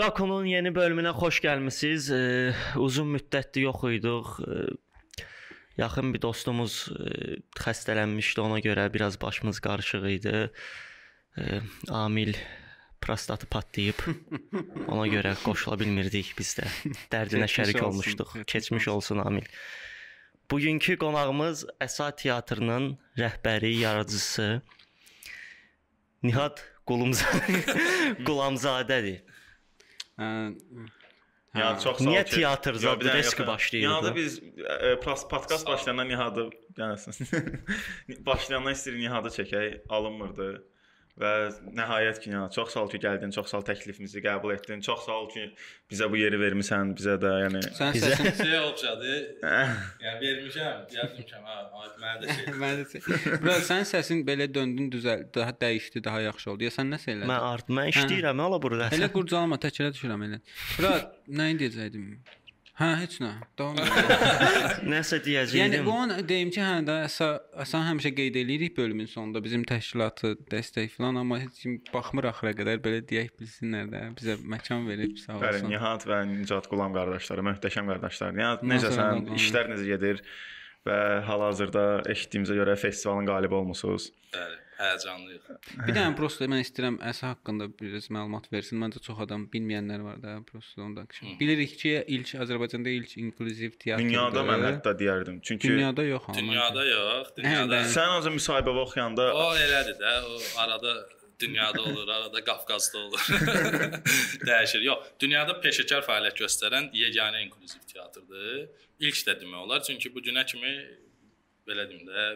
Bungako'nun yeni bölümünə xoş gəlmisiniz. E, uzun müddətdir yox idik. E, yaxın bir dostumuz e, xəstələnmişdi, ona görə biraz başımız qarışıq idi. E, Amil prostatı patlayıb. Ona görə qoşula bilmirdik biz də. Dərdinə şərik olmuşduq. keçmiş Keçmiş olsun Amil. Bugünkü qonağımız Əsa teatrının rəhbəri, yaradıcısı Nihat Qulumzadə Qulamzadədir. Hə, Yəni çox sağ ol Niyə ki- teatr Yox, zad bir dənə risk yox, başlayırdı? Nihadı biz e, plas- podkast başlayandan Nihadı yəni başlayandan istəyir Nihadı çəkək, alınmırdı. Və nəhayət ki, yəni çox sağ ol ki, gəldin, çox sağ ol təklifimizi qəbul etdin. Çox sağ ol ki, bizə bu yeri vermisən, bizə də, yəni Sən Bizə- Şey oxşadı. yəni vermişəm, yazmışam ha, mənə də şey. Mən də Bura sən səsin belə döndün düzəl, daha dəyişdi, daha yaxşı oldu. Ya sən nəsə elədin? Mən art mən işləyirəm hala burada. Elə qurcalama, təkərə düşürəm elə. Bura nə deyəcəydim? Hə, heç nə. Davam et. Nəsə yəni deyəcəydim. bu an deyim ki, hə də əsən həmişə qeyd eləyirik bölümün sonunda bizim təşkilatı dəstək falan, amma heç kim baxmır axıra qədər belə deyək bilsinlər də bizə məkan verib sağ Bəli, olsun. Nihat və Nicat Qulam qardaşları, möhtəşəm qardaşlar. Yəni necəsən? Nazarından İşlər necə gedir? Və hal-hazırda eşitdiyimizə görə festivalın qalibi olmusunuz. Bəli, həyəcanlıyıq. Bir dənə prosta mən istəyirəm əsa haqqında biraz məlumat versin. Məncə çox adam bilməyənlər var da, prosta ondan. Bilirik ki, ilk Azərbaycanda ilk inklüziv teatr. Dünyada mən hətta deyərdim. Çünki dünyada yox amma. Dünyada yox, dünyada. bəli. sən ancaq müsahibə oxuyanda O elədir də, o arada dünyada olur, arada Qafqazda olur. Dəyişir. Yox, dünyada peşəkar fəaliyyət göstərən yeganə inklüziv teatrdır. İlk də demək olar, çünki bu günə kimi belə deyim də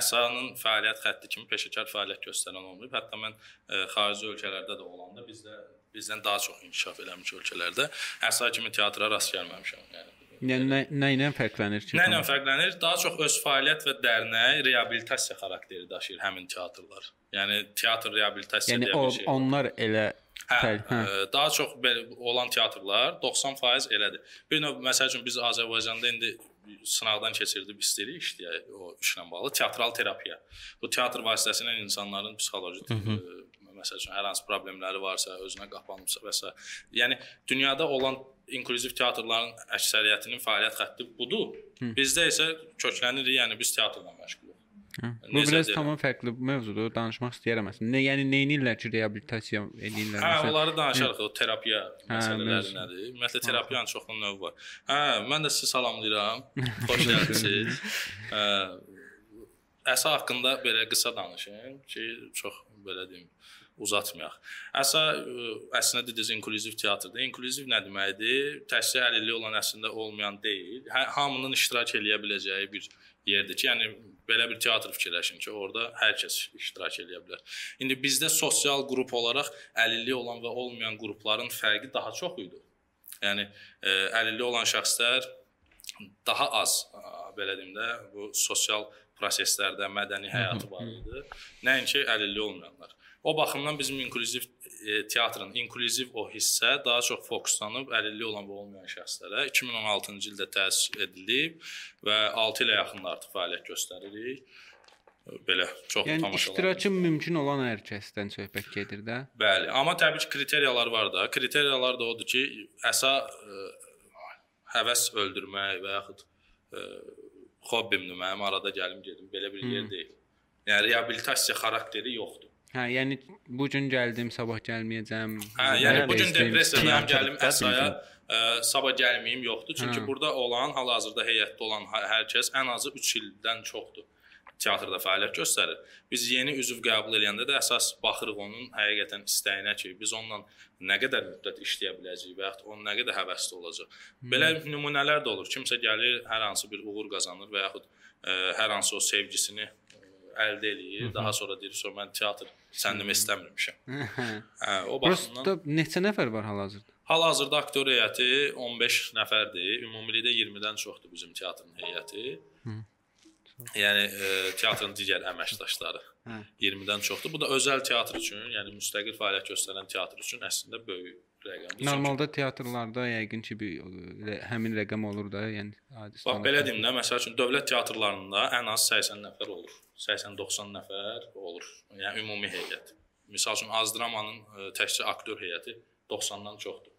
əsanın fəaliyyət xətti kimi peşəkar fəaliyyət göstərən olmayıb. Hətta mən ə, xarici ölkələrdə də olanda bizdə bizdən daha çox inkişaf eləmiş ölkələrdə əsa kimi teatra rast gəlməmişəm. Yəni Yəni nə, nə ilə fərqlənir ki? Nə ilə fərqlənir? Daha çox öz fəaliyyət və dərnək reabilitasiya xarakteri daşıyır həmin teatrlar. Yəni teatr reabilitasiya Yəni deyə bir şey. var. onlar elə Hə, fərq. Hə. ə, daha çox olan teatrlar 90% elədir. Bir növ məsəl üçün biz Azərbaycanda indi sınaqdan keçirdib istəyirik işləyək o işlə bağlı teatral terapiya. Bu teatr vasitəsilə insanların psixoloji ə, məsəl üçün hər hansı problemləri varsa, özünə qapanıbsa və s. Yəni dünyada olan inklüziv teatrların əksəriyyətinin fəaliyyət xətti budur. Bizdə isə köklənirik, yəni biz teatrla məşğuluq. Hə. Bu biraz tamam fərqli mövzudur. Danışmaq istəyirəm əslində. Nə, yəni nə edirlər ki, reabilitasiya edirlər? Hə, Məsələn, onları danışarıq. O terapiya məsələləri nədir? Ümumiyyətlə terapiyanın çoxlu növü var. Hə, mən də sizi salamlayıram. Xoş gəldiniz. Hə, əsa haqqında belə qısa danışım ki, çox belə deyim, uzatmayaq. Əsa ə, əslində dediniz inklüziv teatrdır. İnklüziv nə deməkdir? Təhsil əlilliyi olan əslində olmayan deyil. Hə, hamının iştirak eləyə biləcəyi bir yerdir ki, yəni belə bir teatr fikirləşin ki, orada hər kəs iştirak eləyə bilər. İndi bizdə sosial qrup olaraq əlilliyi olan və olmayan qrupların fərqi daha çox idi. Yəni ə, əlilliyi olan şəxslər daha az ə, belə deyim də bu sosial proseslərdə mədəni həyatı var idi. Nəinki əlilliyi olmayanlar. O baxımdan bizim inklüziv e, teatrın inklüziv o hissə daha çox fokuslanıb əlilliyi olan və olmayan şəxslərə 2016-cı ildə təsis edilib və 6 ilə yaxın artıq fəaliyyət göstəririk. Belə çox yəni tamaşalar. iştirakı mümkün olan hər kəsdən söhbət gedir də. Bəli, amma təbii ki, kriteriyalar var da. Kriteriyalar da odur ki, əsa ə, həvəs öldürmək və yaxud ə, hobbimdir mənim arada gəlim gedim belə bir yer deyil. Yəni reabilitasiya xarakteri yoxdur. Hə, yəni bu gün gəldim, sabah gəlməyəcəm. Hə, yəni bu gün depressiyadan gəlim əsaya ə, sabah gəlməyim yoxdur. Çünki Hə. burada olan hal-hazırda heyətdə olan hər kəs ən azı 3 ildən çoxdur teatrda fəaliyyət göstərir. Biz yeni üzv qəbul edəndə də əsas baxırıq onun həqiqətən istəyinə ki, biz onunla nə qədər müddət işləyə biləcəyik və yaxud onun nə qədər həvəsli olacaq. Belə nümunələr də olur. Kimsə gəlir, hər hansı bir uğur qazanır və yaxud ə, hər hansı o sevgisini əldə eləyir. Daha sonra deyir, "So mən teatr səndən istəmirmişəm." Hə, o baxımdan Prosta neçə nəfər var hal-hazırda? Hal-hazırda aktyor heyəti 15 nəfərdir. Ümumilikdə 20-dən çoxdur bizim teatrın heyəti. Yəni e, teatrın digər əməkdaşları. Hə. 20-dən çoxdur. Bu da özəl teatr üçün, yəni müstəqil fəaliyyət göstərən teatr üçün əslində böyük Çünki- Normalda teatrlarda yəqin ki bir ə, həmin rəqəm olur da, yəni adi. Bax belə deyim də, məsəl üçün dövlət teatrlarında ən az 80 nəfər olur. 80-90 nəfər olur. Yəni ümumi heyət. Məsəl üçün Azdramanın ə, təkcə aktyor heyəti 90-dan çoxdur.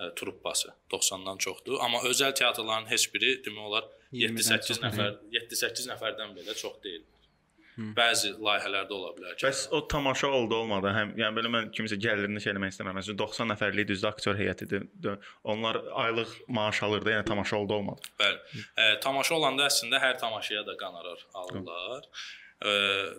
Ə, truppası 90-dan çoxdur, amma özəl teatrların heç biri demək olar 20-dən 7-8 çox nəfər, 7-8 nəfərdən belə çox deyil. Bəzi layihələrdə ola bilər ki. Bəs o tamaşa oldu olmadı. Həm yəni belə mən kimisə gəlirini şey eləmək istəmirəm. Məsələn 90 nəfərlik düzdür aktyor heyətidir. Onlar aylıq maaş alırdı, yəni tamaşa oldu olmadı. Bəli. Ə, tamaşa olanda əslində hər tamaşaya da qonorar alırlar. Ə,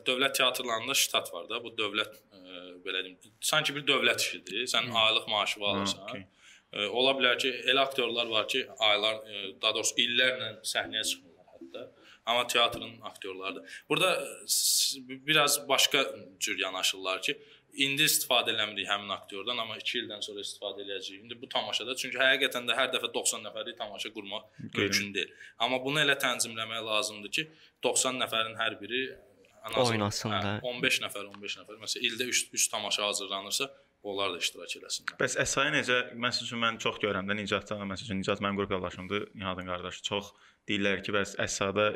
dövlət teatrlarında ştat var da. Bu dövlət ə, belə deyim, sanki bir dövlət işidir. Sən aylıq maaşı alırsan. okey. Ə, ola bilər ki, elə aktyorlar var ki, aylar, ə, daha doğrusu illərlə səhnəyə hətta. Amma teatrın aktyorlarıdır. Burada s- biraz başqa cür yanaşırlar ki, indi istifadə eləmirik həmin aktyordan, amma 2 ildən sonra istifadə eləyəcəyik. İndi bu tamaşada çünki həqiqətən də hər dəfə 90 nəfərlik tamaşa qurmaq mümkün deyil. Amma bunu elə tənzimləmək lazımdır ki, 90 nəfərin hər biri ən azı- Oynasın da. hə, 15 nəfər, 15 nəfər. Məsələn, ildə 3 3 tamaşa hazırlanırsa, onlar da iştirak eləsinlər. Bəs əsaya necə məsəl üçün mən çox görürəm də Nicatda, məsəl üçün Nicat mənim qrup yoldaşımdır, Nihatın qardaşı. Çox deyirlər ki, bəs əsada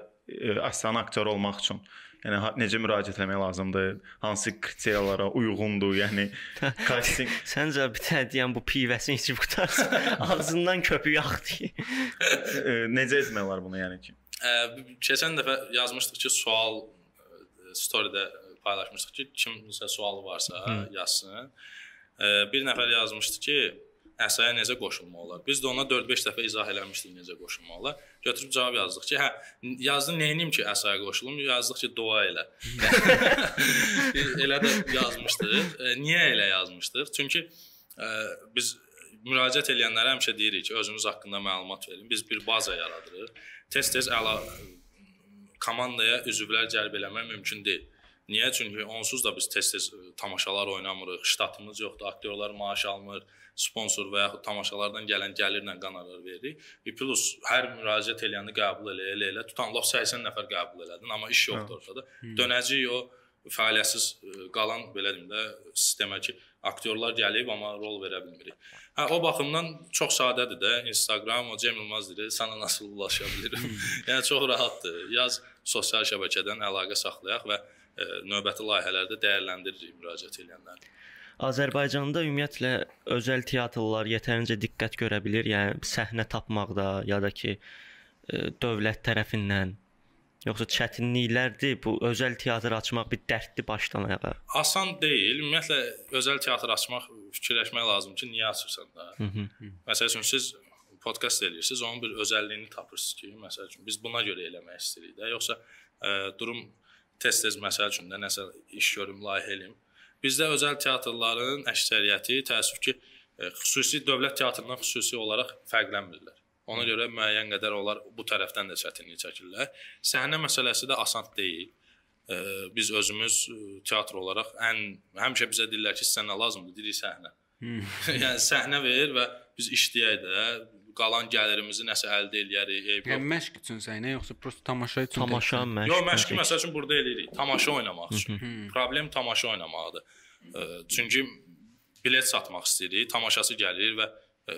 əsanın aktyor olmaq üçün yəni necə müraciət etmək lazımdır? Hansı kriteriyalara uyğundur? Yəni casting Səncə bir tə deyən bu pivəsini içib qutarsın. Ağzından köpük axdı. e, necə etmək olar bunu yəni ki? Ə, keçən dəfə yazmışdıq ki, sual story-də paylaşmışdıq ki, kimsə sualı varsa yazsın. Ə, bir nəfər yazmışdı ki, əsaya necə qoşulmaq olar? Biz də ona 4-5 dəfə izah eləmişdik necə qoşulmaq olar. Götürüb cavab yazdıq ki, hə, yazdı neyinim ki, əsaya qoşulum? Yazdıq ki, dua elə. elə də yazmışdıq. Ə, Niyə elə yazmışdıq? Çünki ə, biz müraciət edənlərə həmişə deyirik ki, özünüz haqqında məlumat verin. Biz bir baza yaradırıq. Tez-tez əla komandaya üzvlər cəlb eləmək mümkün deyil. Niyə? Çünki onsuz da biz tez-tez ə, tamaşalar oynamırıq, ştatımız yoxdur, aktyorlar maaş almır, sponsor və yaxud tamaşalardan gələn gəlirlə qonorar veririk. Bir plus hər müraciət eləyəni qəbul elə elə elə tutan lap 80 nəfər qəbul elədin, amma iş yoxdur ortada. Dönəcəyik o fəaliyyətsiz ə, qalan belə deyim də sistemə ki, aktyorlar gəlib amma rol verə bilmirik. Hə o baxımdan çox sadədir də. Instagram o Cem Yılmaz deyir, sənə nasıl ulaşa bilirəm. yəni çox rahatdır. Yaz sosial şəbəkədən əlaqə saxlayaq və növbəti layihələrdə dəyərləndiririk müraciət edənləri. Azərbaycanda ümumiyyətlə özəl teatrlar yetərincə diqqət görə bilir, yəni səhnə tapmaqda ya da ki e, dövlət tərəfindən yoxsa çətinliklərdir bu özəl teatr açmaq bir dərddir başdan ayağa. Asan deyil. Ümumiyyətlə özəl teatr açmaq fikirləşmək lazımdır ki, niyə açırsan da. Məsəl üçün siz podkast eləyirsiniz, onun bir özəlliyini tapırsınız ki, məsəl üçün biz buna görə eləmək istəyirik də, yoxsa ə, durum tez-tez məsəl üçün də nəsə iş görüm, layihə eləyim. Bizdə özəl teatrların əksəriyyəti təəssüf ki, ə, xüsusi dövlət teatrından xüsusi olaraq fərqlənmirlər. Ona görə müəyyən qədər onlar bu tərəfdən də çətinlik çəkirlər. Səhnə məsələsi də asan deyil. Ə, biz özümüz ə, teatr olaraq ən həmişə bizə deyirlər ki, sizə nə lazımdır? Deyirik səhnə. yəni səhnə ver və biz işləyək də, qalan gəlirimizi nəsə əldə eləyərik. Eyb yox. Yəni məşq üçün səhnə yoxsa prosta tamaşa üçün? Tamaşa, məşq. Yox, məşqi məsəl üçün burada eləyirik. Tamaşa oynamaq üçün. Problem tamaşa oynamaqdır. Çünki bilet satmaq istəyirik, tamaşası gəlir və ə,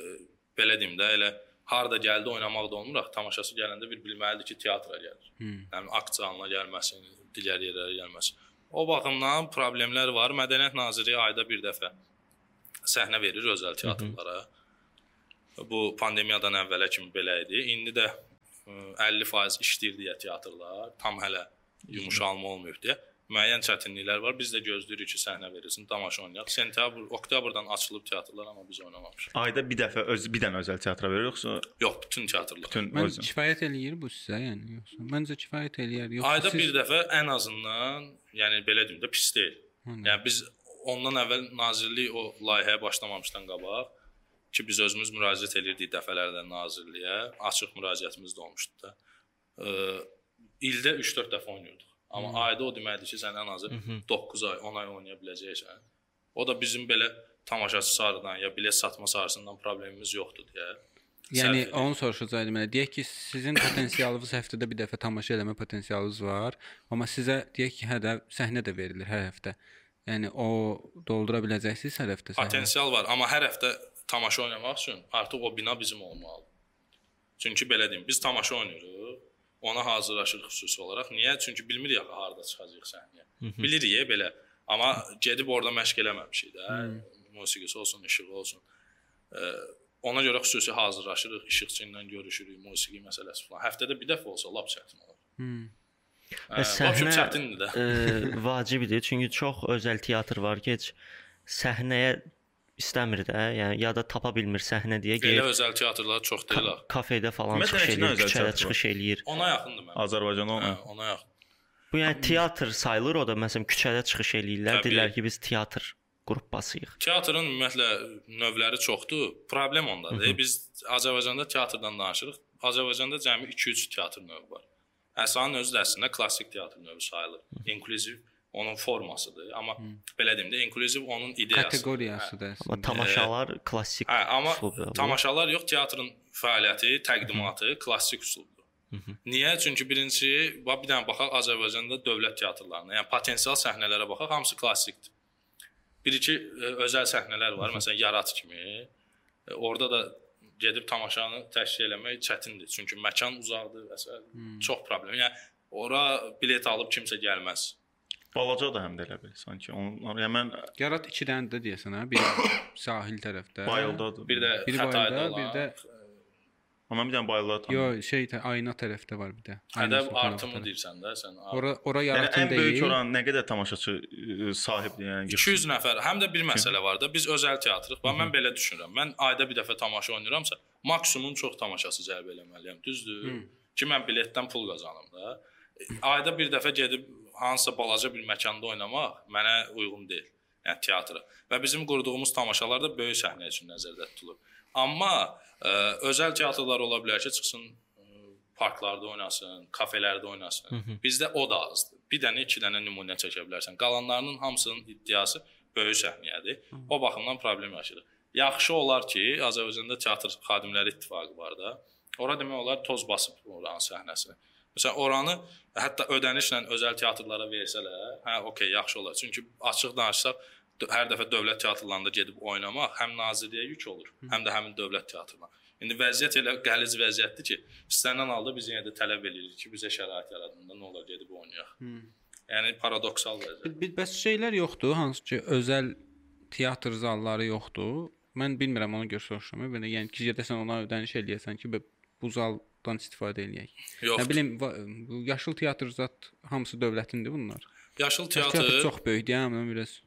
belə deyim də elə harda gəldi oynamaq da olmur, axı tamaşası gələndə bir bilməlidir ki, teatra gəlir. Yəni akt zalına gəlməsin, digər yerlərə gəlməsin. O baxımdan problemlər var. Mədəniyyət Nazirliyi ayda bir dəfə səhnə verir özəl teatrlara. Bu pandemiyadan əvvələ kimi belə idi. İndi də ə, 50% işləyir deyə teatrlar, tam hələ yumşalma olmayıb deyə müəyyən çətinliklər var. Biz də gözləyirik ki, səhnə verilsin, tamaşa oynayaq. Sentyabr, oktyabrdan açılıb teatrlar, amma biz oynamamışıq. Ayda bir dəfə öz bir dənə özəl teatra verir yoxsa Yox, bütün teatrlar. bütün Mən özü? kifayət eləyir bu sizə, yəni yoxsa? Məncə kifayət eləyər. Yoxsa Ayda siz... bir dəfə ən azından, yəni belə deyim də pis deyil. Hı. Yəni biz ondan əvvəl nazirlik o layihəyə başlamamışdan qabaq ki biz özümüz müraciət edirdik dəfələrlə nazirliyə, açıq müraciətimiz də olmuşdu da. Ə, ildə 3-4 dəfə oynayırdıq. Amma ayda o deməkdir ki, sən ən azı 9 ay, 10 ay oynaya biləcəksən. O da bizim belə tamaşaçı sarıdan ya bilet satma sarısından problemimiz yoxdur deyə. Yəni sərf onu soruşacaqdım mənə. Deyək ki, sizin potensialınız həftədə bir dəfə tamaşa eləmə potensialınız var, amma sizə deyək ki, hə də səhnə də verilir hər həftə. Yəni o doldura biləcəksiniz hər həftə səhnə. Potensial var, amma hər həftə tamaşa oynamaq üçün artıq o bina bizim olmalıdır. Çünki belə deyim, biz tamaşa oynayırıq, ona hazırlaşırıq xüsusi olaraq. Niyə? Çünki bilmirik axı harda çıxacağıq səhnəyə. Bilirik belə, amma gedib orada məşq eləməmişik də. musiqisi olsun, işığı olsun. Ə, ona görə xüsusi hazırlaşırıq, işıqçı ilə görüşürük, musiqi məsələsi falan. Həftədə bir dəfə olsa lap çətin olur. Hmm. Hə, səhnə-. Ə, vacibdir. Çünki çox özəl teatr var ki, heç səhnəyə istəmir də, yəni ya da tapa bilmir səhnə deyə Belə gəlir özəl teatrlar çox deyil. ka kafedə falan Ümumiyyətlə, çıxış eləyir, küçədə çıxış eləyir. Ona yaxındır mənim. Azərbaycanda Hə, ona. yaxın. Bu yəni teatr sayılır o da. Məsələn, küçədə çıxış eləyirlər, deyirlər ki, biz teatr qrupasıyıq. Teatrın ümumiyyətlə növləri çoxdur. Problem ondadır. Biz Azərbaycanda teatrdan danışırıq. Azərbaycanda cəmi 2-3 teatr növü var. Əsanın özü də əslində klassik teatr növü sayılır. İnklüziv onun formasıdır, amma belə deyim də, inkluziv onun ideyası. Kateqoriyası da Amma əslində. tamaşalar klassik Hə, amma üslubda olur. tamaşalar yox, teatrın fəaliyyəti, təqdimatı klassik üslubdur. Niyə? Çünki birincisi, bax bir dənə baxaq Azərbaycanda dövlət teatrlarına, yəni potensial səhnələrə baxaq, hamısı klassikdir. Bir-iki e, özəl səhnələr var, məsələn Yarat kimi. E, Orada da gedib tamaşanı təşkil eləmək çətindir. Çünki məkan uzaqdır və s. çox problem. Yəni ora bilet alıb kimsə gəlməz. Balaca da həm də elə bil sanki. Onun yəni mən Yarat 2 dənə də deyəsən ha, biri sahil tərəfdə. bayıldadır. Bir də Xətayda bayılda, bir də- amma bir dənə bayıldadır. tanıyıram. Yo, şey tə- ayna tərəfdə var bir də. Ədəb artımı deyirsən də sən. Ora ora Yəni yaratın ən böyük deyil. oran nə qədər tamaşaçı sahibdir yəni. 200 nəfər. Həm də bir məsələ var da, biz özəl teatrıq. Bax mən belə düşünürəm. Mən ayda bir dəfə tamaşa oynayıramsa, maksimum çox tamaşası cəlb eləməliyəm. Düzdür? Ki mən biletdən pul qazanım da. E, Ayda bir dəfə gedib hansısa balaca bir məkanda oynamaq mənə uyğun deyil. Yəni teatra. Və bizim qurduğumuz tamaşalar da böyük səhnə üçün nəzərdə tutulur. Amma ə, özəl teatrlar ola bilər ki, çıxsın ə, parklarda oynasın, kafelərdə oynasın. Bizdə o da azdır. Bir dənə, iki dənə nümunə çəkə bilərsən. Qalanlarının hamısının iddiası böyük səhnəyədir. O baxımdan problem yaşayırıq. Yaxşı olar ki, Azərbaycanda teatr xadimləri ittifaqı var da. Ora demək olar toz basıb oranın səhnəsini. Məsələn, oranı hətta ödənişlə özəl teatrlara versələr, hə, okey, yaxşı olar. Çünki açıq danışsaq, hər dəfə dövlət teatrlarında gedib oynamaq həm nazirliyə yük olur, həm də həmin dövlət teatrına. İndi vəziyyət elə qəliz vəziyyətdir ki, istənilən halda biz yenə də tələb edirik ki, bizə şərait yaradın da, nə olar gedib oynayaq. Yəni paradoksal vəziyyət. Bir, bəs şeylər yoxdur, hansı ki özəl teatr zalları yoxdur. Mən bilmirəm ona görə soruşuram. Belə yəni ki, gedəsən ona ödəniş eləyəsən ki, bu zaldan istifadə eləyək. Yox. Nə bilim, yaşıl teatr zat hamısı dövlətindir bunlar. Yaşıl Teatr, teatr, teatr çox böyükdür, hə, mən biraz.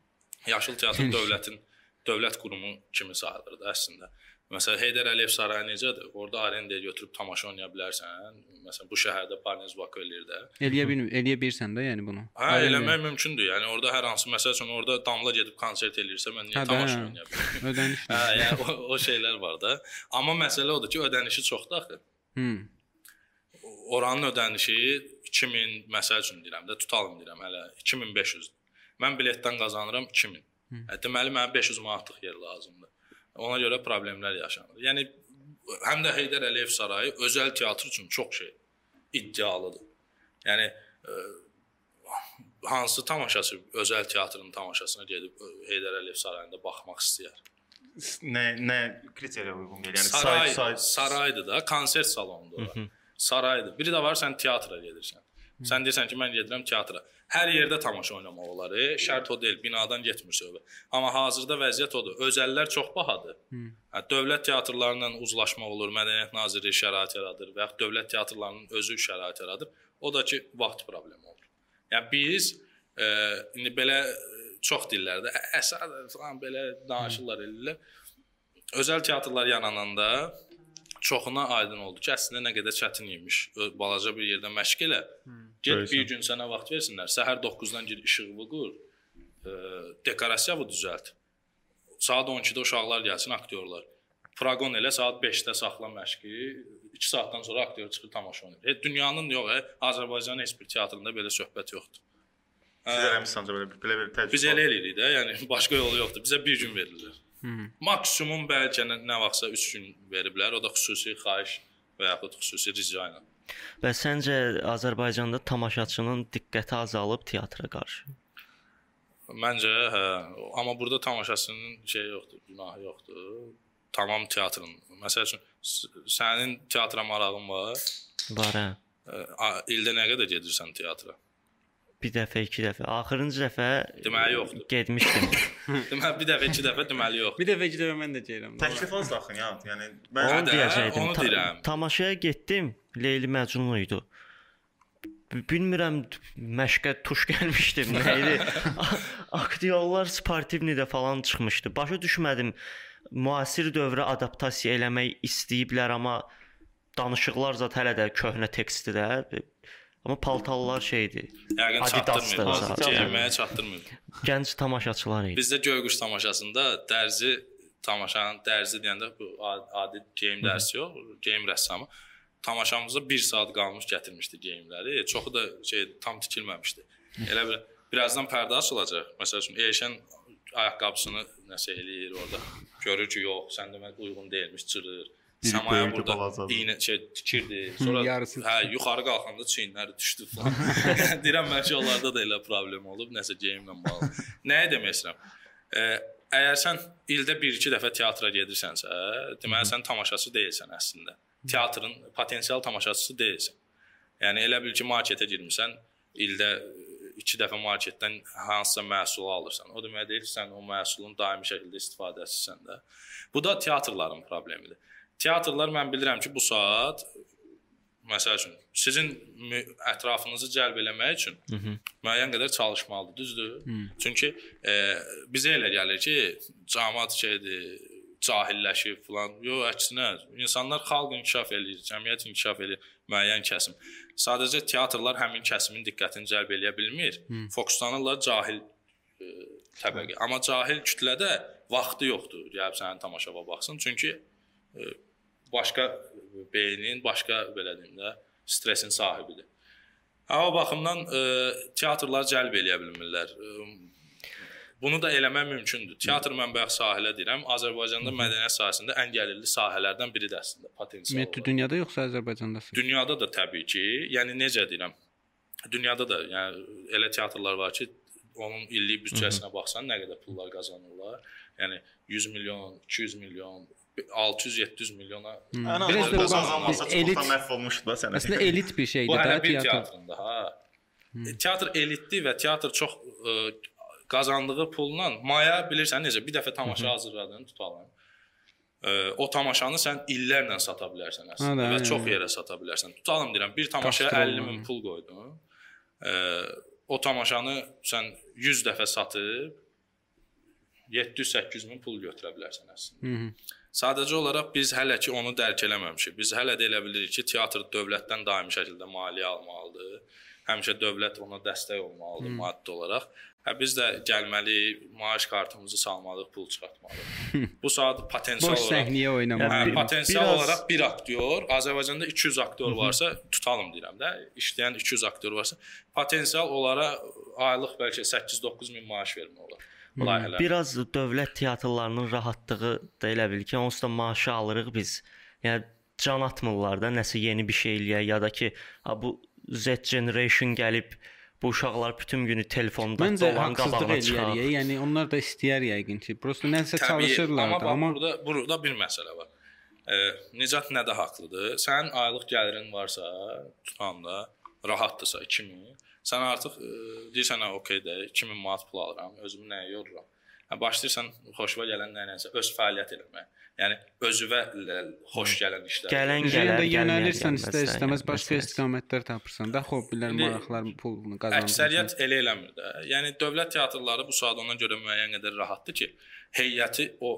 yaşıl teatr dövlətin dövlət qurumu kimi sayılır da əslində. Məsələn, Heydər Əliyev sarayı necədir? Orda arendaya götürüb tamaşa oynaya bilərsən. Məsələn, bu şəhərdə Barnes Vako eləyir də. Eləyə bil eləyə bilirsən də, yəni bunu. Hə, eləmək mümkündür. Yəni orada hər hansı məsəl üçün orada damla gedib konsert eləyirsə, mən niyə Hə, tamaşa hə. oynaya bilərəm? Ödəniş. Hə, yəni o, o şeylər var da. Amma məsələ odur ki, ödənişi çoxdur axı. Hmm. Oranın ödənişi 2000, məsəl üçün deyirəm də, tutalım deyirəm hələ 2500. Mən biletdən qazanıram 2000. Hə, deməli mənə 500 manatlıq yer lazımdır. Ona görə problemlər yaşanır. Yəni həm də Heydər Əliyev sarayı özəl teatr üçün çox şey iddialıdır. Yəni ə, hansı tamaşaçı özəl teatrın tamaşasına gedib ə, Heydər Əliyev sarayında baxmaq istəyər? Nə nə kriteriya uyğun gəlir? Yəni Saray, sayt saraydır da, konsert salonudur. ora. Saraydır. Biri də var sən teatra gedirsən. Sən deyirsən ki, mən gedirəm teatra. Hər yerdə tamaşa oynamaq olar. E, şərt o deyil, binadan getmir söhbət. Amma hazırda vəziyyət odur. Özəllər çox bahadır. Hə, dövlət teatrlarla uzlaşma olur, Mədəniyyət Nazirliyi şərait yaradır və ya dövlət teatrlarının özü şərait yaradır. O da ki, vaxt problemi olur. Yəni biz e, indi belə çox dillərdə əsər falan belə danışırlar eləyirlər. Özəl teatrlar yarananda çoxuna aydın oldu ki, əslində nə qədər çətin imiş. Balaca bir yerdə məşq elə. Get bir gün sənə vaxt versinlər. Səhər 9-dan gir işığı qur. E, dekorasiyanı düzəlt. Saat 12-də uşaqlar gəlsin, aktyorlar. Proqon elə saat 5-də saxla məşqi. 2 saatdan sonra aktyor çıxır tamaşa oynayır. Heç dünyanın yox, e, Azərbaycanın heç bir teatrında belə söhbət yoxdur. Siz eləmisiniz ancaq belə belə bir təcrübə. Biz elə eləyirik də, yəni başqa yolu yoxdur. Bizə bir gün verirlər. Maksimum bəlkə nə, nə vaxtsa 3 gün veriblər. O da xüsusi xahiş və yaxud xüsusi rica ilə. Və səncə Azərbaycanda tamaşaçının diqqəti azalıb teatra qarşı? Məncə, hə, amma burada tamaşaçının şey yoxdur, günahı yoxdur. Tamam teatrın. Məsəl üçün sənin teatra marağın var. Var hə. İldə nə qədər gedirsən teatra? Bir dəfə, iki dəfə. Axırıncı dəfə Deməli yoxdur. getmişdim. Deməli bir dəfə, iki dəfə deməli yox. Bir dəfə iki dəfə mən də gəlirəm. Təklif az daxın ya. Yəni Onu mən də, deyəcəydim. onu Ta- deyirəm. Tamaşaya getdim. Leyli Məcnun idi. Bilmirəm məşqə tuş gəlmişdim, nə idi? Aktyorlar sportivnidə falan çıxmışdı. Başa düşmədim. Müasir dövrə adaptasiya eləmək istəyiblər, amma danışıqlar zət hələ də köhnə tekstdə. Amma paltarlar şeydi. Yəqin zaten. Geyinməyə çatdırmır. Gənc tamaşaçılar idi. Bizdə Göyquş tamaşasında dərzi tamaşanın dərzi deyəndə bu adi geyim dərsi yox, geyim rəssamı tamaşamıza 1 saat qalmış gətirmişdi geyimləri. Çoxu da şey tam tikilməmişdi. Elə bir birazdan pərdə açılacaq. Məsəl üçün Eşən ayaqqabısını nəsə eləyir orada. Görür ki, yox, sən demək uyğun deyilmiş, çırır. Səmaya burada iynə şey tikirdi. Sonra yarısı hə, yuxarı qalxanda çiyinləri düşdü falan. Deyirəm bəlkə onlarda da elə problem olub, nəsə geyimlə bağlı. Nəyə demək istəyirəm? Ə, əgər sən ildə 1-2 dəfə teatra gedirsənsə, deməli sən tamaşaçı deyilsən əslində. Teatrın potensial tamaşaçısı deyilsən. Yəni elə bil ki, marketə girmisən, ildə 2 dəfə marketdən hansısa məhsulu alırsan. O demək deyil sən o məhsulun daimi şəkildə istifadəçisən də. Bu da teatrların problemidir. Teatrlar mən bilirəm ki, bu saat məsəl üçün sizin ətrafınızı cəlb eləmək üçün Hı -hı. müəyyən qədər çalışmalıdır, düzdür? Hı. Çünki e, bizə elə gəlir ki, cəmaət şeydir, cahilləşib falan. Yox, əksinə, insanlar xalq inkişaf eləyir, cəmiyyət inkişaf eləyir, müəyyən kəsim. Sadəcə teatrlar həmin kəsimin diqqətini cəlb eləyə bilmir. Hı. Fokuslanırlar cahil e, təbəqə. Amma cahil kütlədə vaxtı yoxdur, gəlib sənin tamaşava baxsın. Çünki e, başqa beynin, başqa belə deyim də, stressin sahibidir. Hava baxımdan e, teatrlar cəlb eləyə bilmirlər. E, bunu da eləmək mümkündür. Teatr mən bayaq sahilə deyirəm, Azərbaycanda mədəniyyət sahəsində ən gəlirli sahələrdən biridir əslində, potensial. Ümumiyyətlə dünyada yoxsa Azərbaycanda? Dünyada da təbii ki, yəni necə deyirəm? Dünyada da, yəni elə teatrlar var ki, onun illik büdcəsinə baxsan nə qədər pullar qazanırlar. Yəni 100 milyon, 200 milyon, 600-700 milyona. ən Biraz da qazanmasa elit- çoxdan məhv olmuşdu da sənə. Əslində elit bir şeydir bir teatr. teatrında, ha. E, Teatr elitdir və teatr çox ə, qazandığı pulla maya bilirsən necə bir dəfə tamaşa hazırladın, tutalım. Ə, o tamaşanı sən illərlə sata bilərsən əslində Ha, da, və hə, çox hə. yerə sata bilərsən. Tutalım deyirəm, bir tamaşaya Qaçdırılma, 50 min pul qoydun. Ə, o tamaşanı sən 100 dəfə satıb 700-800 min pul götürə bilərsən əslində. Hı -hı. Sadəcə olaraq biz hələ ki onu dərk eləməmişik. Biz hələ də elə bilirik ki, teatr dövlətdən daimi şəkildə maliyyə almalıdır. Həmişə dövlət ona dəstək olmalıdır hmm. maddi olaraq. Hə biz də gəlməli, maaş kartımızı salmalıyıq, pul çıxartmalıyıq. Bu saat potensial Boş olaraq səhnəyə oynamaq. Hə, potensial biraz- olaraq bir aktyor, Azərbaycanda 200 aktyor varsa, tutalım deyirəm də, işləyən 200 aktyor varsa, potensial olaraq aylıq bəlkə 8-9 min maaş vermək olar. Layihələr. Biraz dövlət teatrlarının rahatlığı da elə bil ki, onsuz da maaşı alırıq biz. Yəni can atmırlar da nəsə yeni bir şey eləyə ya da ki, ha bu Z generation gəlib bu uşaqlar bütün günü telefonda Məncə dolan qabağına çıxar. eləyər. Yəni onlar da istəyər yəqin ki, prosta nəsə çalışırlar amma da, amma burada burada bir məsələ var. E, Nicat nədə haqlıdır? Sənin aylıq gəlirin varsa, tutanda rahatdırsa 2000, sən artıq e, deyirsən, "Hə, okey də, 2000 manat pul alıram, özümü nəyə yoruram?" Hə başlayırsan xoşuna gələn nəyinsə öz fəaliyyət eləməyə. Yəni özünə xoş gələn işlər. Gələn gələr, yönəlirsən gəlməz, istər istəməz gəlməz başqa istiqamətlər tapırsan da, hobbilər, İndi maraqlar pulunu qazanırsan. Əksəriyyət elə eləmir də. Yəni dövlət teatrları bu saat ona görə müəyyən qədər rahatdır ki, heyəti o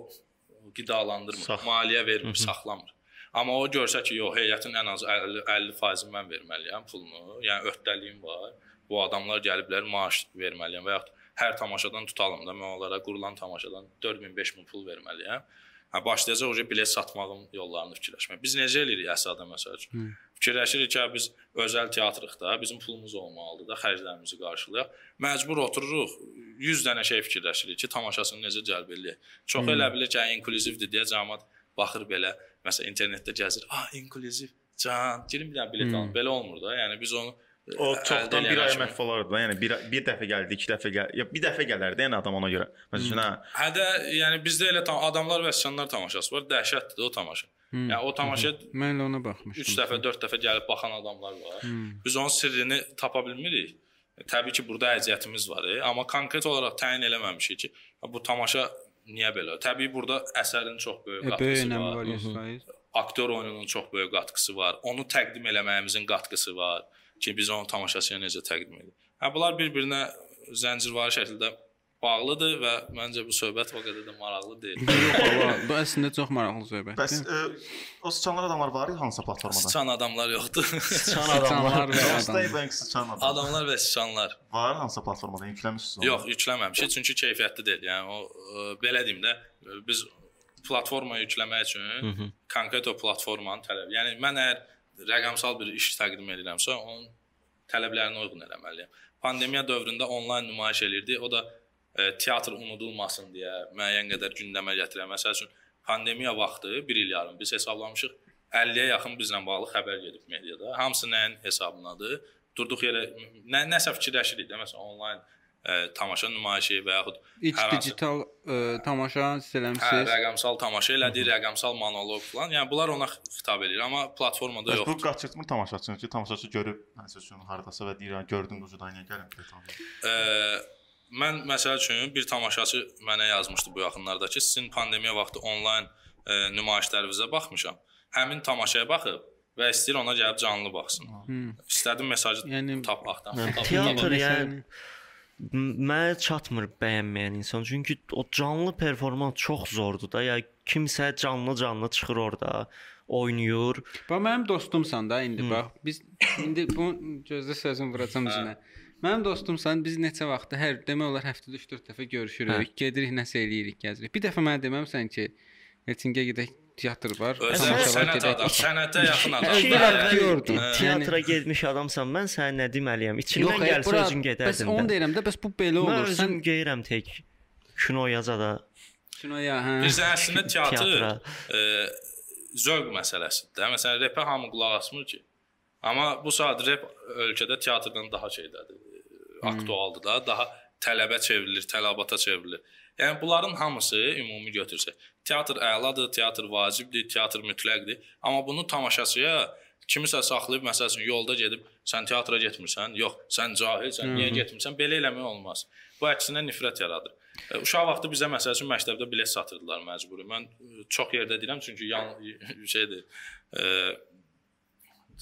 qidalandırmır, Sax- maliyyə vermir, saxlamır. Amma o görsə ki, yox, heyətin ən az 50 50%-ni mən verməliyəm pulunu. Yəni öhdəliyim var. Bu adamlar gəliblər, maaş verməliyəm və yaxud hər tamaşadan tutalım da mən onlara qurulan tamaşadan 4000, 5000 pul verməliyəm. Hə başlayacaq o bilet satmağın yollarını fikirləşmək. Biz necə eləyirik əsasda məsəl üçün? Fikirləşirik ki, hə, biz özəl teatrıq da, bizim pulumuz olmalıdır da, xərclərimizi qarşılayaq. Məcbur otururuq 100 dənə şey fikirləşirik ki, tamaşasını necə cəlb eləyək. Çox elə bilir ki, hə, inklüzivdir deyə cəmaət baxır belə, məsələn internetdə gəzir, "A, inklüziv, can, girin bir dənə bilet alın." Belə olmur da. Yəni biz onu O çoxdan bir ay məhv olardı da. Yəni bir bir dəfə gəldi, iki dəfə gəl. Ya bir dəfə gələrdi yəni adam ona görə. Məsələn, hə. Hə də, yəni bizdə elə tam adamlar və sıçanlar tamaşası var. Dəhşətdir də o tamaşa. Yəni o tamaşaya Mən elə ona baxmışdım. 3 dəfə, 4 dəfə gəlib baxan adamlar var. Biz onun sirrini tapa bilmirik. Təbii ki, burada əziyyətimiz var, e, amma konkret olaraq təyin eləməmişik ki, bu tamaşa niyə belə? Təbii burada əsərin çox böyük E, böyük qatqısı önəmi var. var 100%. Aktyor oyununun çox böyük qatqısı var. Onu təqdim eləməyimizin qatqısı var ki, biz onu tamaşaçıya necə təqdim edirik. Hə bunlar bir-birinə zəncirvari şəkildə bağlıdır və məncə bu söhbət o qədər də maraqlı deyil. Yox, bu əslində çox maraqlı Bəs söhbətdir. e, o sıçanlar adamlar var hansısa platformada? Sıçan adamlar yoxdur. Sıçan Adamlar adamlar. və Stay adam. Bank sıçan adam. Adamlar və sıçanlar. Var hansısa platformada yükləmisiniz onu? Yox, yükləməmişik çünki keyfiyyətli deyil. Yəni o ə, belə deyim də, ə, biz platforma yükləmək üçün konkret o platformanın tələb. Yəni mən əgər rəqəmsal bir iş təqdim edirəmsə, onun tələblərinə uyğun eləməliyəm. Pandemiya dövründə onlayn nümayiş elirdi. O da ə, teatr unudulmasın deyə müəyyən qədər gündəmə gətirən. Məsəl üçün pandemiya vaxtı 1 il yarım biz hesablamışıq 50-yə yaxın bizlə bağlı xəbər gedib mediada. Hamısı nəyin hesabınadır? Durduq yerə nə nəsə fikirləşirik də, məsələn, onlayn ə, tamaşa nümayişi və yaxud hər hansı- digital ə, tamaşa siz Hə, eləmisiniz. rəqəmsal tamaşa elədik, rəqəmsal monoloq falan. Yəni bunlar ona xitab edir, amma platformada Bəs bu yoxdur. qaçırtmır tamaşaçını ki, tamaşaçı görüb nəsə üçün hardasa və deyir, "Ha, gördün quzudan niyə gəlim reklamı?" Ə, mən məsəl üçün bir tamaşaçı mənə yazmışdı bu yaxınlarda ki, sizin pandemiya vaxtı onlayn ə, nümayişlərinizə baxmışam. Həmin tamaşaya baxıb və istəyir ona gəlib canlı baxsın. Hmm. İstədim mesajı Yəni- tap axtan. Yəni, tap- teatr yəni mənə çatmır bəyənməyən insan. Çünki o canlı performans çox zordur da. Ya kimsə canlı-canlı çıxır orada, oynayır. Bax mənim dostumsan da indi bax. Biz indi bu gözdə sözüm vuracam üzünə. Mənim dostumsan, biz neçə vaxtı hər demək olar həftədə 3-4 dəfə görüşürük, gedirik nəsə eləyirik, gəzirik. Bir dəfə mənə deməmsən ki, Helsinkiyə gedək teatr var. Var, sənət adam, sənətə yaxın adam. İki il əvvəl teatra getmiş adamsan, mən sənə nə deməliyəm? İçindən gəlsə özün Bəs gedərdin. onu də. deyirəm də, bəs bu belə Mən olur. özüm Sən geyirəm tək kino yazada kinoya, hə. Bizdə əslində teatr e, zövq məsələsidir. də. Məsələn, repə hamı qulaq asmır ki. Amma bu saat rep ölkədə teatrdan daha şeydədir. e, Aktualdır da, daha tələbə çevrilir, tələbata çevrilir. Yəni bunların hamısı ümumi götürsək, teatr əladır, teatr vacibdir, teatr mütləqdir. Amma bunu tamaşaçıya kimisə saxlayıb məsəl üçün yolda gedib sən teatra getmirsən, yox, sən cahilsən, niyə getmirsən? Belə eləmək olmaz. Bu əksinə nifrət yaradır. E, Uşaq vaxtı bizə məsəl üçün məktəbdə bilet satırdılar məcburi. Mən e, çox yerdə deyirəm çünki yan şeydir. E,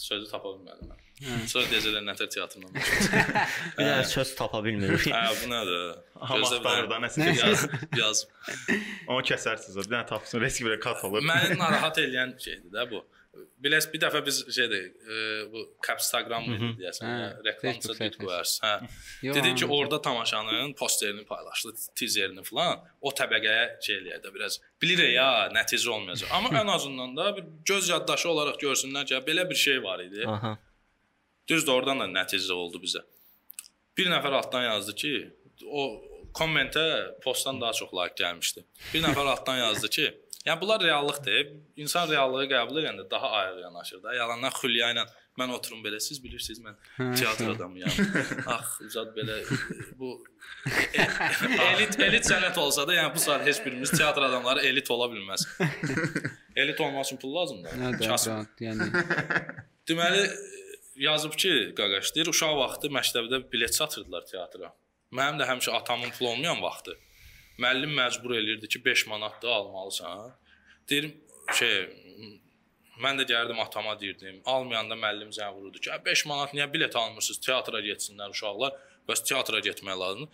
sözü tapa bilmədim mən. Sonra deyəcəklər nətər teatrla. Bir dənə söz tapa bilmirik. hə, bu nədir? Bilmirəm. nəsə yaz, yaz. Onu kəsərsiniz. o. Bir dənə tapsın, risk bir kat alır. Məni narahat edən şeydir də bu. Biləs bir dəfə biz şeydir, e, bu Capstagram idi deyəsən, Hə, hə, reklamçı dit qoyarsın. Hə. Dedi ki, orada tamaşanın posterini paylaşdı, tizerini falan. O təbəqəyə şey eləyər də biraz. Bilirik ya, nəticə olmayacaq. Amma ən azından da bir göz yaddaşı olaraq görsünlər ki, belə bir şey var idi. Aha. Düzdür, oradan da nəticə oldu bizə. Bir nəfər altdan yazdı ki, o kommentə postdan daha çox like gəlmişdi. Bir nəfər altdan yazdı ki, yəni bunlar reallıqdır. İnsan reallığı qəbul edəndə daha ayıq yanaşır da. Yalandan xülya ilə mən oturum belə, siz bilirsiniz mən teatr adamıyam. Ax, uzad belə bu elit elit sənət olsa da, yəni bu saat heç birimiz teatr adamları elit ola bilməz. elit olmaq üçün pul lazımdır. Kasıb. rahat, Yəni Deməli yazıb ki, qaqaş deyir, uşaq vaxtı məktəbdə bilet satırdılar teatra. Mənim də həmişə atamın pulu olmayan vaxtı müəllim məcbur elirdi ki, 5 manatdır almalısan. Deyirəm şey mən də gəldim atama deyirdim. Almayanda müəllim zəng vururdu ki, "Ə, 5 manat niyə bilet almırsınız? Teatra getsinlər uşaqlar." Bəs teatra getmək lazımdır.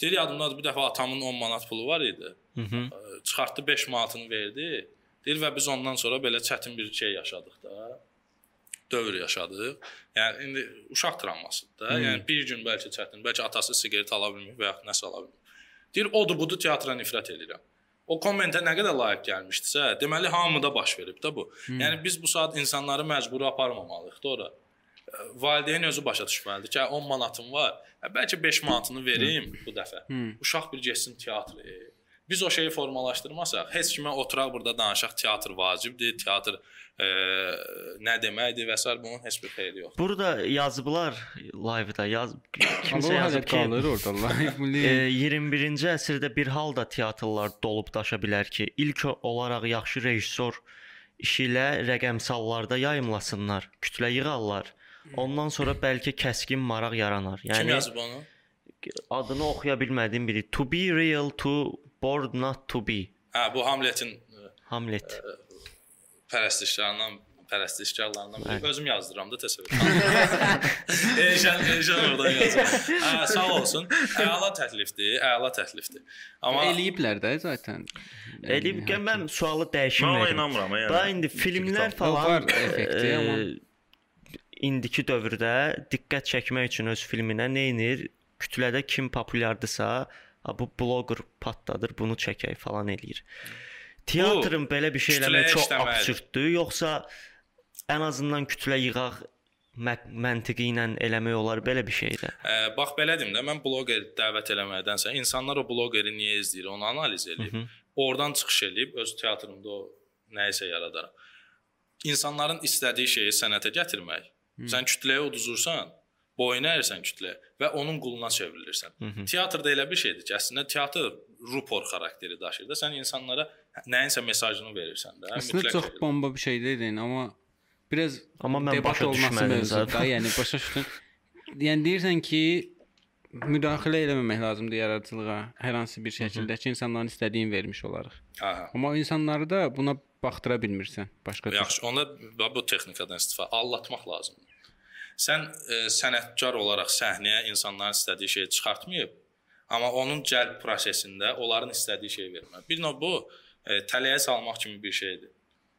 Deyir yadımdadır bir dəfə atamın 10 manat pulu var idi. Mhm. Ə, Çıxartdı 5 manatını verdi. Deyir və biz ondan sonra belə çətin bir şey yaşadıq da. Dövr yaşadıq. Yəni indi uşaq travmasıdır da. Yəni bir gün bəlkə çətin, bəlkə atası siqaret ala bilmir və ya nəsə ala bilmir. Deyir odur budur teatra nifrət edirəm. O kommentə nə qədər layiq gəlmişdisə, deməli hamıda baş verib də bu. Yəni biz bu saat insanları məcburi aparmamalıyıq da ora. Valideyn özü başa düşməlidir ki, hə, 10 manatım var. Bəlkə 5 manatını verim bu dəfə. Uşaq bir getsin teatra. Biz o şeyi formalaşdırmasaq, heç kimə oturaq burada danışaq teatr vacibdir, teatr e, nə deməkdir və s. bunun heç bir xeyri yoxdur. Burada yazıblar live-da yaz kimsə yazıb ki, qalır orada Allah. e, Bu 21-ci əsrdə bir halda teatrlar dolub daşa bilər ki, ilk olaraq yaxşı rejissor işi ilə rəqəmsallarda yayımlasınlar, kütlə yığarlar. Ondan sonra bəlkə kəskin maraq yaranar. Kim Yəni yazıb onu? adını oxuya bilmədiyim biri. To be real to bored not to be. Hə, bu Hamletin e, Hamlet. pərəstişkarlarından pərəstişkarlarından biri. Özüm yazdıram da təsəvvür. Eşən, eşən oradan yazır. Hə, sağ olsun. Əla təklifdir, əla təklifdir. Amma eləyiblər də zaten. Elib gəl mən sualı dəyişim Mən inanmıram yəni. Bax indi filmlər falan var effekti, e, amma- indiki dövrdə diqqət çəkmək üçün öz filminə nə edir? Kütlədə kim populyardısa, "A, bu bloqer patladır, bunu çəkək" falan eləyir. Teatrın belə bir şey eləmək çox absurddur, yoxsa ən azından kütlə yığaq mə- məntiqi ilə eləmək olar belə bir şeydə. Ə, bax belə deyim də, mən bloqeri dəvət eləməkdənsə insanlar o bloqeri niyə izləyir, onu analiz edib, oradan çıxış edib öz teatrımda o nəyisə yaradaram. İnsanların istədiyi şeyi sənətə gətirmək. Sən kütləyə uduzursan, boyun əyirsən kütləyə və onun quluna çevrilirsən. Teatrda elə bir şeydir ki, əslində teatr rupor xarakteri daşıyır da, sən insanlara nəyinsə mesajını verirsən də. Əslində mütləq çox verirsən. bomba bir şey dedin, amma biraz Amma mən debat başa olması mövzuda, yəni başa düşdün. Yəni deyirsən ki, müdaxilə eləməmək lazımdır yaradıcılığa hər hansı bir şəkildə ki, insanların istədiyini vermiş olarıq. Aha. Amma o insanları da buna baxdıra bilmirsən. Başqa tür. Yaxşı, onda bu texnikadan istifadə allatmaq lazımdır. Sən e, sənətkar olaraq səhnəyə insanların istədiyi şeyi çıxartmayıb, amma onun cəlb prosesində onların istədiyi şeyi vermək. Bir növ bu e, tələyə salmaq kimi bir şeydir.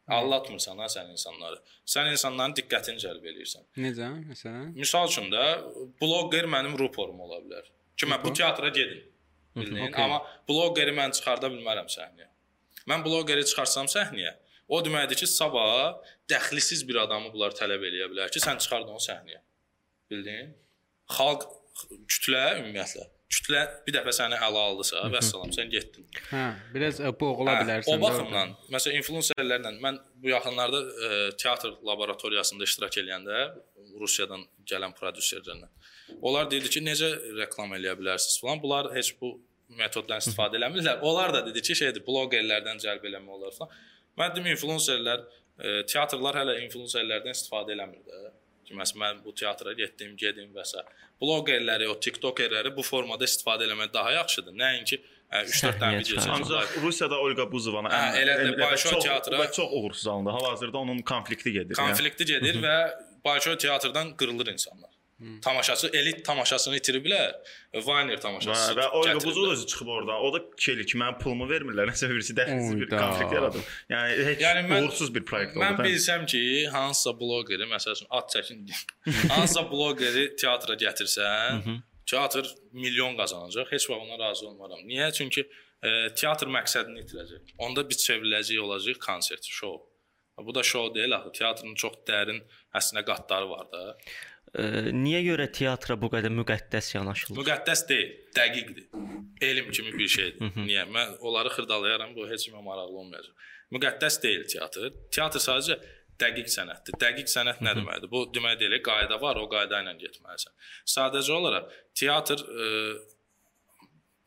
Allatmırsan ha sən insanları. Sən insanların diqqətini cəlb eləyirsən. Necə? Məsələn? Misal üçün də bloqer mənim ruporum ola bilər. Ki mən bu teatra gedim. Bildin? okey. Amma bloqeri mən çıxarda bilmərəm səhnəyə. Mən bloqeri çıxarsam səhnəyə, o deməkdir ki, sabah dəxlisiz bir adamı bunlar tələb eləyə bilər ki, sən çıxard onu səhnəyə. Bildin? Xalq kütlə ümumiyyətlə kütlə bir dəfə səni ələ aldısa, vəssalam, sən getdin. Hə, biraz ə, boğula Hə, bilərsən. O baxımdan, məsələn, influencerlərlə mən bu yaxınlarda ə, teatr laboratoriyasında iştirak eləyəndə Rusiyadan gələn prodüserlərlə onlar deyirdi ki, necə reklam eləyə bilərsiniz falan. Bunlar heç bu metoddan istifadə eləmirlər. Onlar da dedi ki, şeydir, bloqerlərdən cəlb eləmək olar falan. Mən dedim influencerlər, ə, teatrlar hələ influencerlərdən istifadə eləmir də. Ki, məsələn, mən bu teatra getdim, gedim və s. Bloqerləri, o TikTokerləri bu formada istifadə eləmək daha yaxşıdır. Nəinki 3-4 dənə Səhnəyə video çəkib. Ancaq Rusiyada Olga Buzovana Hə, elə də çox, teatrı- çox uğursuz alındı. Hal-hazırda onun konflikti gedir. konflikti gedir və Bolşoi teatrdan qırılır insanlar. Tamaşaçı elit tamaşasını itiriblər. Vayner tamaşaçısı. və gətiriblər. Buzov özü çıxıb oradan. O da şeyli ki, mənim pulumu vermirlər. Nəsə birisi dəxilsiz bir konflikt yaradıb. Yəni heç Yəni mən- uğursuz bir proyekt oldu. Mən bilsəm ki, hansısa bloqeri, məsəl üçün ad çəkin. hansısa bloqeri teatra gətirsən, teatr milyon qazanacaq. Heç vaxt ona razı olmaram. Niyə? Çünki e, teatr məqsədini itirəcək. Onda biz çevriləcək olacaq konsert, şou. Bu da şou deyil axı. Teatrın çox dərin əslində qatları var da. Niyə görə teatra bu qədər müqəddəs yanaşılır? Müqəddəs deyil, dəqiqdir. Elm kimi bir şeydir. Niyə? Mən onları xırdalayaram, bu heç kimə maraqlı olmayacaq. Müqəddəs deyil teatr. Teatr sadəcə dəqiq sənətdir. Dəqiq sənət nə deməkdir? Bu demək deyil, qayda var, o qayda ilə getməlisən. Sadəcə olaraq teatr e,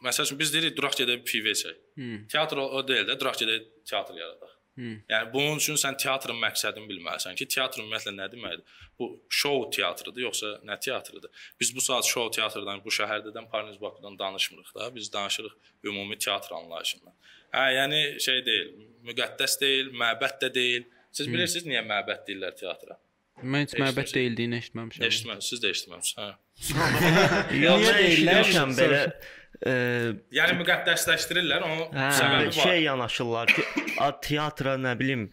məsəl üçün biz deyirik duraq gedək pivo içək. Teatr o, o deyil də, duraq gedək teatr yaradaq. Yəni bunun üçün sən teatrın məqsədini bilməlisən ki, teatr ümumiyyətlə nə deməkdir? Bu şou teatrıdır, yoxsa nə teatrıdır? Biz bu saat şou teatrdan, bu şəhərdən, Parniz Bakıdan danışmırıq da. Biz danışırıq ümumi teatr anlayışından. Hə, yəni şey deyil, müqəddəs deyil, məbəd də deyil. Siz bilirsiniz niyə məbəd deyirlər teatra? Mən heç məbəd deyildiyini eşitməmişəm. Eşitməmisiniz, siz də eşitməmisiniz. Hə. Yox, Niyə mən deyirlər? eşitmişəm belə e, Yəni müqəddəsləşdirirlər, onun hə, səbəbi var. şey yanaşırlar ki, teatra nə bilim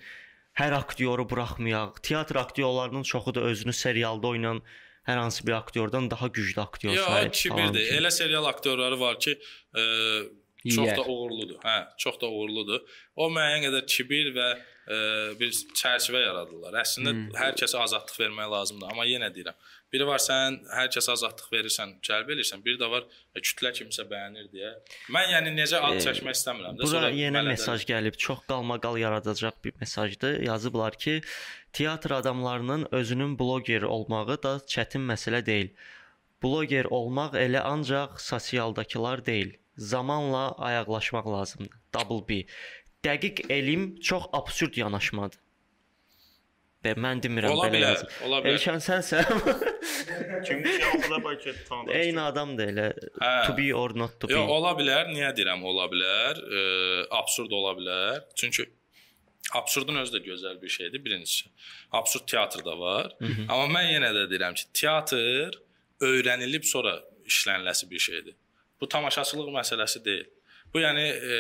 hər aktyoru buraxmayaq. Teatr aktyorlarının çoxu da özünü serialda oynayan hər hansı bir aktyordan daha güclü aktyor Yox, sayır. kibirdir. Elə serial aktyorları var ki, e, çox Yeyər. da uğurludur. Hə, çox da uğurludur. O müəyyən qədər kibir və e, bir çərçivə yaradırlar. Əslində hmm. hər kəsə azadlıq vermək lazımdır, amma yenə deyirəm. Biri var sən hər kəsə azadlıq verirsən, cəlb edirsən. Bir də var e, kütlə kimsə bəyənir deyə. Mən yəni necə ad çəkmək istəmirəm də. Bura sonra yenə mələdə- mesaj gəlib. Çox qalmaqal yaradacaq bir mesajdır. Yazıblar ki, teatr adamlarının özünün bloqer olmağı da çətin məsələ deyil. Bloqer olmaq elə ancaq sosialdakılar deyil. Zamanla ayaqlaşmaq lazımdır. Double B. Dəqiq elm çox absurd yanaşmadır. Mən demirəm Ola belə bilər, yazır. ola bilər. Elşən sənsən. Kim şahıda bəlkə tanıdığınız. Eyni adamdır elə. Hə. To be or not to be. Yox, ola bilər. Niyə deyirəm ola bilər? E, absurd ola bilər. Çünki absurdun özü də gözəl bir şeydir birincisi. Absurd teatrda var. Hı -hı. Amma mən yenə də deyirəm ki, teatr öyrənilib sonra işlənilməsi bir şeydir. Bu tamaşaçılıq məsələsi deyil. Bu yəni e,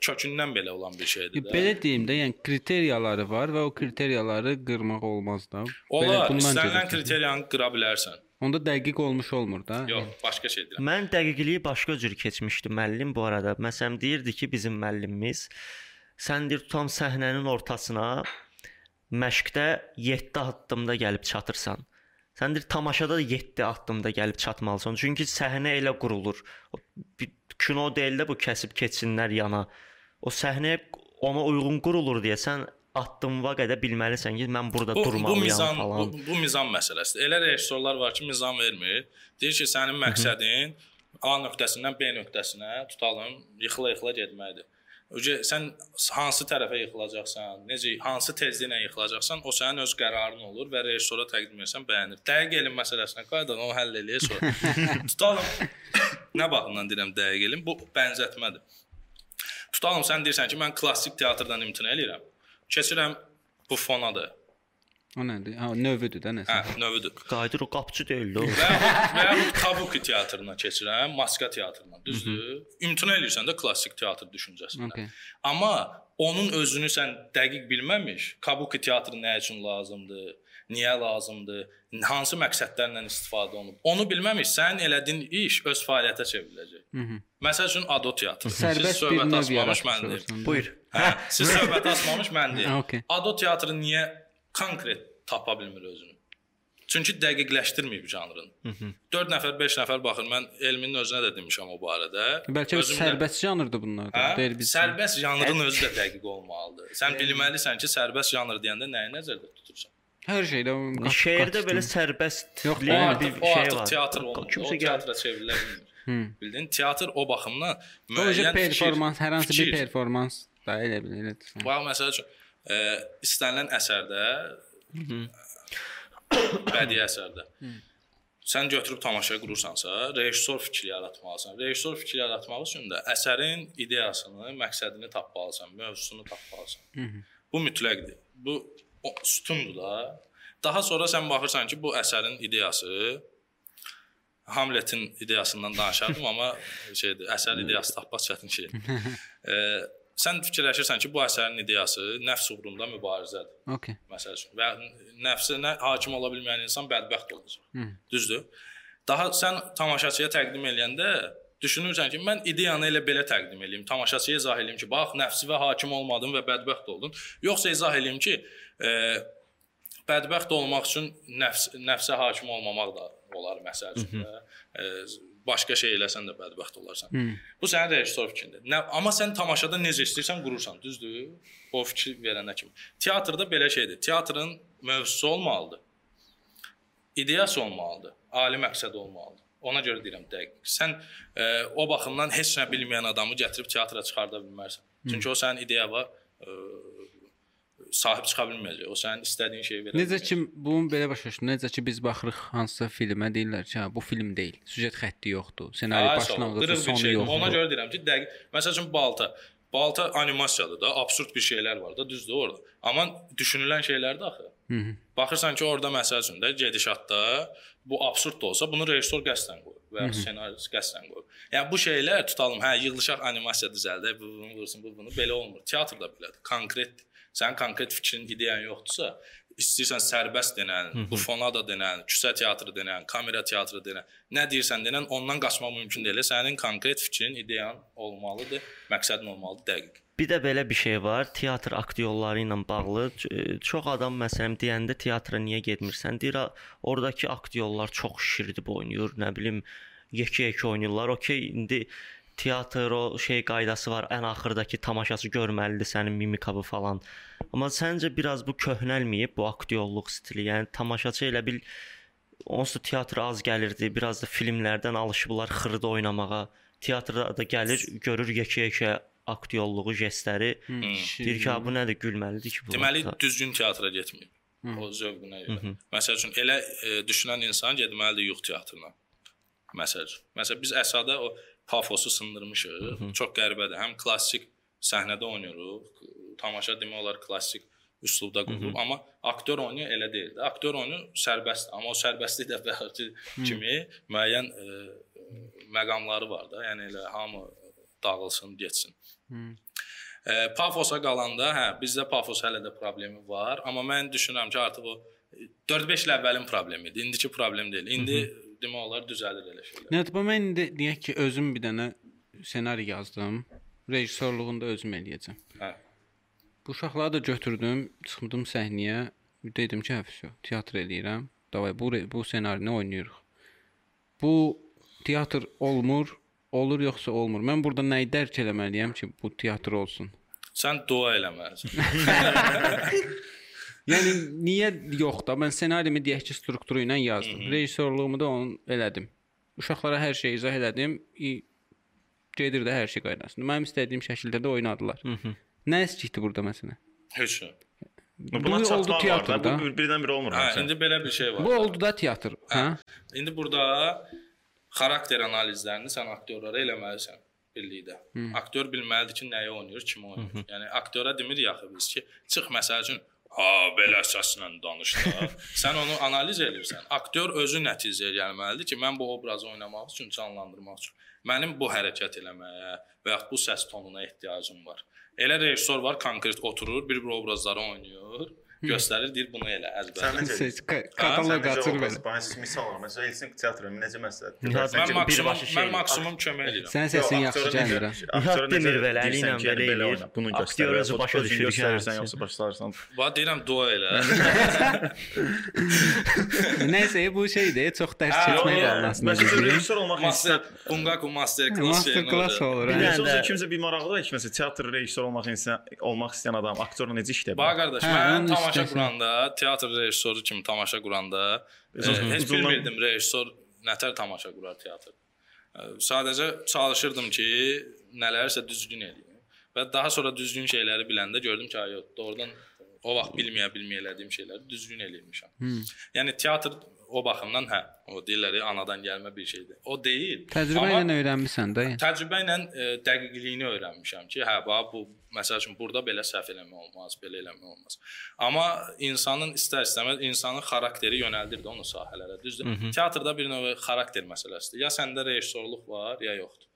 kökündən belə olan bir şeydir də. Belə deyim də, yəni kriteriyaları var və o kriteriyaları qırmaq olmaz da. Olar, bundan istənilən kriteriyanı qıra bilərsən. Onda dəqiq olmuş olmur da. Yox, başqa şey deyirəm. Mən dəqiqliyi başqa cür keçmişdi müəllim bu arada. Məsələn deyirdi ki, bizim müəllimimiz sən deyir tutam səhnənin ortasına məşqdə 7 addımda gəlib çatırsan. Sən deyir tamaşada da 7 addımda gəlib çatmalısan. Çünki səhnə elə qurulur. Kino deyil də bu kəsib keçsinlər yana. O səhnə ona uyğun qurulur deyə sən addımva qədər bilməlisən ki, mən burada Bu, bu durmalıyam mizan, falan. bu, bu mizan məsələsidir. Elə rejissorlar var ki, mizan vermir. Deyir ki, sənin məqsədin A nöqtəsindən B nöqtəsinə tutalım, yıxıla-yıxıla getməkdir. Sən hansı tərəfə yıxılacaqsan, necə hansı tezliklə yıxılacaqsan, o sənin öz qərarın olur və rejissora təqdim etsən bəyənir. Dəqiq elm məsələsinə qayıdaq, onu həll eləyək sonra. tutalım. nə baxımdan deyirəm dəqiq elm? Bu bənzətmədir. Tutalım sən deyirsən ki, mən klassik teatrdan imtina eləyirəm. Keçirəm bu fonadır. O nədir? Ha, növüdür də nəsə. Hə, növüdür. Qayıdır o qapıçı deyil də o. Və və kabuki teatrına keçirəm, maska teatrına, düzdür? İmtina eləyirsən də klassik teatr düşüncəsindən. Okay. Amma onun özünü sən dəqiq bilməmiş, kabuki teatrı nə üçün lazımdır, niyə lazımdır, hansı məqsədlərlə istifadə olunub, onu bilməmiş sənin elədiyin iş öz fəaliyyətə çevriləcək. Məsəl üçün ado teatrı. Sərbəst bir söhbət növ açmamış mən yaratmış deyirəm. olsun. Buyur. Hə, siz söhbət açmamış mən deyirəm. Ha, okay. Ado teatrı niyə konkret tapa bilmir özünü? Çünki dəqiqləşdirməyib janrını. 4 nəfər, 5 nəfər baxır. Mən elmin özünə də demişəm o barədə. Bəlkə Özüm də- sərbəst janrdır bunlar da. Hə? Deyil biz. Sərbəst janrın özü də dəqiq olmalıdır. Sən bilməlisən ki, sərbəst janr deyəndə nəyi nəzərdə tutursan. Hər şeydə Şeirdə belə sərbəst Yox, bir O artıq, bir şey var. teatr olmur. Kimsə teatra çevrilə bilmir. Bildin? Teatr o baxımdan müəyyən performans, hər hansı bir performans da elə bil elədir. Bax məsəl üçün e, istənilən əsərdə bədii əsərdə sən götürüb tamaşaya qurursansa, rejissor fikri yaratmalısan. Rejissor fikri yaratmaq üçün də əsərin ideyasını, məqsədini tapmalısan, mövzusunu tapmalısan. Bu mütləqdir. Bu o, sütundur da. Daha sonra sən baxırsan ki, bu əsərin ideyası Hamletin ideyasından danışardım, amma şeydir, əsər ideyası tapmaq çətin şeydir. e, sən fikirləşirsən ki, bu əsərin ideyası nəfs uğrunda mübarizədir. Okay. Məsəl üçün və nəfsinə hakim ola bilməyən insan bədbəxt olacaq. Hı. Düzdür? Daha sən tamaşaçıya təqdim eləyəndə düşünürsən ki, mən ideyanı elə belə təqdim eləyim, tamaşaçıya izah eləyim ki, bax, nəfsivə hakim olmadın və bədbəxt oldun. Yoxsa izah eləyim ki, e, bədbəxt olmaq üçün nəfs nəfsə hakim olmamaq da olar məsəl üçün də. E, başqa şey eləsən də bədbəxt olarsan. Hı. Bu sənin rejissor fikrindir. Nə amma sən tamaşada necə istəyirsən qurursan, düzdür? O fikri verənə kimi. Teatrda belə şeydir. Teatrın mövzusu olmalıdır. İdeyası olmalıdır. Ali məqsəd olmalıdır. Ona görə deyirəm dəqiq. Sən e, o baxımdan heç nə bilməyən adamı gətirib teatra çıxarda bilmərsən. Çünki o sənin ideyaya e, sahib çıxa bilməyəcək. O sənin istədiyin şeyi verə Necə ki bunu belə başa düşdüm. Necə ki biz baxırıq hansısa filmə deyirlər ki, hə bu film deyil. Süjet xətti yoxdur. Ssenari başlanğıcı, sonu şeydir. yoxdur. Ona görə deyirəm ki, dəqiq. Məsəl üçün balta. Balta animasiyadır da, absurd bir şeylər var da, düzdür orada. Amma düşünülən şeylərdir axı. Hı -hı. Baxırsan ki, orada məsəl üçün də gedişatda bu absurd da olsa, bunu rejissor qəsdən qoyub və ya ssenarist qəsdən qoyub. Yəni bu şeylər tutalım, hə, yığılışaq animasiya düzəldək, bu bunu vursun, bu bunu belə olmur. Teatrda belədir. Konkret sənin konkret fikrin, ideyan yoxdursa, istəyirsən sərbəst denən, bu fonada denən, küçə teatrı denən, kamera teatrı denən, nə deyirsən denən, ondan qaçmaq mümkün deyil. Sənin konkret fikrin, ideyan olmalıdır, məqsədin olmalıdır dəqiq. Bir də belə bir şey var, teatr aktyorları ilə bağlı e, çox adam məsələn deyəndə teatra niyə getmirsən? Deyir "A, oradakı aktyorlar çox şirdib oynayır, nə bilim, yekə-yekə oynayırlar. Okay, indi teatr o şey qaydası var. Ən axırdakı tamaşaçı görməlidir sənin mimikabı falan. Amma səncə biraz bu köhnəlməyib bu aktyorluq stili? Yəni tamaşaçı elə bil onsuz da teatra az gəlirdi. Biraz da filmlərdən alışıblar xırda oynamağa. Teatrda da gəlir, görür yekə-yekə aktyorluğu, jestləri. Deyir ki, "Ha, bu nədir? Gülməlidir ki bu." Deməli vaxtda." düzgün teatra getməyib. O zövqünə görə. Məsəl üçün elə e, düşünən insan getməlidir yux teatrına. Məsəl üçün. Məsələn biz əsada o pafosu sındırmışıq. Çox qəribədir. Həm klassik səhnədə oynayırıq. Tamaşa demək olar klassik üslubda qurulub, amma aktyor oyunu elə deyil. Aktyor oyunu sərbəst, amma o sərbəstlik də bəzi kimi müəyyən e, məqamları var da. Yəni elə hamı dağılsın, getsin. E, pafosa qalanda, hə, bizdə pafos hələ də problemi var, amma mən düşünürəm ki, artıq o 4-5 il əvvəlin problemi idi. İndiki problem deyil. İndi demək olar düzəlir elə şeylər. Nə bax mən indi deyək ki, özüm bir dənə ssenari yazdım. Rejissorluğunu da özüm eləyəcəm. Hə. Bu uşaqları da götürdüm, çıxdım səhnəyə. Dedim ki, hə, vəsə, teatr eləyirəm. Davay bu bu ssenarini oynayırıq. Bu teatr olmur, olur yoxsa olmur. Mən burada nəyi dərk eləməliyəm ki, bu teatr olsun? Sən dua eləməlisən. Yəni niyə yox da? Mən ssenarimi deyək ki, strukturu ilə yazdım. Rejissorluğumu da onun elədim. Uşaqlara hər şeyi izah elədim. İ- Gedir də hər şey qaydasında. Mənim istədiyim şəkildə də oynadılar. Nə əskikdir burada məsələn? Heç nə. Buna Bu oldu çatmaq da. teatrda. Bu bir- birdən bir olmur. Hə, məncə. indi belə bir şey var. Bu oldu da teatr, hə? İndi burada xarakter analizlərini sən aktyorlara eləməlisən birlikdə. Aktyor bilməlidir ki, nəyi oynayır, kimi oynayır. Yəni aktyora demirik axı biz ki, çıx məsəl üçün Ha, belə səslə danış da. sən onu analiz edirsən. Aktyor özü nəticəyə gəlməlidir ki, mən bu obrazı oynamaq üçün, canlandırmaq üçün mənim bu hərəkət eləməyə və yaxud bu səs tonuna ehtiyacım var. Elə rejissor var, konkret oturur, bir-bir obrazları oynayır, göstərir, deyir bunu elə Sən əzbər. necə Seç, ka- Sən necə obraz- belə. Bana misal var. Məsələn, Helsinki teatrının necə məsləhət? Nihat, Mən maksimum birbaşa şey- mən maksimum kömək edirəm. Sənin səsin yaxşı gəlmir. ha. Nihat demir belə, əli ilə belə eləyir. Bunu Aktyor göstərir. özü başa Özün düşür ki, göstərirsən hə, yoxsa başlarsan. Va deyirəm dua elə. Nəysə bu şeydir, çox dərs Hə, lazım aslında. Məsələn, rejissor olmaq Master insan Bungaku master class Master class olur. Hə. Rejissor də- kimsə bir maraqlı da ki, məsələn, teatr rejissor olmaq insan olmaq istəyən adam aktorla necə işləyə Bax qardaş, Hə, mən onun tamaşa quranda, teatr rejissoru kimi tamaşa quranda e, heç bilmirdim rejissor nətər tamaşa qurar teatr. E, Sadəcə çalışırdım ki, nələrsə düzgün eləyim. Və daha sonra düzgün şeyləri biləndə gördüm ki, yox, doğrudan o vaxt bilməyə bilməyə elədiyim şeyləri düzgün eləyirmişəm. Hmm. Yəni teatr o baxımdan hə, o deyirlər anadan gəlmə bir şeydir. O deyil. Təcrübə Amma- ilə öyrənmisən də. Təcrübə ilə e, dəqiqliyini öyrənmişəm ki, hə, bax bu məsəl üçün burada belə səhv eləmək olmaz, belə eləmək olmaz. Amma insanın istər-istəməz insanın xarakteri yönəldir də onu sahələrə. Düzdür? Hı -hı. Teatrda bir növ xarakter məsələsidir. Ya səndə rejissorluq var, ya yoxdur.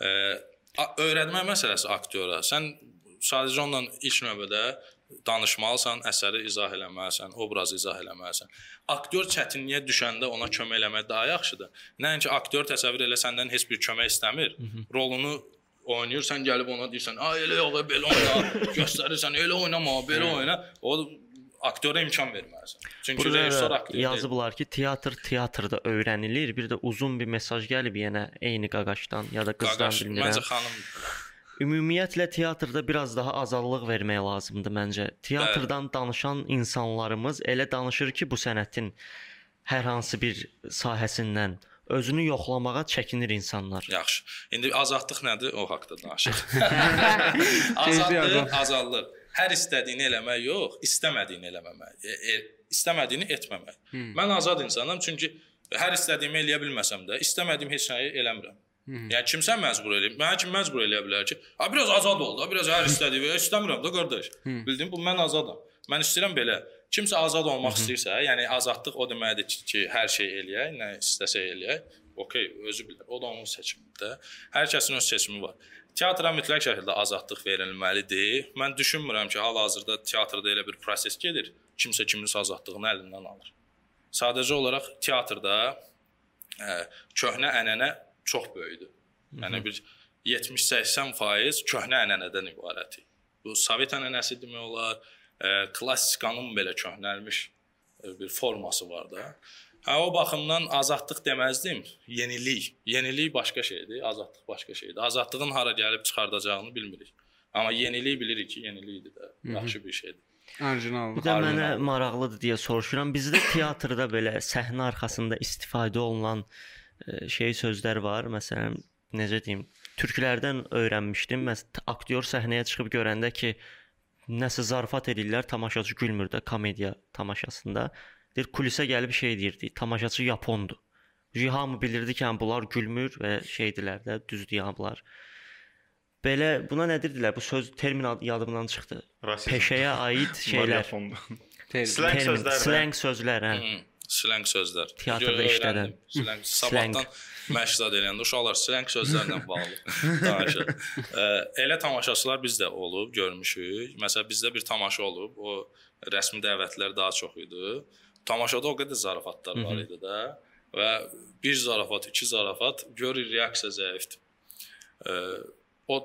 E, a- öyrətmə məsələsi aktyora. Sən sadəcə onunla ilk növbədə danışmalısan, əsəri izah eləməlisən, obrazı izah eləməlisən. Aktyor çətinliyə düşəndə ona kömək eləmək daha yaxşıdır. Nəinki aktyor təsəvvür elə səndən heç bir kömək istəmir. Rolunu oynayır, sən gəlib ona deyirsən, "Ay elə yox, belə oyna." göstərirsən, "Elə oynama, belə oyna." O aktyora imkan verməlisən. Çünki rejissor Burada aktyor deyil. yazıblar ki, teatr teatrda öyrənilir. Bir də uzun bir mesaj gəlib yenə eyni qaqaşdan ya da qızdan Qaqaş, bilmirəm. Məncə xanım Ümumiyyətlə teatrda biraz daha azadlıq vermək lazımdır məncə. Teatrdan danışan insanlarımız elə danışır ki, bu sənətin hər hansı bir sahəsindən özünü yoxlamağa çəkinir insanlar. Yaxşı. İndi azadlıq nədir? O haqqda danışaq. Azadlıq, azad. azadlıq. Hər istədiyini eləmək yox, istəmədiyini eləməmək. E, e, istəmədiyini etməmək. Hmm. Mən azad insanam çünki hər istədiyimi eləyə bilməsəm də, istəmədiyim heç nəyi eləmirəm. Yəni kimsə məcbur eləyir. Mənə kim məcbur eləyə bilər ki, "A biraz azad ol da, biraz hər istədiyimi istəmirəm də qardaş." Bildin bu mən azadam. Mən istəyirəm belə. Kimsə azad olmaq istəyirsə, yəni azadlıq o deməkdir ki, ki, hər şey eləyək, nə istəsə eləyək. Okay, özü bilər. O da onun seçimidir də. Hər kəsin öz seçimi var. Teatra mütləq şəkildə azadlıq verilməlidir. Mən düşünmürəm ki, hal-hazırda teatrda elə bir proses gedir. Kimsə kiminsə azadlığını əlindən alır. Sadəcə olaraq teatrda ə, köhnə ənənə çox böyükdür. Yəni bir 70-80% köhnə ənənədən ibarətdir. Bu Sovet ənənəsi demək olar, ə, klassikanın belə köhnəlmiş ə, bir forması var da. Hə o baxımdan azadlıq deməzdim, yenilik. Yenilik başqa şeydir, azadlıq başqa şeydir. Azadlığın hara gəlib çıxardacağını bilmirik. Amma yenilik bilirik ki, yenilikdir də, yaxşı bir şeydir. Orijinal. Bir də mənə maraqlıdır deyə soruşuram. Bizdə teatrda belə səhnə arxasında istifadə olunan e, şey sözlər var. Məsələn, necə deyim, türklərdən öyrənmişdim. Məs aktyor səhnəyə çıxıb görəndə ki, nəsə zarafat eləyirlər, tamaşaçı gülmür də komediya tamaşasında. Deyir kulisə gəlib şey deyirdi, tamaşaçı yapondur. Hamı bilirdi ki, həm bunlar gülmür və şeydilər də, düzdür yağıblar. Belə buna nə dedilər? Bu söz termin ad- yadımdan çıxdı. Rasizm. Peşəyə aid şeylər. Slang sözlər də. slang sözlər, hə. Slang sözlər. Teatrda işlədən. Slang sabahdan məşq eləyəndə uşaqlar slang sözlərlə bağlı danışır. Elə tamaşaçılar bizdə olub, görmüşük. Məsələn, bizdə bir tamaşa olub, o rəsmi dəvətlər daha çox idi. Tamaşada o qədər zarafatlar var idi də və bir zarafat, iki zarafat görür reaksiya zəifdir. O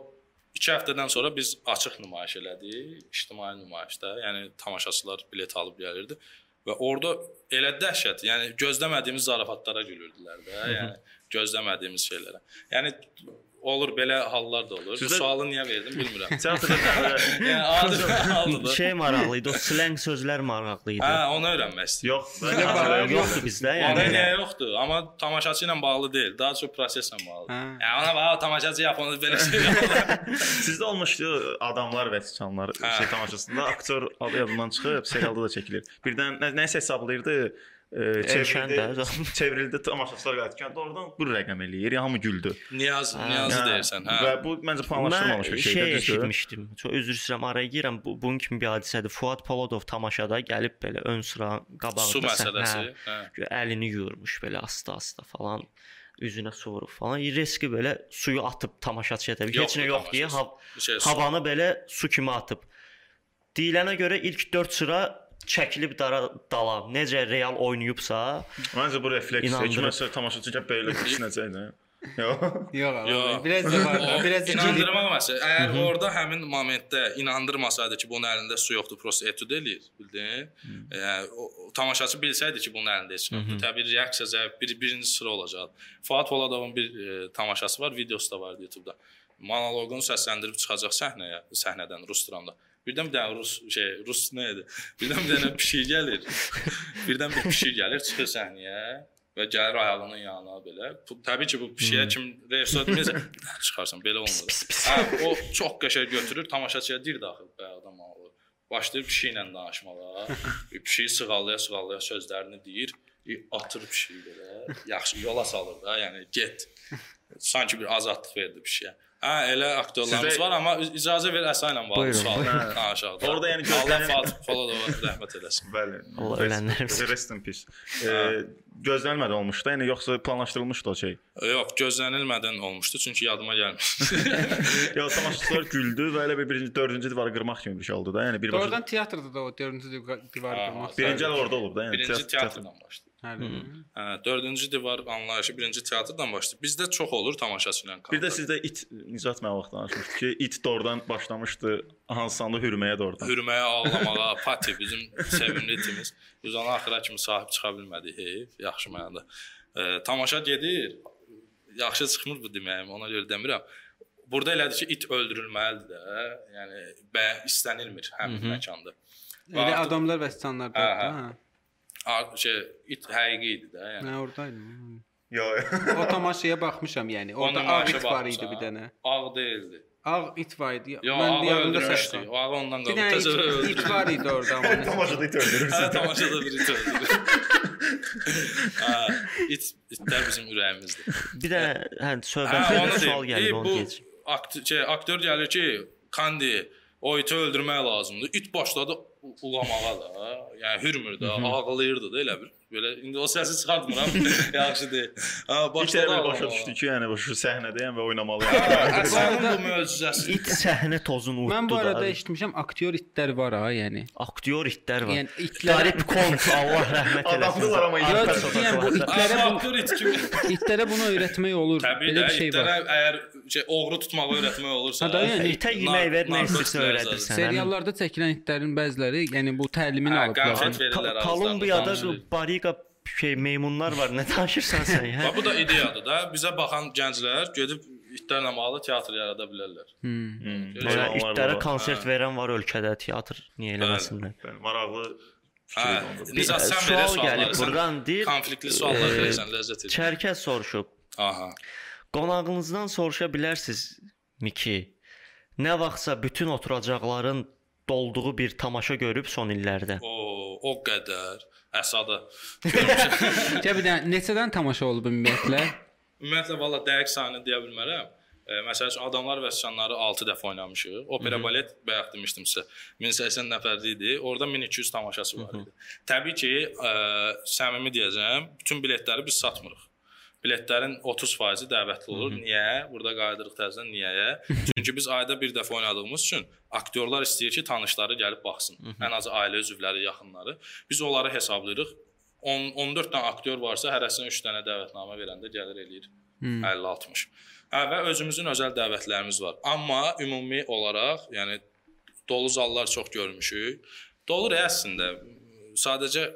2 həftədən sonra biz açıq nümayiş elədik, ictimai nümayişdə. Yəni tamaşaçılar bilet alıb gəlirdi və orada elə dəhşət, yəni gözləmədiyimiz zarafatlara gülürdülər də, yəni gözləmədiyimiz şeylərə. Yəni olur belə hallar da olur. Sizdə- Bu sualı niyə verdim bilmirəm. Teatrda da- yəni aldı. Şey maraqlı idi, o slang sözlər maraqlı idi. Hə, onu öyrənmək istəyirəm. Yox, Yoxdur bizdə, Yəni yəni. niyə yoxdur? Amma tamaşaçı ilə bağlı deyil, daha çox proseslə bağlıdır. Hə. Yəni ona bax tamaşaçı yapanda belə şey. Sizdə olmuşdu adamlar və siçanlar şey tamaşasında aktyor adı yadımdan çıxıb, serialda da çəkilir. Birdən nə, nəsə hesablayırdı. Çevrildi, çevrildi tamaşaçılar qayıtdı. Oradan bu rəqəm eləyir, ya hamı güldü. Niyaz, niyazı Hə. deyirsən, hə. Və bu məncə planlaşdırılmamış bir şey şeydir. düzdür? eşitmişdim. Çox üzr istəyirəm, araya girəm. Bu bunun kimi bir hadisədir. Fuad Polodov tamaşada gəlib belə ön sıra qabağında Su məsələsi, səhnə- hə. Gö- əlini yuyurmuş belə asta-asta falan üzünə su vurub falan. Riski belə suyu atıb tamaşaçıya təbii. Heç nə yox deyə hav şey su- havanı belə su kimi atıb. Deyilənə görə ilk 4 sıra çəkilib dara dala. Necə real oynayıbsa, Məncə bu refleks, İnandırıb. kiməsə tamaşaçı gəl belə düşünəcəkdi. Yox. Yox, Yox. biraz da var. Biraz inandırmaq məsələ. Əgər orada həmin momentdə inandırmasaydı ki, bunun əlində su yoxdur, prosta etud eləyir, bildin? Yəni o, tamaşaçı bilsəydi ki, bunun əlində heç nə yoxdur, təbii reaksiya zəif bir birinci sıra olacaq. Fuad Poladovun bir e, tamaşası var, videosu da var YouTube-da. Monoloqunu səsləndirib çıxacaq səhnəyə, səhnədən rus dilində. Birdən bir dənə rus şey, rus nə idi? Birdən bir dənə pişik gəlir. Birdən bir pişik gəlir, çıxır səhnəyə və gəlir ayağının yanına belə. Təbii ki, bu pişiyə kim rejissor demirsə, çıxarsan belə olmur. Hə, o çox qəşəng götürür, tamaşaçıya deyir daxil bə adam ağlı. Başlayır pişiklə danışmağa. Pişiyi sığallaya sığallaya sözlərini deyir, atır pişiyi belə. Yaxşı yola salır da, yəni get. Sanki bir azadlıq verdi pişiyə. Hə, elə aktyorlarımız Sizdə- var, amma izazə ver əsa ilə bağlı Buyurun, sual buyurun. danışaq. Orada yəni Allah gözlənilən- Fatih Poladova rəhmət eləsin. Bəli. Allah ölənlərimiz. Rest in peace. E, gözlənilmədən olmuşdu. Yəni yoxsa planlaşdırılmışdı o şey. Yox, gözlənilmədən olmuşdu, çünki yadıma gəlmir. Ya tamaşaçılar güldü və elə bir birinci, dördüncü divarı qırmaq kimi bir şey oldu da. Yəni bir Oradan teatrda da o 4-cü divar Ha, qırmaq. birinci orada olub da. Yəni Birinci teatr- teatrdan başladı. Hə. Hə, dördüncü divar anlayışı birinci teatrdan başladı. Bizdə çox olur tamaşaçı ilə Bir də sizdə it Nicat mən vaxt danışmışdı ki, it doğrudan başlamışdı hansanda hürməyə doğrudan. hürməyə, ağlamağa, pati bizim sevimli itimiz. Biz ona axıra kimi sahib çıxa bilmədik. Heyf, yaxşı mənada. E, tamaşa gedir. Yaxşı çıxmır bu deməyim, ona görə demirəm. Burada elədir ki, it öldürülməlidir də. Yəni bə istənilmir həmin məkanda. Elə Artıq- adamlar və insanlar da Hə, hə. ha. A- şey it həqiqi idi də, yəni. Mən oradaydım. Yo. O tamaşaya baxmışam yəni. Onun ağ it var idi bir dənə. Ağ deyildi. Ağ it var idi. Yo, Mən yadımda öldürmüşdü. səs. O ağı ondan Bir qalıb. dənə it, it var idi orada amma. Tamaşada it Hə, öldürürsən. tamaşada bir it öldürür. Hə, it itlər bizim ürəyimizdir. Bir də hə Hə, söhbətdə bir sual gəlir onu deyəcəm. aktyor, şey, aktyor gəlir ki, Kandi o iti öldürmək lazımdır. İt başladı ulamağa da. Yəni hürmür də, ağlayırdı da elə bir. Belə indi o səsi çıxartmıram. Yaxşı deyil. Ha, elə başa düşdü ki, yəni bu səhnədəyəm və oynamalıyam. Əslində bu möcüzəsi. İt səhnə tozunu Mən bu utdu arada da. eşitmişəm aktyor itlər var ha, yəni. Aktyor itlər var. Yəni itlərə Garip Kont Allah rəhmət eləsin. Adamdılar amma itlər bu itlərə aktyor it kimi. itlərə bunu öyrətmək olur. Belə bir şey itlərə var. əgər şey oğru tutmağı öyrətmək olursa, Ha, yəni itə yemək ver, nə istəsə öyrədirsən. Seriallarda çəkilən itlərin bəziləri, yəni bu təlimini alıblar. Kolumbiyada danışır. Bariqa şey meymunlar var. Nə danışırsan sən ya? Bax bu da ideyadır da. Bizə baxan gənclər gedib itlərlə bağlı teatr yarada bilərlər. Hmm. Məsələn, Onlar itlərə konsert Hə. verən var ölkədə teatr niyə eləməsinlər? Bəli, maraqlı Hə, fikir oldu. Nizam sən sual belə gəlib sualları, sən burdan deyir. konfliktli suallar e, verirsən, ləzzət edir. Çərkəz soruşub. Aha. Qonağınızdan soruşa bilərsinizmi ki, nə vaxtsa bütün oturacaqların dolduğu bir tamaşa görüb son illərdə? O o qədər Əsada. Gəl bir də neçədən tamaşa olub ümumiyyətlə? Ümumiyyətlə valla dəqiq sayını deyə bilmərəm. E, məsəl üçün adamlar və siçanları 6 dəfə oynamışıq. Opera balet bayaq demişdim sizə 1080 nəfərli idi. Orada 1200 tamaşaçı var idi. Təbii ki, ə, səmimi deyəcəm, bütün biletləri biz satmırıq. Biletlərin 30%-i dəvətli olur. Niyə? Burada qayıdırıq təzədən niyəyə? Çünki biz ayda bir dəfə oynadığımız üçün aktyorlar istəyir ki, tanışları gəlib baxsın. Ən azı ailə üzvləri, yaxınları. Biz onları hesablayırıq. 10 14 dənə aktyor varsa, hərəsinə 3 dənə dəvətnamə verəndə gəlir eləyir 50-60. Hə və özümüzün özəl dəvətlərimiz var. Amma ümumi olaraq, yəni dolu zallar çox görmüşük. Dolur əslində. Sadəcə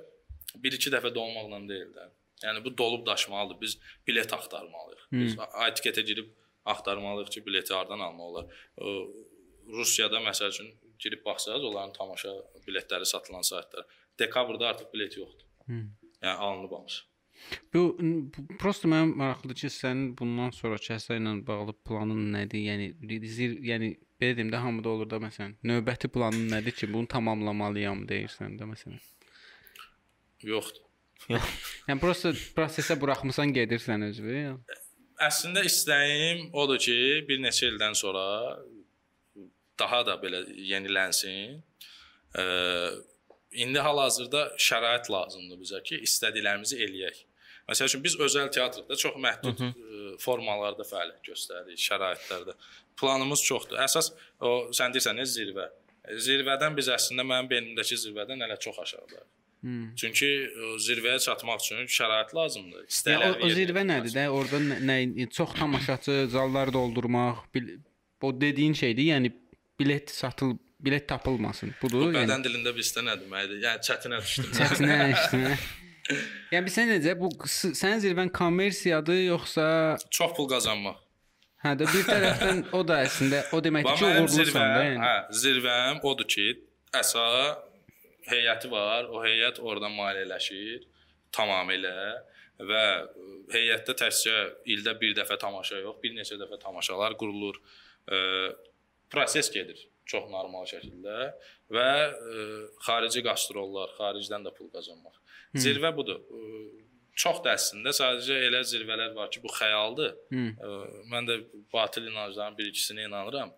1-2 dəfə dolmaqla deyil də. Yəni bu dolub daşmalıdır. Biz bilet axtarmalıyıq. Biz etiketə girib axtarmalıyıq ki, bileti hardan almaq olar. Rusiyada məsəl üçün girib baxsaz, onların tamaşa biletləri satılan saytlar. Dekabrda artıq bilet yoxdur. Yəni alınıb hamısı. Bu, prosta mənim maraqlıdır ki, sənin bundan sonrakı əsər ilə bağlı planın nədir? Yəni zir, yəni belə deyim də hamıda olur da məsələn, növbəti planın nədir ki, bunu tamamlamalıyam deyirsən də məsələn. Yoxdur. Yəni prosta prosesə buraxmısan, gedirsən özü. Əslində istəyim odur ki, bir neçə ildən sonra daha da belə yenilənsin. Ə, indi hal-hazırda şərait lazımdır bizə ki, istədiklərimizi eləyək. Məsəl üçün biz özəl teatrda çox məhdud ə, formalarda fəaliyyət göstəririk, şəraitlərdə. Planımız çoxdur. Əsas o sən deyirsən, zirvə. Zirvədən biz əslində mənim beynimdəki zirvədən hələ çox aşağıdayıq. Hmm. Çünki o zirvəyə çatmaq üçün şərait lazımdır. Yəni, İstəklər. o, o zirvə nədir də? Orada nə, nə çox tamaşaçı, zalları doldurmaq, bil, o dediyin şeydir. Yəni bilet satıl bilet tapılmasın. Budur. Bu yəni bədən dilində bizdə nə deməkdir? Yəni çətinə düşdüm. çətinə işinə. Yəni sən necə bu sənin zirvən kommersiyadır yoxsa Çox pul qazanmaq. hə də bir tərəfdən o da əslində o deməkdir ki, uğurlusan da yəni. hə, zirvəm odur ki, əsa heyəti var, o heyət oradan maliyyələşir tamamilə və heyətdə təkcə ildə bir dəfə tamaşa yox, bir neçə dəfə tamaşalar qurulur. Proses gedir çox normal şəkildə və e, xarici qastrollar, xaricdən də pul qazanmaq. Zirvə budur. Çox da əslində sadəcə elə zirvələr var ki, bu xəyaldır. Hı. E, mən də batil inancların bir ikisinə inanıram.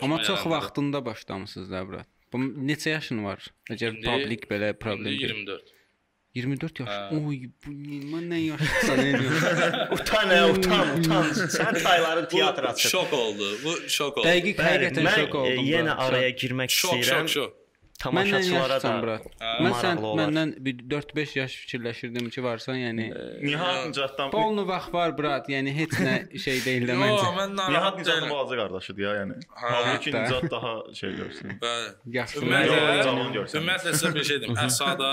Amma çox vaxtında başlamısınız da bura. Bu neçə yaşın var? Əgər publik belə problem İndi deyil. 24. 24 yaş. Oy, bu mən nə yaşlısan nə Utan, ə, utan, utan. Sən tayların teatr açıb. Şok oldu. Bu şok oldu. Dəqiq həqiqətən mən şok e, oldum. yenə araya girmək Şok, şok, istəyirəm. şok. Tamaşaçılara da. Mən sən məndən bir 4-5 yaş fikirləşirdim ki, varsan, yəni Nihat Nicatdan polnu vaxt var brat, yəni heç nə şey deyil də məncə. mən Nihat Nicatın balaca qardaşıdır ya, yəni. Halbuki Hətta. Nicat daha şey görsün. Bəli. Yaşlı. Ümumiyyətlə- sizə bir şey deyim. Əsada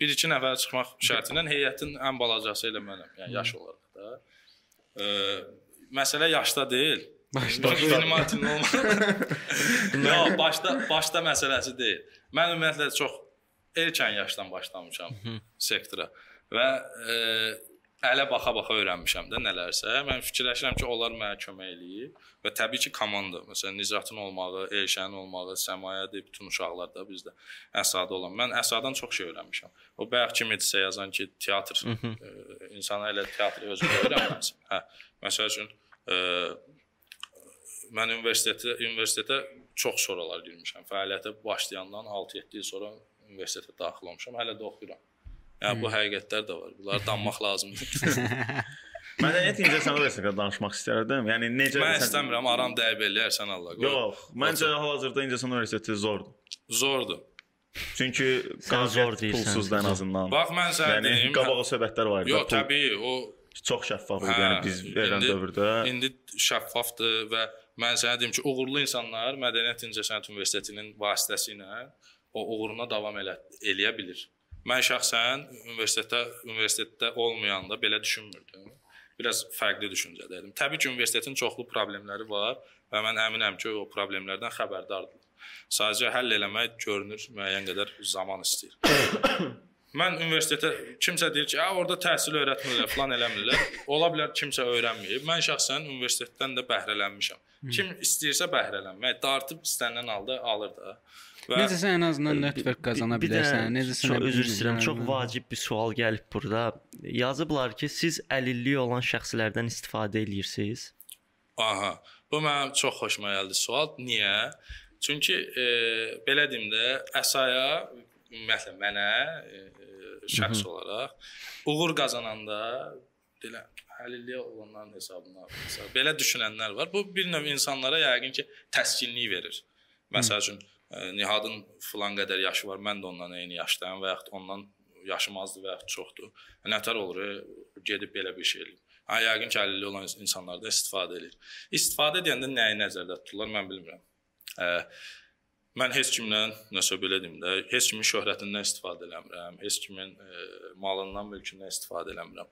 1-2 nəfər çıxmaq şərti ilə heyətin ən balacası elə mənəm, yəni yaş olaraq da. E, məsələ yaşda deyil. Başda minimatin olmaq. Yox, başda başda məsələsi deyil. Mən ümumiyyətlə çox erkən yaşdan başlamışam sektora və e, ələ baxa-baxa öyrənmişəm də nələrsə. Mən fikirləşirəm ki, onlar mənə kömək eləyir və təbii ki, komanda, məsələn, Nicatın olmağı, Elşənin olmağı, Səmayədir, bütün uşaqlar da bizdə əsada olan. Mən əsadan çox şey öyrənmişəm. O bayaq kim idisə yazan ki, teatr e, insana elə teatrı özü öyrənməlisən. Hə, məsəl üçün e, mən universitetə universitetə çox sonralar girmişəm. Fəaliyyətə başlayandan 6-7 il sonra universitetə daxil olmuşam. Hələ də oxuyuram. Yəni bu həqiqətlər də var. Bunları danmaq lazımdır. Mədəniyyət incəsənət haqqında danışmaq istərdim. Yəni necə mən sən- istəmirəm aram dəyə beləyərsən Allah. qoy. Yox, məncə hal-hazırda incəsənət universiteti zordur. Zordur. Çünki Sən zor qanun deyirsən. pulsuzdur ən azından. Bax mən sənə yəni deyim. qabağa söhbətlər var idi. Yox, Pul təbii o çox şəffaf idi. Hə, Yəni biz verən dövrdə indi şəffafdır və mən sənə deyim ki, uğurlu insanlar Mədəniyyət İncəsənət Universitetinin vasitəsilə o uğuruna davam elə eləyə bilir. Mən şəxsən universitetdə universitetdə olmayanda belə düşünmürdüm. Biraz fərqli düşüncədəydim. Təbii ki, universitetin çoxlu problemləri var və mən əminəm ki, o problemlərdən xəbərdardırlar. Sadəcə həll eləmək görünür müəyyən qədər zaman istəyir. Mən universitetə kimsə deyir ki, "A, orada təhsil öyrətmirlər, falan eləmirlər." Ola bilər kimsə öyrənməyib. Mən şəxsən universitetdən də bəhrələnmişəm. Kim istəyirsə bəhrələnmək, dartıb istənilən halda alır da. Və Necəsə ən azından network qazana Bir də bilərsən. Necəsə çox üzr istəyirəm, çox vacib bir sual gəlib burada. Yazıblar ki, siz əlilliyi olan şəxslərdən istifadə eləyirsiniz. Aha. Bu mənim çox xoşuma gəldi sual. Niyə? Çünki e, belə deyim də, əsaya ümumiyyətlə mənə e, şəxs olaraq uğur qazananda belə əlilliyi olanların hesabına məsəl belə düşünənlər var. Bu bir növ insanlara yəqin ki, təskinlik verir. Məsəl üçün e, Nihadın filan qədər yaşı var, mən də ondan eyni yaşdayam və yaxud ondan yaşım azdır və yaxud çoxdur. Nətər olur, e, gedib belə bir şey eləyir. Ha, yəqin ki, əlilliyi olan insanlar da istifadə edir. İstifadə edəndə nəyi nəzərdə tuturlar, mən bilmirəm. Ə, mən heç kimlə nəsə belə deyim də, heç kimin şöhrətindən istifadə eləmirəm, heç kimin ə, malından, mülkündən istifadə eləmirəm.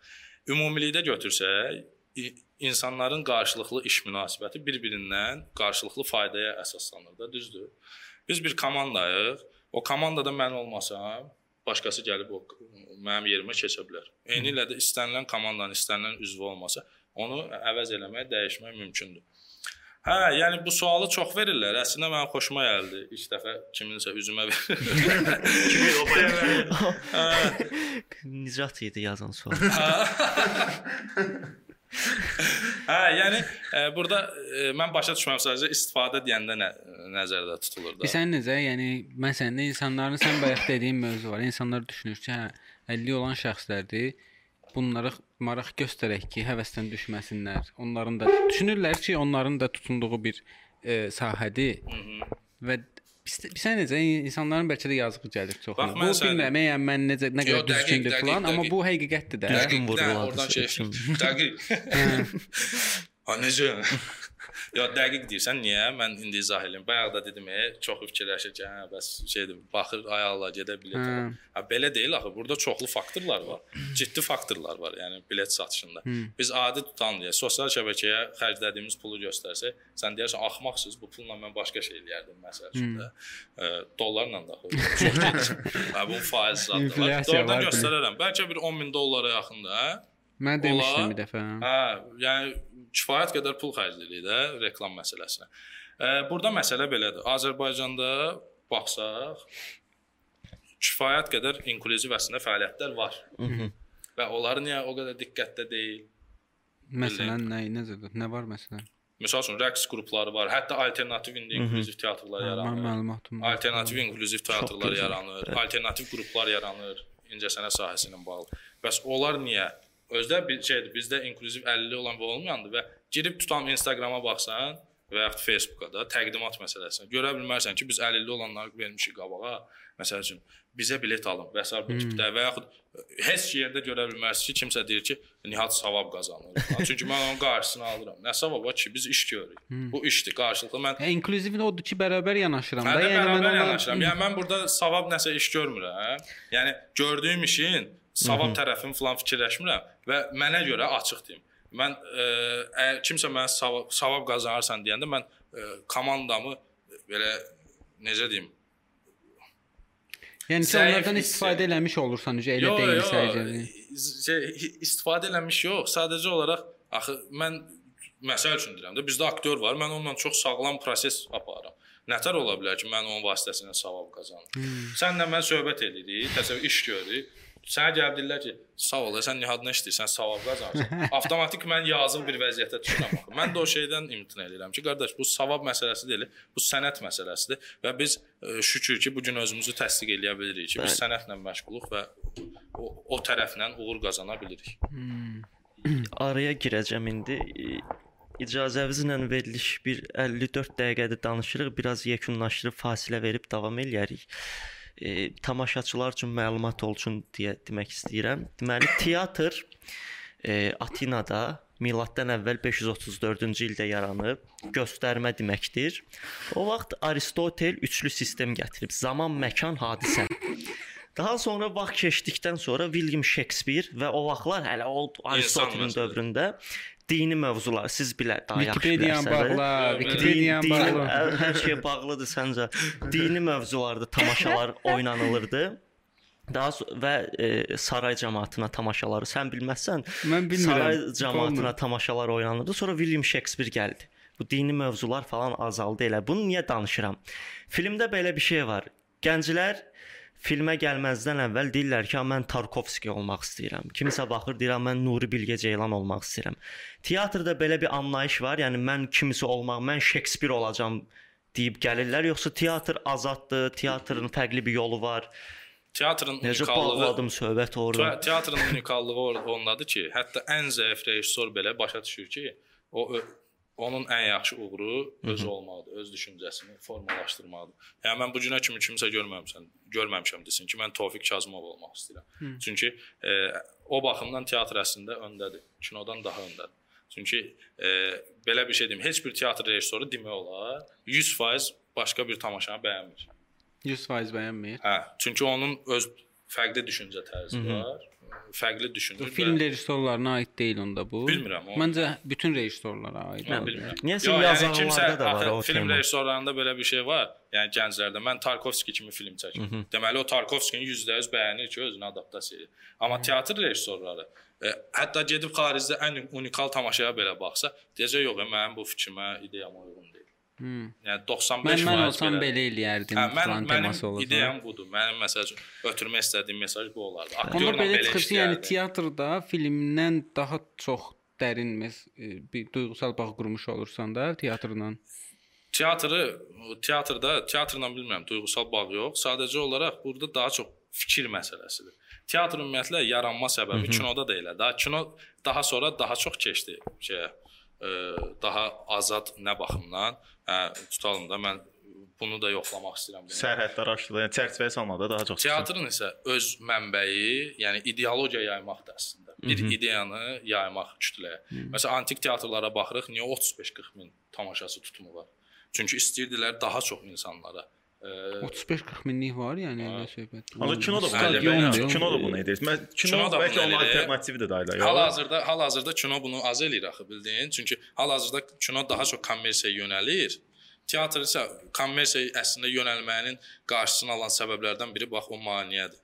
Ümumilikdə götürsək, insanların qarşılıqlı iş münasibəti bir-birindən qarşılıqlı faydaya əsaslanır da, düzdür? Biz bir komandayıq. O komandada mən olmasam, başqası gəlib o mənim yerimə keçə bilər. Eyni ilə də istənilən komandanın istənilən üzvü olmasa, onu əvəz eləmək, dəyişmək mümkündür. Hə, yəni bu sualı çox verirlər. Əslində mənim xoşuma gəldi. İlk dəfə kiminsə üzümə verir. Kimi o bayaq Nicat idi yazan sual. hə, yəni e, burada e, mən başa düşməm sadəcə istifadə deyəndə nə nəzərdə tutulur da. Bilirsən necə? Yəni məsələn insanların sən bayaq dediyin mövzu var. İnsanlar düşünür ki, hə, 50 olan şəxslərdir. Bunlara maraq göstərək ki, həvəsdən düşməsinlər. Onların da düşünürlər ki, onların da tutunduğu bir e, sahədir. Və biz- bilirsən necə insanların bəlkə də yazığı gəlir çox. Bax, Bu bilmirəm, yəni mən necə nə qədər düzgündür falan, amma bu həqiqətdir də. Düzgün Dəqiq, vurğuladınız, Oradan şey. Dəqiq. Ha necə? Ya dəqiq deyirsən, niyə? Mən indi izah edim. Bayaq da dedim, e, çox fikirləşir ki, hə, bəs şeydir, baxır, ay Allah, gedə bilet Hə. Ha belə deyil axı. Burada çoxlu faktorlar var. Ciddi faktorlar var, yəni bilet satışında. Biz adi tutan deyə sosial şəbəkəyə xərclədiyimiz pulu göstərsək, sən deyərsən axmaqsınız, bu pulla mən başqa şey eləyərdim məsəl üçün də. E, dollarla da axı çox gedir. Ha bu faiz zadı var. Var, göstərərəm. Bəlkə bir 10 min dollara yaxındır, hə? Mən demişdim Olar. bir dəfə. Hə, yəni kifayət qədər pul xərcləyirik də reklam məsələsinə. Burada məsələ belədir. Azərbaycanda baxsaq kifayət qədər inklüziv əslində fəaliyyətlər var. Və onları niyə o qədər diqqətdə deyil? Məsələn nə necədir? Nə var məsələn? Məsəl üçün rəqs qrupları var, hətta alternativ indi inklüziv teatrlar Mən yaranır. məlumatım. var. Alternativ inklüziv teatrlar yaranır, alternativ qruplar yaranır incəsənət sahəsi ilə bağlı. Bəs onlar niyə? Özdə bir şeydir, bizdə inklüziv 50 olan və olmayandır və girib tutam Instagrama baxsan və yaxud Facebooka da təqdimat məsələsinə görə bilmərsən ki, biz 50 olanları vermişik qabağa. Məsəl üçün bizə bilet alın və sair bu tipdə və yaxud heç yerdə görə bilmərsiniz ki, kimsə deyir ki, Nihat savab qazanır. Çünki mən onun qarşısını alıram. Nə savabı ki, biz iş görürük. Bu işdir, qarşılıqlı mən Hə, inklüziv odur ki, bərabər yanaşıram Mən da. Yəni mən ona yanaşıram. Yəni mən burada savab nəsə iş görmürəm. Yəni gördüyüm işin savab tərəfini falan fikirləşmirəm və mənə görə açıq deyim. Mən e, əgər kimsə mənə savab, savab qazanarsan deyəndə mən e, komandamı belə necə deyim? Yəni zəif onlardan istifadə eləmiş olursan, necə elə yəni. şey, istifadə eləmiş yox. Sadəcə olaraq axı mən məsəl üçün deyirəm də bizdə aktyor var. Mən onunla çox sağlam proses aparıram. Nətər ola bilər ki, mən onun vasitəsilə savab qazanım. Hmm. Sənlə mən söhbət edirik, təsəvvür iş görürük. Sənə gəlib deyirlər ki, sağ ol, sən nihadına işləyirsən, savab qazanırsan. Avtomatik mən yazıq bir vəziyyətə düşürəm. axı. Mən də o şeydən imtina edirəm ki, qardaş, bu savab məsələsi deyil, bu sənət məsələsidir və biz e, şükür ki, bu gün özümüzü təsdiq eləyə bilirik ki, biz sənətlə məşğuluq və o, o tərəflə uğur qazana bilirik. Araya girəcəm indi. İcazənizlə veriliş bir 54 dəqiqədir danışırıq. Biraz yekunlaşdırıb fasilə verib davam eləyərik. E, tamaşaçılar üçün məlumat olsun deyə demək istəyirəm. Deməli, teatr e, Atinada miladdan əvvəl 534-cü ildə yaranıb. Göstərmə deməkdir. O vaxt Aristotel üçlü sistem gətirib. Zaman, məkan, hadisə. Daha sonra vaxt keçdikdən sonra William Shakespeare və o vaxtlar hələ o Aristotelin dövründə dini mövzular siz bilə daha yaxşı Wikipediyan bilərsiniz. bağla, Yox, Wikipediyan Din- bağla. hər- şey bağlıdır səncə. Dini mövzularda tamaşalar oynanılırdı. Daha və e, saray cəmaatına tamaşaları sən bilməzsən. Mən bilmirəm. Saray cəmaatına tamaşalar oynanırdı. Sonra William Shakespeare gəldi. Bu dini mövzular falan azaldı elə. Bunu niyə danışıram? Filmdə belə bir şey var. Gənclər filmə gəlməzdən əvvəl deyirlər ki, mən Tarkovski olmaq istəyirəm. Kimsə baxır deyir, mən Nuri Bilge Ceylan olmaq istəyirəm. Teatrda belə bir anlayış var. Yəni mən kimsə olmaq, mən Shakespeare olacağam deyib gəlirlər, yoxsa teatr azaddır, teatrın fərqli bir yolu var. Teatrın Necə bağladım söhbət orada. Te- Teatrın unikallığı ondadır ki, hətta ən zəif rejissor belə başa düşür ki, o onun ən yaxşı uğuru özü olmalıdır, öz düşüncəsini formalaşdırmalıdır. Yəni mən bu günə kimi kimsə görməmişəm, görməmişəm desin ki, mən Tofiq Kazımov olmaq istəyirəm. Çünki e, o baxımdan teatr əslində öndədir, kinodan daha öndədir. Çünki e, belə bir şey deyim, heç bir teatr rejissoru demək olar 100% başqa bir tamaşanı bəyənmir. 100% bəyənmir. Hə, çünki onun öz fərqli düşüncə tərzi var. Fərqli düşünür. Film və- rejissorlarına aid deyil onda bu. Bilmirəm, o- Məncə bütün rejissorlara aid. Mən ola bilmirəm. Niyəsə Yo, yəni yazanlarda kimsə- da var axı o Film tema. rejissorlarında belə bir şey var. Yəni gənclərdə mən Tarkovski kimi film çəkirəm. Deməli o Tarkovskini %100 bəyənir ki, özünə adaptasiya edir. Amma teatr rejissorları e, hətta gedib xaricdə ən unikal tamaşaya belə baxsa, deyəcək yox, e, mənim bu fikrimə, ideyama uyğun deyil. Hmm. Yəni 95 Mən mən olsam belədir. belə eləyərdim. Hə, mən mənim ideyam budur. Mənim məsəl üçün ötürmək istədiyim mesaj bu olardı. Onda Aktyorla belə belə ki, yəni teatrda filmdən daha çox dərin e, bir duyğusal bağ qurmuş olursan da teatrla. Teatrı teatrda teatrla bilmirəm, duyğusal bağ yox. Sadəcə olaraq burada daha çox fikir məsələsidir. Teatr ümumiyyətlə yaranma səbəbi kinoda da elə. Daha kino daha sonra daha çox keçdi şeyə, daha azad nə baxımdan, hə, tutalım da mən bunu da yoxlamaq istəyirəm. Sərhədlər aşılır. Yəni çərçivəyə salmaqda daha çox. Teatrın isə öz mənbəyi, yəni ideologiya yaymaqdır əslində. Bir ideyanı yaymaq kütləyə. Məsələn, antik teatrlara baxırıq, niyə 35-40 min tamaşaçı tutumu var? Çünki istəyirdilər daha çox insanlara. E, 35-40 minlik var, yəni elə söhbət. Ancaq kino da bunu. Kino da bunu edir. Mən kino, da bəlkə onun edir. alternatividir da elə. yox? Hal-hazırda hal-hazırda kino bunu az eləyir axı bildin? Çünki hal-hazırda kino daha çox kommersiyaya yönəlir. Teatr isə kommersiyaya əslində yönəlməyinin qarşısını alan səbəblərdən biri bax o maneədir.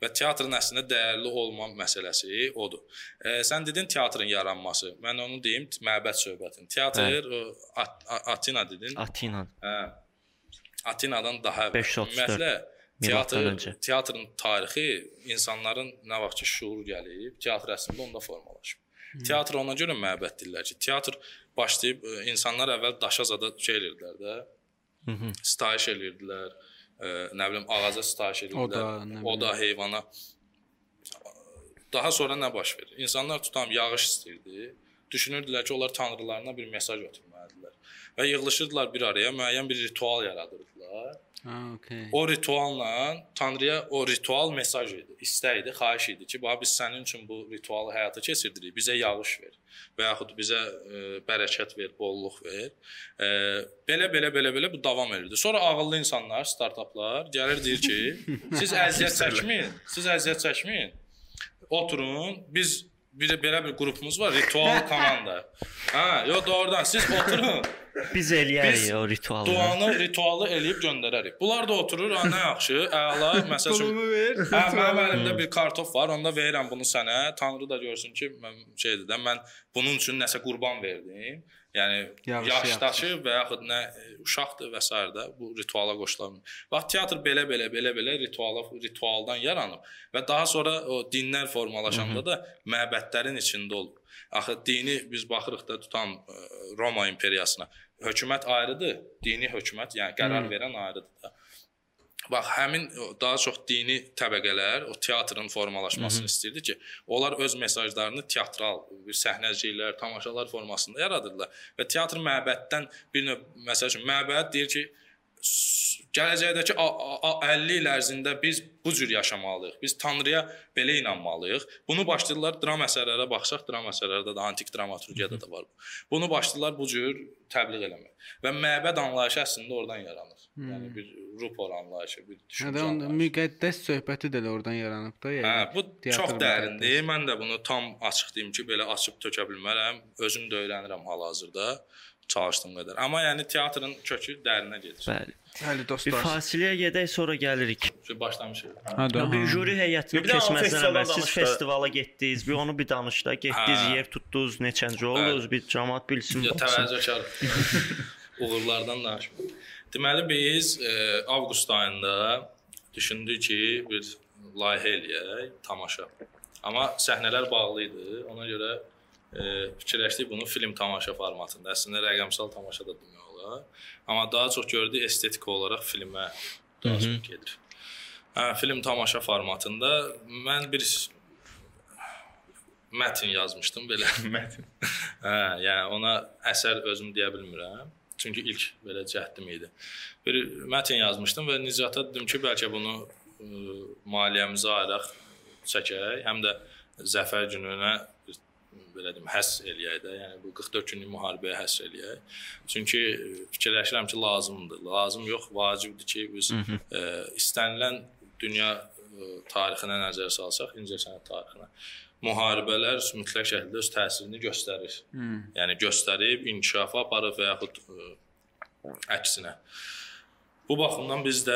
Və teatrın əslində dəyərli olma məsələsi odur. E, sən dedin teatrın yaranması. Mən onu deyim, məbəd söhbətini. Teatr Atina dedin. Atina. Hə. Atinadan daha əvvəl. 534 Ümumiyyətlə teatr teatrın tarixi insanların nə vaxt ki şuur gəlib, teatr əslində onda formalaşıb. Teatr ona görə məbəd deyirlər ki, teatr başlayıb e, insanlar əvvəl daşa zada şey edirdilər də. Mhm. Sitayiş edirdilər. E, nə bilim ağaca sitayiş edirdilər. Oda, nə bilim. Oda heyvana. Daha sonra nə baş verir? İnsanlar tutam yağış istəyirdi. Düşünürdülər ki, onlar tanrılarına bir mesaj ötürməlidirlər. Və yığılışırdılar bir araya, müəyyən bir ritual yaradırdılar. Ha, okey. O ritualla Tanrıya o ritual mesaj idi, istək idi, xahiş idi ki, bax biz sənin üçün bu ritualı həyata keçirdirik. Bizə yağış ver və yaxud bizə e, bərəkət ver, bolluq ver. E, belə belə belə belə bu davam edirdi. Sonra ağıllı insanlar, startaplar gəlir deyir ki, siz əziyyət çəkməyin, siz əziyyət çəkməyin. Oturun, biz bir belə bir qrupumuz var, ritual komanda. Hə, yo doğrudan siz oturun. Biz eləyərik Biz o ritualı. Duanı, ritualı eləyib göndərərik. Bunlar da oturur, "Ha, nə yaxşı, əla, məsəl üçün ver. Hə, mənim əlimdə bir kartof var, onda verirəm bunu sənə. Tanrı da görsün ki, mən şeydir də, mən bunun üçün nəsə qurban verdim. Yəni yaşdaşı və yaxud nə e, uşaqdır və s. də bu rituala qoşular. Bax teatr belə belə belə belə rituala ritualdan yaranıb və daha sonra o dinlər formalaşanda da məbədlərin içində olub. Axı dini biz baxırıq da tutam e, Roma imperiyasına. Hökumət ayrıdır, dini hökumət, yəni qərar verən ayrıdır da. Bax, həmin daha çox dini təbəqələr o teatrın formalaşmasını istəyirdi ki, onlar öz mesajlarını teatral, bir səhnəciklər, tamaşalar formasında yaradırlar və teatr məbəddən bir növ məsəl üçün məbəd deyir ki, gələcəkdəki a- a- 50 il ərzində biz bu cür yaşamalıyıq. Biz Tanrıya belə inanmalıyıq. Bunu başlayırlar dram əsərlərə baxsaq, dram əsərlərdə də antik dramaturgiyada da var. bu. Bunu başlayırlar bu cür təbliğ eləmək. Və məbəd anlayışı əslində oradan yaranır. Yəni bir rupor anlayışı, bir Hə, düşüncə də onda anlayışı. müqəddəs söhbəti də oradan yaranıb da, yəni. Hə, bu çox dərindir. Mən də bunu tam açıq deyim ki, belə açıb tökə bilmərəm. Özüm də öyrənirəm hal-hazırda. Çalışdığım qədər. Amma yəni teatrın kökü dərinə gedir. Bəli. Bəli Bir dostlar. fasiləyə gedək, sonra gəlirik. Başlamışıq. Ha da. Bir juri heyətini Bir də keçməzdən əvvəl siz festivala getdiniz. Bir onu bir danış da. Getdiniz, Hə. yer tutdunuz, neçənci oldunuz, bir cəmaət bilsin. Təvəzzəkar uğurlardan danışmır. Deməli biz e, avqust ayında düşündük ki, bir layihə eləyək, tamaşa. Amma səhnələr bağlı idi. Ona görə fikirləşdik bunu film tamaşa formatında. Əslində rəqəmsal tamaşa da demək olar. Amma daha çox gördük estetik olaraq filmə daha çox gedir. Hə, film tamaşa formatında mən bir mətn yazmışdım belə. Mətin. Hə, yəni ona əsər özüm deyə bilmirəm. Çünki ilk belə cəhdim idi. Bir mətn yazmışdım və Nicata dedim ki, bəlkə bunu ə, maliyyəmizə ayıraq çəkək, həm də zəfər gününə belə deyim, həsr eləyək də, yəni bu 44 günlük müharibəyə həsr eləyək. Çünki fikirləşirəm ki, lazımdır. Lazım yox, vacibdir ki, biz ə, istənilən dünya ə, tarixinə nəzər salsaq, incəsənət tarixinə müharibələr mütləq şəkildə öz təsirini göstərir. Hmm. Yəni göstərib inkişafa aparır və yaxud ə, əksinə. Bu baxımdan biz də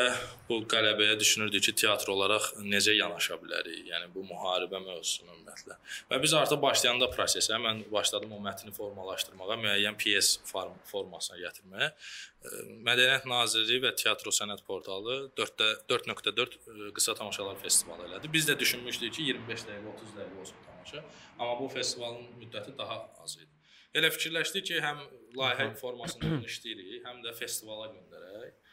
bu qələbəyə düşünürdük ki, teatr olaraq necə yanaşa bilərik? Yəni bu müharibə mövzusuna ümumiyyətlə. Və biz artıq başlayanda prosesə mən başladım o mətni formalaşdırmağa, müəyyən PS form formasına gətirməyə. Mədəniyyət Nazirliyi və Teatro Sənət portalı 4-də 4.4 ə, qısa tamaşalar festivalı elədi. Biz də düşünmüşdük ki, 25 dəqiqə, 30 dəqiqə olsun tamaşa. Amma bu festivalın müddəti daha az idi. Elə fikirləşdik ki, həm layihə formasında işləyirik, həm də festivala göndərək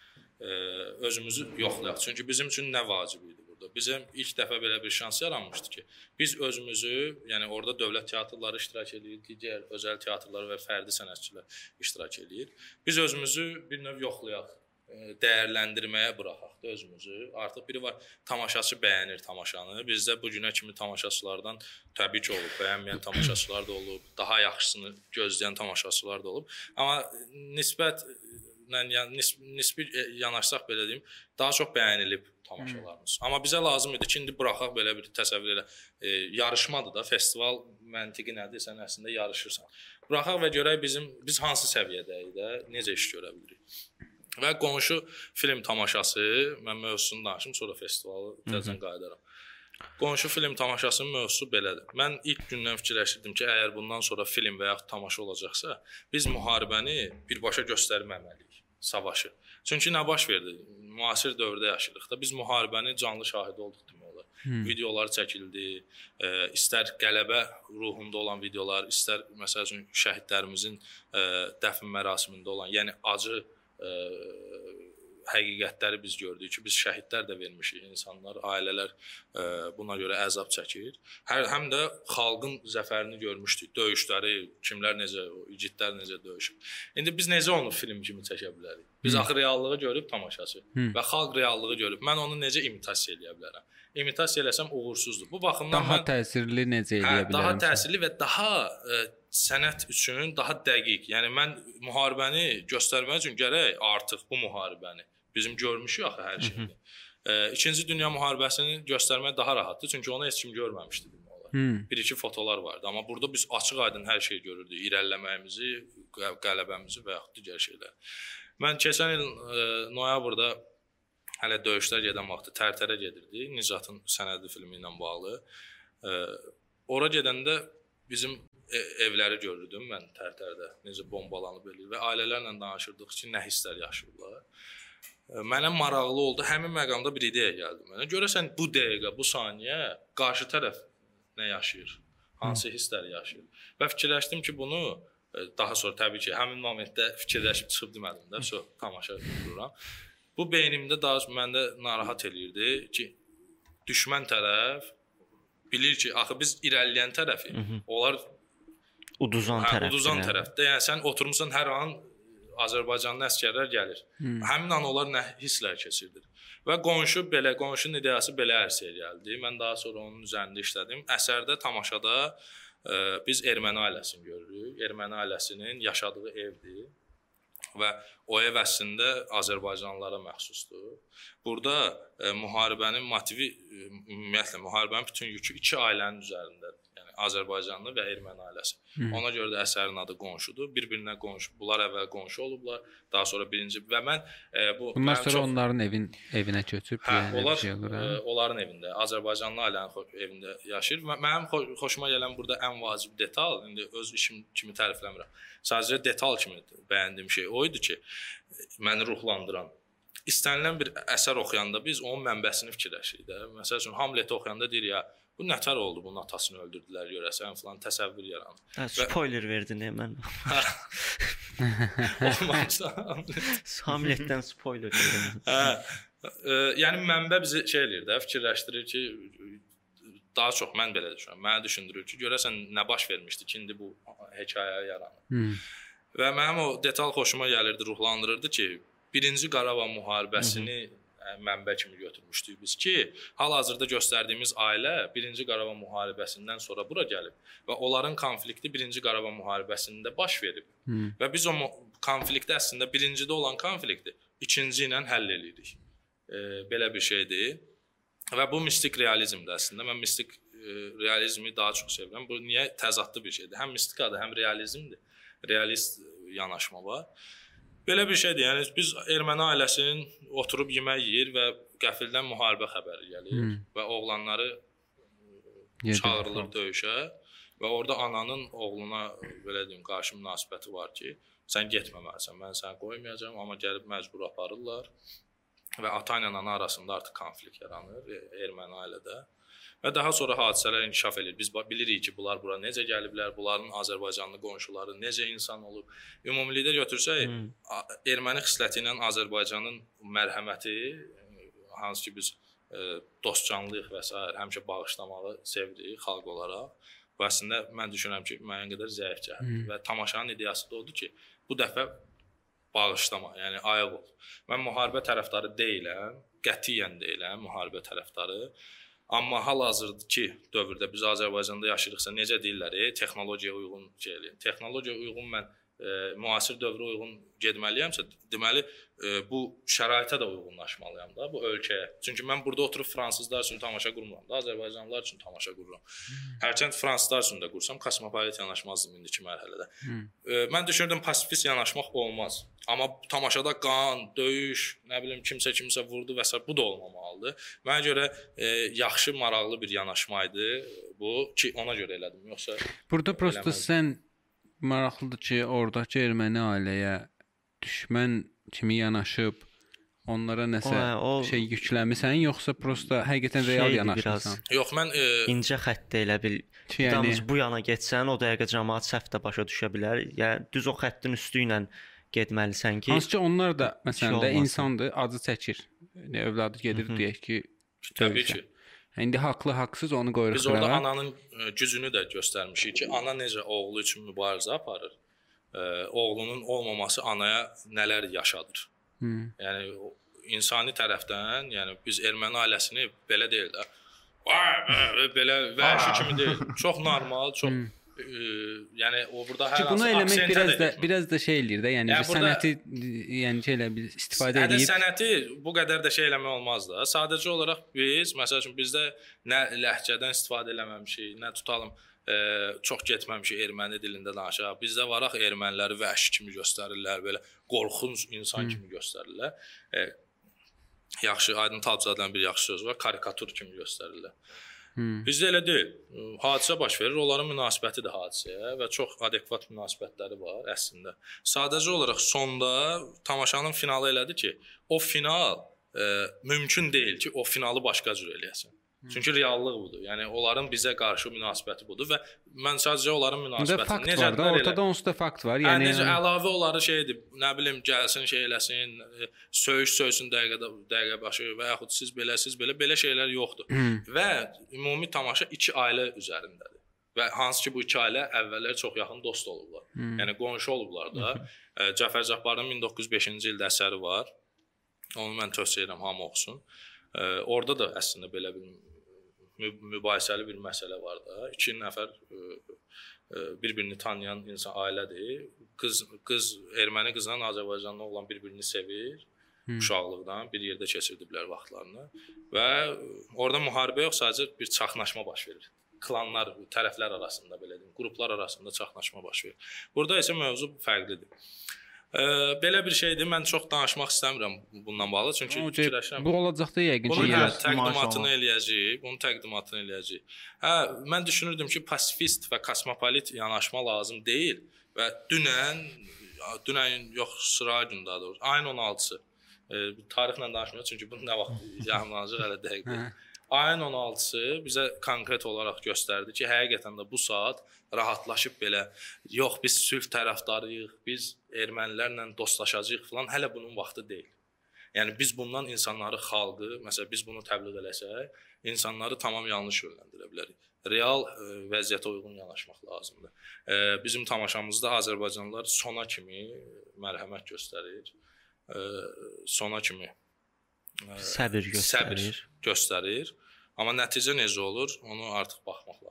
özümüzü yoxlayaq. Çünki bizim üçün nə vacib idi burada? Bizim ilk dəfə belə bir şans yaranmışdı ki, biz özümüzü, yəni orada dövlət teatrları iştirak edir, digər özəl teatrlar və fərdi sənətçilər iştirak edir. Biz özümüzü bir növ yoxlayaq, ə, dəyərləndirməyə buraxaq da özümüzü. Artıq biri var, tamaşaçı bəyənir tamaşanı. Bizdə bu günə kimi tamaşaçılardan təbii ki, olub, bəyənməyən tamaşaçılar da olub, daha yaxşısını gözləyən tamaşaçılar da olub. Amma nisbət yəni nis nisbi e, yanaşsaq belə deyim, daha çox bəyənilib tamaşalarımız. Amma bizə lazım idi ki, indi buraxaq belə bir təsəvvür elə. E, yarışmadır da, festival məntiqi nədir? Sən əslində yarışırsan. Buraxaq və görək bizim biz hansı səviyyədəyik də, necə iş görə bilirik. Və qonşu film tamaşası, mən mövzusunu danışım, sonra festivalı təzədən qayıdaram. Qonşu film tamaşasının mövzusu belədir. Mən ilk gündən fikirləşirdim ki, əgər bundan sonra film və yaxud tamaşa olacaqsa, biz müharibəni birbaşa göstərməməliyik, savaşı. Çünki nə baş verdi? Müasir dövrdə yaşayırıq da. Biz müharibəni canlı şahidi olduq demək olar. Hmm. Videolar çəkildi. E, istər qələbə ruhunda olan videolar, istər məsəl üçün şəhidlərimizin e, dəfn mərasimində olan, yəni acı e, həqiqətləri biz gördük ki, biz şəhidlər də vermişik, insanlar, ailələr ə, buna görə əzab çəkir. Hər həm də xalqın zəfərini görmüşdük, döyüşləri, kimlər necə, igidlər necə döyüşüb. İndi biz necə onu film kimi çəkə bilərik? Biz axı reallığı görüb tamaşaçı Hı. və xalq reallığı görüb. Mən onu necə imitasiya eləyə bilərəm? İmitasiya eləsəm uğursuzdur. Bu baxımdan Daha mən təsirli necə Hə, eləyə bilərəm? daha təsirli və daha ə, sənət üçün daha dəqiq. Yəni mən müharibəni göstərmək üçün gərək artıq bu müharibəni bizim görmüşük axı hər şeyi. Ə, İkinci Dünya müharibəsini göstərmək daha rahatdır, çünki onu heç kim görməmişdi demək olar. Hı. Bir-iki fotolar vardı, amma burada biz açıq-aydın hər şeyi görürdük, irəliləməyimizi, qə- qələbəmizi və yaxud digər şeylər. Mən keçən il ə, noyabrda hələ döyüşlər gedən vaxtı Tərtərə gedirdik, Nicatın sənədi filmi ilə bağlı. Ə, ora gedəndə bizim e- evləri görürdüm mən Tərtərdə, necə bombalanıb eləyir və ailələrlə danışırdıq ki, nə hisslər yaşayırlar. Mənə maraqlı oldu. Həmin məqamda bir ideya gəldi mənə. Görəsən bu dəqiqə, bu saniyə qarşı tərəf nə yaşayır? Hansı hisslər yaşayır? Və fikirləşdim ki, bunu daha sonra təbii ki, həmin momentdə fikirləşib çıxıb demədim də, so tamaşa qururam. Bu beynimdə daha məndə narahat eləyirdi ki, düşmən tərəf bilir ki, axı biz irəliləyən tərəfi, onlar Uduzan hə, tərəf. uduzan tərəfdə. Yəni sən oturmusan hər an Azərbaycanlı əsgərlər gəlir. Həmin an onlar nə hisslər keçirdir. Və qonşu belə, qonşunun ideyası belə ərsəyə gəldi. Mən daha sonra onun üzərində işlədim. Əsərdə tamaşada ə, biz erməni ailəsini görürük. Erməni ailəsinin yaşadığı evdir və o ev əslində Azərbaycanlılara məxsusdur. Burada ə, müharibənin motivi ə, ümumiyyətlə müharibənin bütün yükü iki ailənin üzərindədir. Azərbaycanlı və erməni ailəsi. Hı. Ona görə də əsərin adı qonşudur. Bir-birinə qonşu. Bunlar əvvəl qonşu olublar, daha sonra birinci və mən e, bu Bundan sonra çox- onların evin evinə köçüb Hə, yəni onlar şey olur. ə, hə? onların evində, Azərbaycanlı ailənin evində yaşayır. Mənim xo xoşuma gələn burada ən vacib detal, indi öz işim kimi tərifləmirəm. Sadəcə detal kimi bəyəndiyim şey o idi ki, məni ruhlandıran istənilən bir əsər oxuyanda biz onun mənbəsini fikirləşirik də. Məsəl üçün Hamlet oxuyanda deyir ya, bu nətər oldu, bunun atasını öldürdülər görəsən falan təsəvvür yaranır. Hə, spoiler verdin hemen. Olmamışsa Hamletdən spoiler verdin. Hə. ə, Yəni mənbə bizi şey eləyir də, fikirləşdirir ki, daha çox mən belə düşünürəm. Mənə düşündürür ki, görəsən nə baş vermişdi ki, indi bu hekayə yaranır. Hı. Və mənim o detal xoşuma gəlirdi, ruhlandırırdı ki, 1-ci Qarabağ müharibəsini ə, mənbə kimi götürmüşdük biz ki, hal-hazırda göstərdiyimiz ailə 1-ci Qarabağ müharibəsindən sonra bura gəlib və onların konflikti 1-ci Qarabağ müharibəsində baş verib. Hı. Və biz o konflikti əslində birincidə olan konflikti ikinci ilə həll eləyirik. E, belə bir şeydir. Və bu mistik realizmdir əslində. Mən mistik e, realizmi daha çox sevirəm. Bu niyə təzadlı bir şeydir? Həm mistikadır, həm realizmdir. Realist yanaşma var. Belə bir şeydir. Yəni biz erməni ailəsinin oturub yemək yeyir və qəfildən müharibə xəbəri gəlir Hı. və oğlanları Gedir. çağırılır döyüşə və orada ananın oğluna belə deyim qarşı münasibəti var ki, sən getməməlisən, mən səni qoymayacağam, amma gəlib məcbur aparırlar və ata ilə ana arasında artıq konflikt yaranır e, erməni ailədə. Və daha sonra hadisələr inkişaf edir. Biz bilirik ki, bunlar bura necə gəliblər, bunların Azərbaycanlı qonşuları necə insan olub. Ümumilikdə götürsək, Hmm. Erməni xisləti ilə Azərbaycanın mərhəməti e, hansı ki biz e, dostcanlıyıq və s. həmişə bağışlamağı sevirik xalq olaraq. Bu əslində mən düşünürəm ki, müəyyən qədər zəif cəhətdir və tamaşanın ideyası da odur ki, bu dəfə bağışlama, yəni ayıq ol. Mən müharibə tərəfdarı deyiləm, qətiyyən deyiləm müharibə tərəfdarı. Amma hal-hazırdakı dövrdə biz Azərbaycanda yaşayırıqsa necə deyirlər, e, texnologiyaya uyğun şey eləyin. Texnologiyaya uyğun mən e, müasir dövrə uyğun getməliyəmsə, deməli e, bu şəraitə də uyğunlaşmalıyam da bu ölkəyə. Çünki mən burada oturub fransızlar üçün tamaşa qurmuram da, Azərbaycanlılar üçün tamaşa qururam. Hərçənd fransızlar üçün də qursam kosmopolit yanaşmazdım indiki mərhələdə. E, mən düşünürdüm pasifist yanaşmaq olmaz. Amma tamaşada qan, döyüş, nə bilim kimsə kimsə vurdu və s. bu da olmamalıdır. Mənə görə e, yaxşı, maraqlı bir yanaşma idi bu ki, ona görə elədim. Yoxsa Burada prosta Eləməz. sən maraqlıdır ki, oradakı erməni ailəyə düşmən kimi yanaşıb onlara nəsə O, o- şey yükləmisən, yoxsa prosta həqiqətən real Şeydir yanaşmısan? yox mən e, İncə xəttdə elə bil yəni Damız bu yana getsən, o dəqiqə cəmaət səhv də başa düşə bilər. Yəni düz o xəttin üstü ilə getməlisən ki, hansı ki onlar da məsələn də olmasın. insandır, acı çəkir. Yəni övladı gedir Hı hı. deyək ki, təbii ki İndi haqlı, haqsız onu qoyuruq Biz orada ananın e, gücünü də göstərmişik ki, ana necə oğlu üçün mübarizə aparır. E, oğlunun olmaması anaya nələr yaşadır. Hı. Yəni insani tərəfdən, yəni biz erməni ailəsini belə deyil də. Belə vəhşi kimi deyil. Çox normal, çox Hı. E, yəni o burada hər Ki bunu hansı eləmək biraz da biraz da şey eləyir də, yəni Yəni sənəti yəni şey elə bir istifadə edib sənəti bu qədər də şey eləmək olmaz da. Sadəcə olaraq biz, məsəl üçün bizdə nə ləhcədən istifadə eləməmişik, nə tutalım e, çox getməmişik erməni dilində danışaq. Bizdə varaq erməniləri vəhşi kimi göstərirlər, belə qorxunc insan kimi göstərirlər. E, yaxşı Aydın Talcızadan bir yaxşı söz var, karikatur kimi göstərirlər. Hı. Bizdə elə deyil. Hadisə baş verir, onların münasibəti də hadisəyə və çox adekvat münasibətləri var əslində. Sadəcə olaraq sonda tamaşanın finalı elədi ki, o final e, mümkün deyil ki, o finalı başqa cür eləyəsən. Çünki reallıq budur. Yəni onların bizə qarşı münasibəti budur və mən sadəcə onların münasibətini necə var da, ortada onsuz da fakt var. Yəni Yəni necə əlavə onları şeydir, nə bilim, gəlsin şey eləsin, e, söyüş söysün dəqiqədə dəqiqə başı və yaxud siz belə, siz belə belə şeylər yoxdur. Hı. Və ümumi tamaşa iki ailə üzərindədir. Və hansı ki bu iki ailə əvvəllər çox yaxın dost olublar. Hı. Yəni qonşu olublar da. E, Cəfər Cabbarın 1905-ci ildə əsəri var. Onu mən tövsiyə edirəm hamı oxusun. E, orada da əslində belə bir mübahisəli bir məsələ var da. İki nəfər e, e, bir-birini tanıyan insan ailədir. Qız qız erməni qızla Azərbaycanlı oğlan bir-birini sevir. Hı. Uşaqlıqdan bir yerdə keçirdiblər vaxtlarını və orada müharibə yox, sadəcə bir çaxnaşma baş verir klanlar, tərəflər arasında belə deyim, qruplar arasında çaxnaşma baş verir. Burada isə mövzu fərqlidir. Ə, belə bir şeydir. Mən çox danışmaq istəmirəm bundan bağlı, çünki O, fikirləşirəm. Bu olacaq da yəqin ki, hə, təqdimatını eləyəcəyik. Bunun təqdimatını eləyəcəyik. Hə, mən düşünürdüm ki, pasifist və kosmopolit yanaşma lazım deyil və dünən dünən yox, sıra gün daha doğrusu, ayın 16-sı. E, tarixlə danışmıyorum çünki bu nə vaxt yayımlanacaq hələ dəqiq deyil. Ayın 16-sı bizə konkret olaraq göstərdi ki, həqiqətən də bu saat rahatlaşıb belə yox biz sülh tərəfdarıyıq, biz ermənilərlə dostlaşacağıq falan hələ bunun vaxtı deyil. Yəni biz bundan insanları, xalqı, məsələn biz bunu təbliğ eləsək, insanları tamam yanlış yönləndirə bilərik. Real ə, vəziyyətə uyğun yanaşmaq lazımdır. Ə, bizim tamaşamızda Azərbaycanlılar sona kimi mərhəmət göstərir. Ə, sona kimi ə, Səbir göstərir. Səbir göstərir. Amma nəticə necə olur, onu artıq baxmaq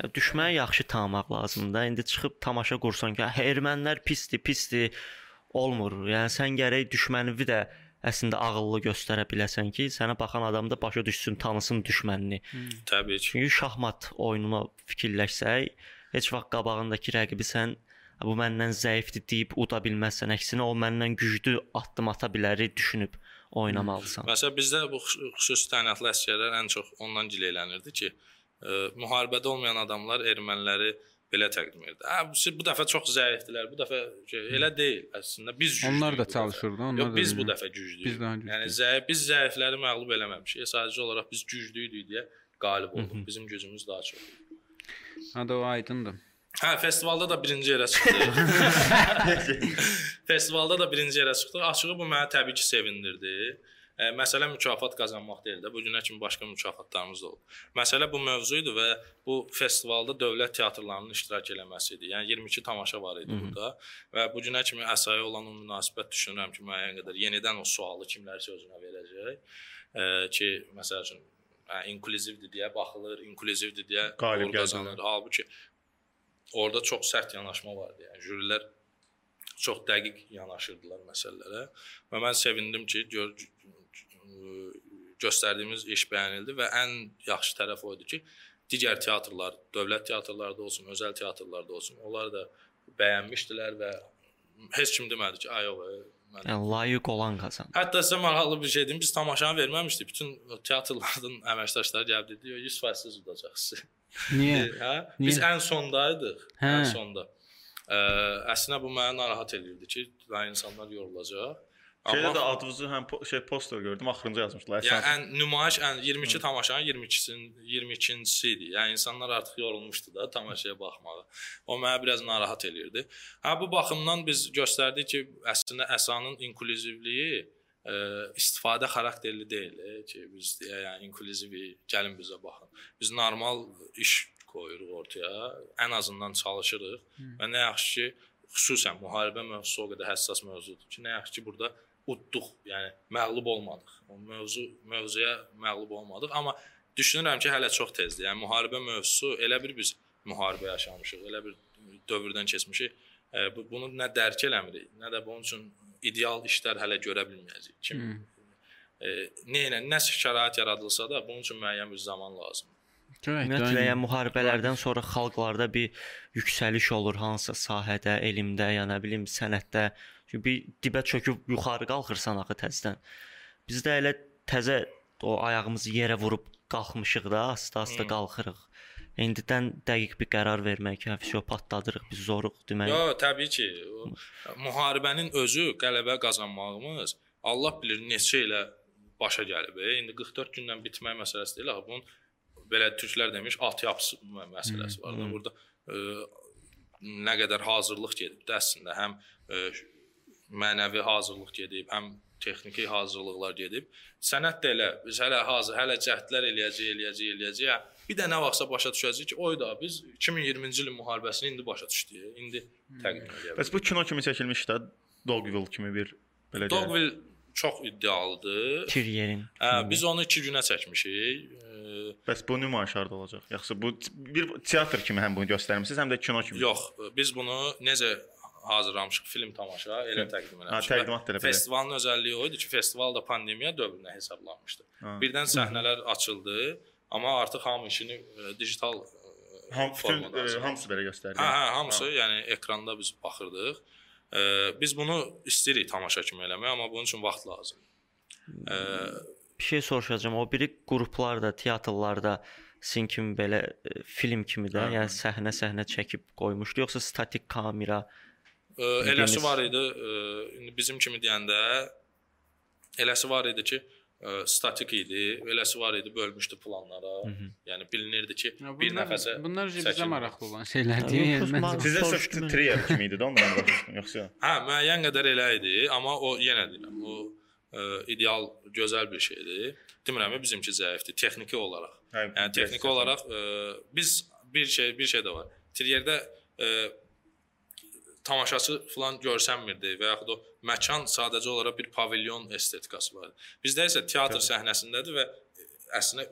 düşməni yaxşı tanımaq lazımdır. İndi çıxıb tamaşa qursan ki, "Hə, ermənilər pisdir, pisdir." olmur. Yəni sən gərək düşmənini də əslində ağıllı göstərə biləsən ki, sənə baxan adam da başa düşsün, tanısın düşmənini. Təbii ki. Çünki şahmat oyununa fikirləşsək, heç vaxt qabağındakı rəqibi sən bu məndən zəifdir deyib uda bilməzsən. Əksinə o məndən güclü addım ata bilər düşünüb oynamalısan. Məsələn bizdə bu xüs- xüsusi təyinatlı əsgərlər ən çox ondan gileylənirdi ki, müharibədə olmayan adamlar erməniləri belə təqdim edirdi. Hə, bu, dəfə çox zəifdilər. Bu dəfə elə deyil. Əslində biz güclüyük. Onlar da çalışırdı, onlar Yox, da biz bu dəfə güclüyük. Biz güclüyük. Yəni zəif biz zəifləri məğlub eləməmişik. Sadəcə olaraq biz güclüydük deyə qalib olduq. Bizim gücümüz daha çox. Ha da o aydındır. Hə, festivalda da birinci yerə çıxdıq. festivalda da birinci yerə çıxdıq. Açığı bu məni təbii ki, sevindirdi. E, məsələ mükafat qazanmaq deyil də. Bu günə kimi başqa mükafatlarımız da olub. Məsələ bu mövzu idi və bu festivalda dövlət teatrlarının iştirak eləməsi idi. Yəni 22 tamaşa var idi burada və bu günə kimi əsaya olan o münasibət düşünürəm ki, müəyyən qədər yenidən o sualı kimlərsə özünə verəcək. E, ki, məsəl üçün hə, inklüzivdir deyə baxılır, inklüzivdir deyə Qalib qazanır. Halbuki orada çox sərt yanaşma vardı. Yəni jürilər çox dəqiq yanaşırdılar məsələlərə və mən sevindim ki, gör göstərdiyimiz iş bəyənildi və ən yaxşı tərəf o idi ki, digər teatrlar, dövlət teatrlarda olsun, özəl teatrlarda olsun, onlar da bəyənmişdilər və heç kim demədi ki, ay yox, mən Yəni layiq olan qazan. Hətta sizə maraqlı bir şey deyim, biz tamaşanı verməmişdik. Bütün teatrlardan əməkdaşları gəlib dedi, 100% siz udacaqsınız. Niyə? Hə? Biz Niyə? ən sondaydıq. Hə. Ən sonda. Ə, əslində bu məni narahat edirdi ki, daha insanlar yorulacaq. Şeydə Amma də adınızı həm şey poster gördüm, axırıncı yazmışdılar. yəni ən nümayiş ən 22 tamaşanın 22-sinin 22-cisi idi. Yəni insanlar artıq yorulmuşdu da tamaşaya baxmağa. O məni biraz narahat elirdi. Hə bu baxımdan biz göstərdik ki, əslində əsanın inklüzivliyi ə, istifadə xarakterli deyil e, ki, biz deyə yəni inklüzivi gəlin bizə baxın. Biz normal iş qoyuruq ortaya, ən azından çalışırıq və nə yaxşı ki, xüsusən müharibə mövzusu o qədər həssas mövzudur ki, nə yaxşı ki, burada udduq, yəni məğlub olmadıq. O mövzu mövzuya məğlub olmadıq, amma düşünürəm ki, hələ çox tezdir. Yəni müharibə mövzusu elə bir biz müharibə yaşamışıq, elə bir dövrdən keçmişik. E, bu, bunu nə dərk eləmirik, nə də bunun üçün ideal işlər hələ görə bilməyəcəyik. Kim e, nə ilə nə şərait yaradılsa da bunun üçün müəyyən bir zaman lazımdır. Görək. Ümumiyyətlə yəni müharibələrdən sonra xalqlarda bir yüksəliş olur hansısa sahədə, elmdə, ya nə bilim sənətdə. Çünki dibə çöküb yuxarı qalxırsan axı təzədən. Bizdə elə təzə o ayağımızı yerə vurub qalxmışıq da, asta-asta qalxırıq. İndidən dəqiq bir qərar vermək, hə, vəsə patladırıq, biz zoruq demək. Yo, təbii ki, müharibənin özü qələbə qazanmağımız Allah bilir neçə ilə başa gəlib. E. İndi 44 gündən bitmək məsələsi deyil, axı bunun belə türklər demiş at yapısı mə- məsələsi var da. Burada e, nə qədər hazırlıq gedib də əslində həm e, mənəvi hazırlıq gedib, həm texniki hazırlıqlar gedib. Sənət də elə biz hələ hazır, hələ cəhdlər eləyəcəyik, eləyəcəyik, eləyəcəyik. Bir də nə vaxtsa başa düşəcəyik ki, oy da biz 2020-ci ilin müharibəsini indi başa düşdük. İndi təqdim edə Bəs bu kino kimi çəkilmiş də Dogville kimi bir belə deyək. Dogville çox iddialıdır. Tiryerin. Hə, biz onu 2 günə çəkmişik. Bəs bu nümayiş harda olacaq? Yoxsa bu bir teatr kimi həm bunu göstərmisiniz, həm də kino kimi? yox, biz bunu necə hazırlamışıq film tamaşa elə təqdim eləmişik. təqdimat da elə. Festivalın özəlliyi o idi ki, festival da pandemiya dövrünə hesablanmışdı. Ha. Birdən səhnələr açıldı. Amma artıq hamı işini e, digital e, Ham bütün formada e, hamısı belə göstərir. Hə, hə, hamısı, yəni ekranda biz baxırdıq. E, biz bunu istəyirik tamaşa kimi eləmək, amma bunun üçün vaxt lazımdır. E, Bir şey soruşacağam. O biri qruplarda, teatrlarda sizin kimi belə e, film kimi də, Hə, yəni səhnə-səhnə çəkib qoymuşdu, yoxsa statik kamera? E, eləsi var idi. E, indi bizim kimi deyəndə eləsi var idi ki, e, statik idi, eləsi var idi bölmüşdü planlara. Yəni bilinirdi ki, Ya bir bunlar- nəfəsə bunlar bizə maraqlı olan şeylərdir. Yəni Sizə mən. trier kimi idi də ondan başqa yoxsa? Hə, müəyyən qədər elə idi, amma o yenə deyirəm, o ə, ideal, gözəl bir şeydir. Demirəm ki, bizimki zəifdir texniki olaraq. Hə, Yəni texniki olaraq ə, biz bir şey bir şey də var. Triyerdə ə, tamaşaçı falan görsənmirdi və yaxud o məkan sadəcə olaraq bir pavilyon estetikası var. Bizdə isə teatr səhnəsindədir və əslində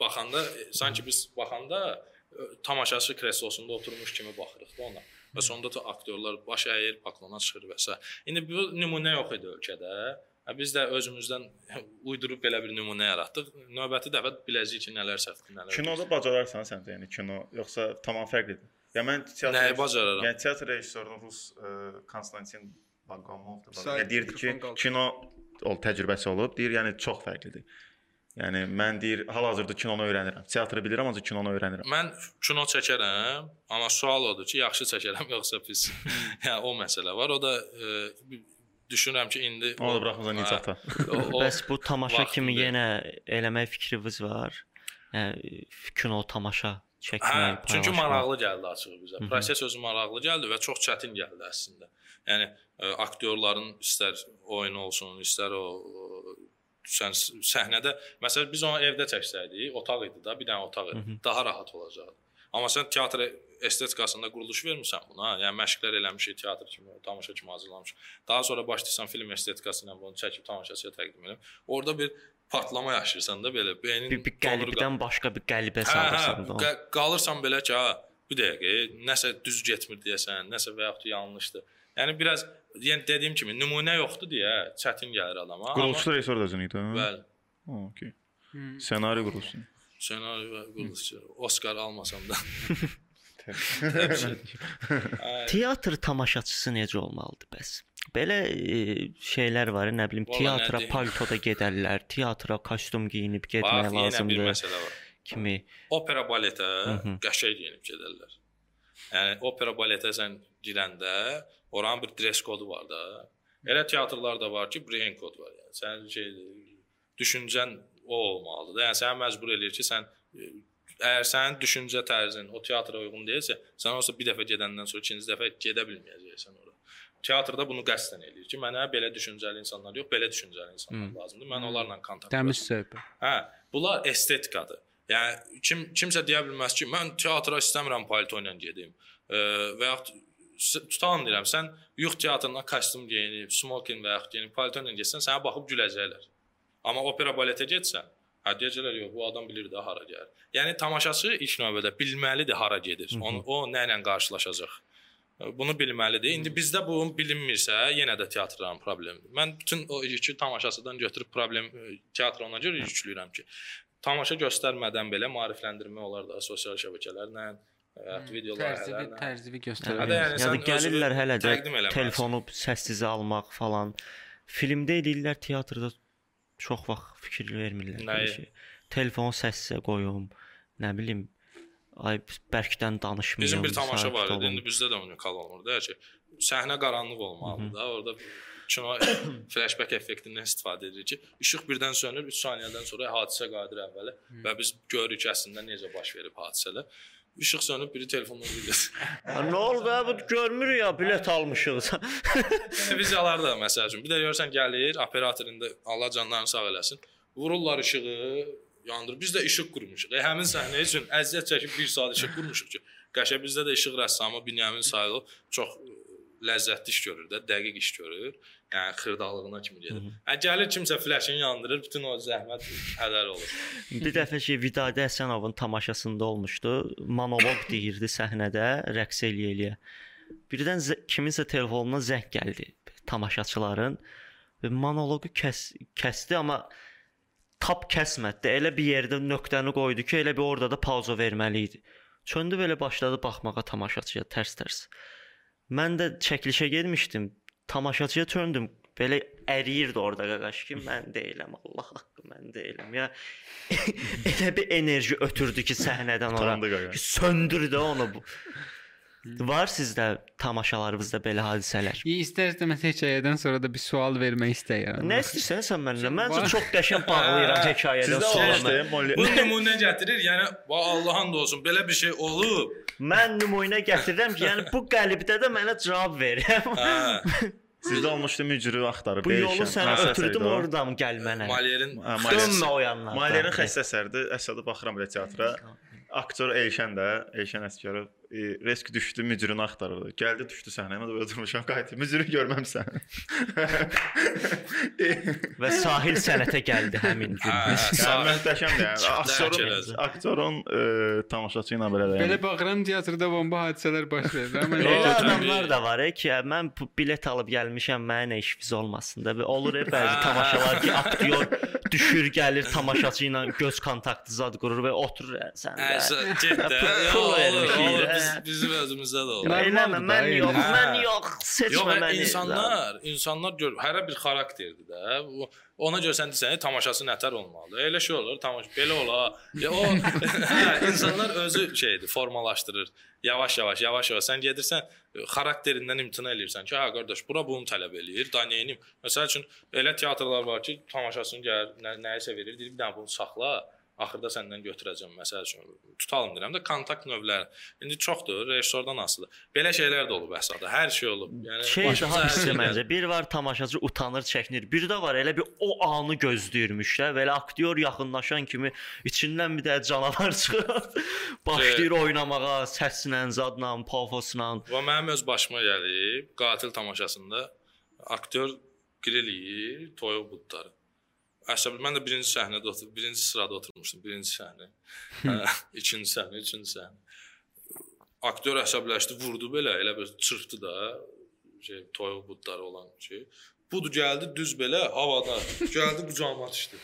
baxanda e, sanki biz baxanda e, tamaşaçı kreslosunda oturmuş kimi baxırıq da ona. Və sonda da aktyorlar baş əyir, paklona çıxır və s. İndi bu nümunə yox idi ölkədə. Hə, Biz də özümüzdən uydurub belə bir nümunə yaratdıq. Növbəti dəfə biləcəyik ki, nələr səhvdir, nələr. Kinoda bacararsan sən də, yəni kino yoxsa tamam fərqlidir. Ya mən teatr Nəyi bacararam? Yəni teatr rejissorunun rus ə, Konstantin Bagomovdur. Say- Ya deyirdi ki, kino ol təcrübəsi olub, deyir, yəni çox fərqlidir. Yəni mən deyir, hal-hazırda kinonu öyrənirəm. Teatrı bilirəm, ancaq kinonu öyrənirəm. Mən kino çəkərəm, amma sual odur ki, yaxşı çəkərəm yoxsa pis. yəni o məsələ var. O da e, düşünürəm ki, indi Onu da buraxmısan Nicata. O, o, Bəs bu tamaşa kimi yenə eləmək fikriniz var? Yəni kino tamaşa Hə, çəkmək, çünki paylaşmaq. maraqlı gəldi açığı bizə. Proses özü maraqlı gəldi və çox çətin gəldi əslində. Yəni ə, aktyorların istər oyunu olsun, istər o, o sən səhnədə məsələn biz onu evdə çəksəydik, otaq idi da, bir dənə otaq idi. Daha rahat olacaqdı. Amma sən teatr estetikasında quruluş vermirsən buna. Yəni məşqlər eləmişik, teatr kimi, tamaşa kimi hazırlamışıq. Daha sonra başlayırsan film estetikası ilə bunu çəkib tamaşaçıya təqdim edirəm. Orda bir patlama yaşayırsan da belə beynin bir, bir qəlbdən başqa bir qəlbə Hə, salırsan hə, da. qa- qalırsan belə ki, ha, bu dəqiqə nəsə düz getmir deyəsən, nəsə və yaxud yanlışdır. Yəni biraz yəni dediyim kimi nümunə yoxdur deyə çətin gəlir adama. Quruluşda rejissor da özün idi. Hə? bəli. Ha, okey. Ssenari quruluşu. Ssenari və quruluşçu. Oskar almasam da. Teatr tamaşaçısı necə olmalıdır bəs? Belə e, şeylər var, nə bilim, teatra paltoda gedərlər, teatra kostyum geyinib Bax, getmək yenə bir lazımdır məsələ var. kimi. Opera baletə qəşəng geyinib gedərlər. Yəni opera baletə sən girəndə oranın bir dress kodu var da. Elə teatrlarda var ki, brain kod var. Yəni sənin şey düşüncən o olmalıdır. da. Yəni səni məcbur eləyir ki, sən e, əgər sənin düşüncə tərzin o teatra uyğun deyilsə, sən olsa bir dəfə gedəndən sonra ikinci dəfə gedə bilməyəcəksən ora. Teatrda bunu qəsdən eləyir ki, mənə belə düşüncəli insanlar yox, belə düşüncəli insanlar lazımdır. Mən onlarla kontakt təmiz söhbət. Hə, bunlar estetikadır. Yəni kim kimsə deyə bilməz ki, mən teatra istəmirəm palto ilə gedim. E, və s- tutan deyirəm, sən yux teatrına kostyum geyinib, smoking və yaxud geyinib palto ilə getsən, sənə baxıb güləcəklər. Amma opera baletə getsən, hə deyəcəklər yox, bu adam bilir də hara gəlir. Yəni tamaşaçı ilk növbədə bilməlidir hara gedir. Onu o nə ilə qarşılaşacaq. E, Bunu bilməlidir. İndi bizdə bu bilinmirsə, yenə də teatrların problemidir. Mən bütün o yükü tamaşaçıdan götürüb problem e, teatra ona görə yükləyirəm ki, tamaşa göstərmədən belə maarifləndirmə olar da sosial şəbəkələrlə, həyat video Tərzivi, tərzivi Hə göstərə də yəni Ya da gəlirlər hələ də telefonu səssiz almaq falan. Filmdə eləyirlər, teatrda çox vaxt fikir vermirlər belə şey. Telefonu səssizə qoyum, nə bilim, ay bərkdən danışmayım. Bizim bir tamaşa var idi. İndi bizdə də unikal olmur da ki, səhnə qaranlıq olmalıdır da. Orada kino flashback effektindən istifadə edirik ki, işıq birdən sönür, 3 saniyədən sonra hadisə qayıdır əvvələ və biz görürük əslində necə baş verib hadisələr. İşıq sönüb biri telefonla. Ha, Nə oldu? Bu görmür ya, bilet almışıq. Televiziyalar da məsəl üçün bir də görsən gəlir, operatorunda Allah canlarını sağ eləsin. Vururlar işığı, yandırır. Biz də işıq qurmuşuq. E, həmin səhnə üçün əziyyət çəkib 1 saat işıq qurmuşuq ki, qəşəng bizdə də işıq rəssamı Binyamin Sayılov çox e, ləzzətli iş görür də, dəqiq iş görür. Yəni xırdalığına kimi gedir. Hə gəlir kimsə flaşını yandırır, bütün o zəhmət hədər olur. bir dəfə şey Vidadi Həsənovun tamaşasında olmuşdu. Monoloq deyirdi səhnədə, rəqs eləyə-eləyə. Birdən kiminsə telefonuna zəng gəldi tamaşaçıların və monoloqu kəs kəsdi, amma tap kəsmədi. Elə bir yerdə nöqtəni qoydu ki, elə bir orada da pauza verməli idi. Çöndü belə başladı baxmağa tamaşaçıya tərs-tərs. Mən də çəkilişə getmişdim. Tamaşaçıya çöndüm. Belə əriyirdi orada qaqaş ki, mən deyiləm, Allah haqqı mən deyiləm. Ya elə bir enerji ötürdü ki səhnədən ora. Söndürdü onu bu. Var sizdə tamaşalarınızda belə hadisələr? İstər-istəməz hekayədən sonra da bir sual vermək istəyirəm. Nə istəyirsən sən məndən? Məncə Var. çox qəşəng bağlayıram hekayədən Sizdə sonra. Bu nümunə gətirir. Yəni va Allahın da olsun belə bir şey olub. Mən nümunə gətirirəm ki, yəni bu qəlibdə də mənə cavab ver. Hə. Sizdə olmuşdu mücrü axtarıb. bu yolu sənə ötürdüm oradan gəl mənə. Malyerin Malyer- Dönmə o yandan. Malyerin xəstə əsərdir. Əsədə baxıram belə teatra. Aktyor Elşən də, Elşən Əsgərov e, risk düşdü, mücrünü axtarırdı. Gəldi düşdü səhnəyə, mən də belə durmuşam, qayıtdım. Mücrü görməmsən. Və sahil sənətə gəldi həmin gün. Möhtəşəmdir. Elədim. aktyorun e, tamaşaçı ilə belə də. Belə baxıram teatrda bomba hadisələr baş verir. Amma Elə Yox, adamlar da var e, ki, mən bilet alıb gəlmişəm, mənə nə işimiz olmasın da. Olur e, bəzi tamaşalar ki, aktyor düşür, gəlir tamaşaçı ilə göz kontaktı zad qurur və oturur sən də. Əsə getdə. Pul Olur, olur. Biz bizim özümüzdə də olur. Eləmə, mən yox, Hə. mən yox, Yox, seçmə və məni. insanlar, insanlar gör, hərə bir xarakterdir də. Bu- Ona görə sən desən, tamaşası nətər olmalıdır. Elə şey olur, tamaşa belə ola. Ya o hə, insanlar özü şeydir, formalaşdırır. Yavaş-yavaş, yavaş-yavaş sən gedirsən, e, xarakterindən imtina eləyirsən ki, hə qardaş, bura bunu tələb eləyir, da neynim? Məsəl üçün elə teatrlar var ki, tamaşasını gəlir, nə, nəyisə verir, deyir, bir dənə bunu saxla. Axırda səndən götürəcəm məsəl üçün. Tutalım deyirəm də kontakt növləri. İndi çoxdur, rejissordan asılıdır. Belə şeylər də olub əsasda. Hər şey olub. Yəni Şey hissə gəlir. məncə. Bir var tamaşaçı utanır, çəkinir. Bir də var elə bir o anı gözləyirmiş də. Belə aktyor yaxınlaşan kimi içindən bir də canavar çıxır. Başlayır oynamağa, səslə, zadla, pafosla. Və mənim öz başıma gəlib qatil tamaşasında aktyor grill yeyir, toyuq budları. Əsəb mən də birinci səhnədə otur, birinci sırada oturmuşdum, birinci səhnə. Hə, ikinci səhnə, üçüncü səhnə. Aktyor əsəbləşdi, vurdu belə, elə bir çırpdı da şey toyuq budları olan şey. Budu gəldi düz belə havada. Gəldi qucağıma düşdü.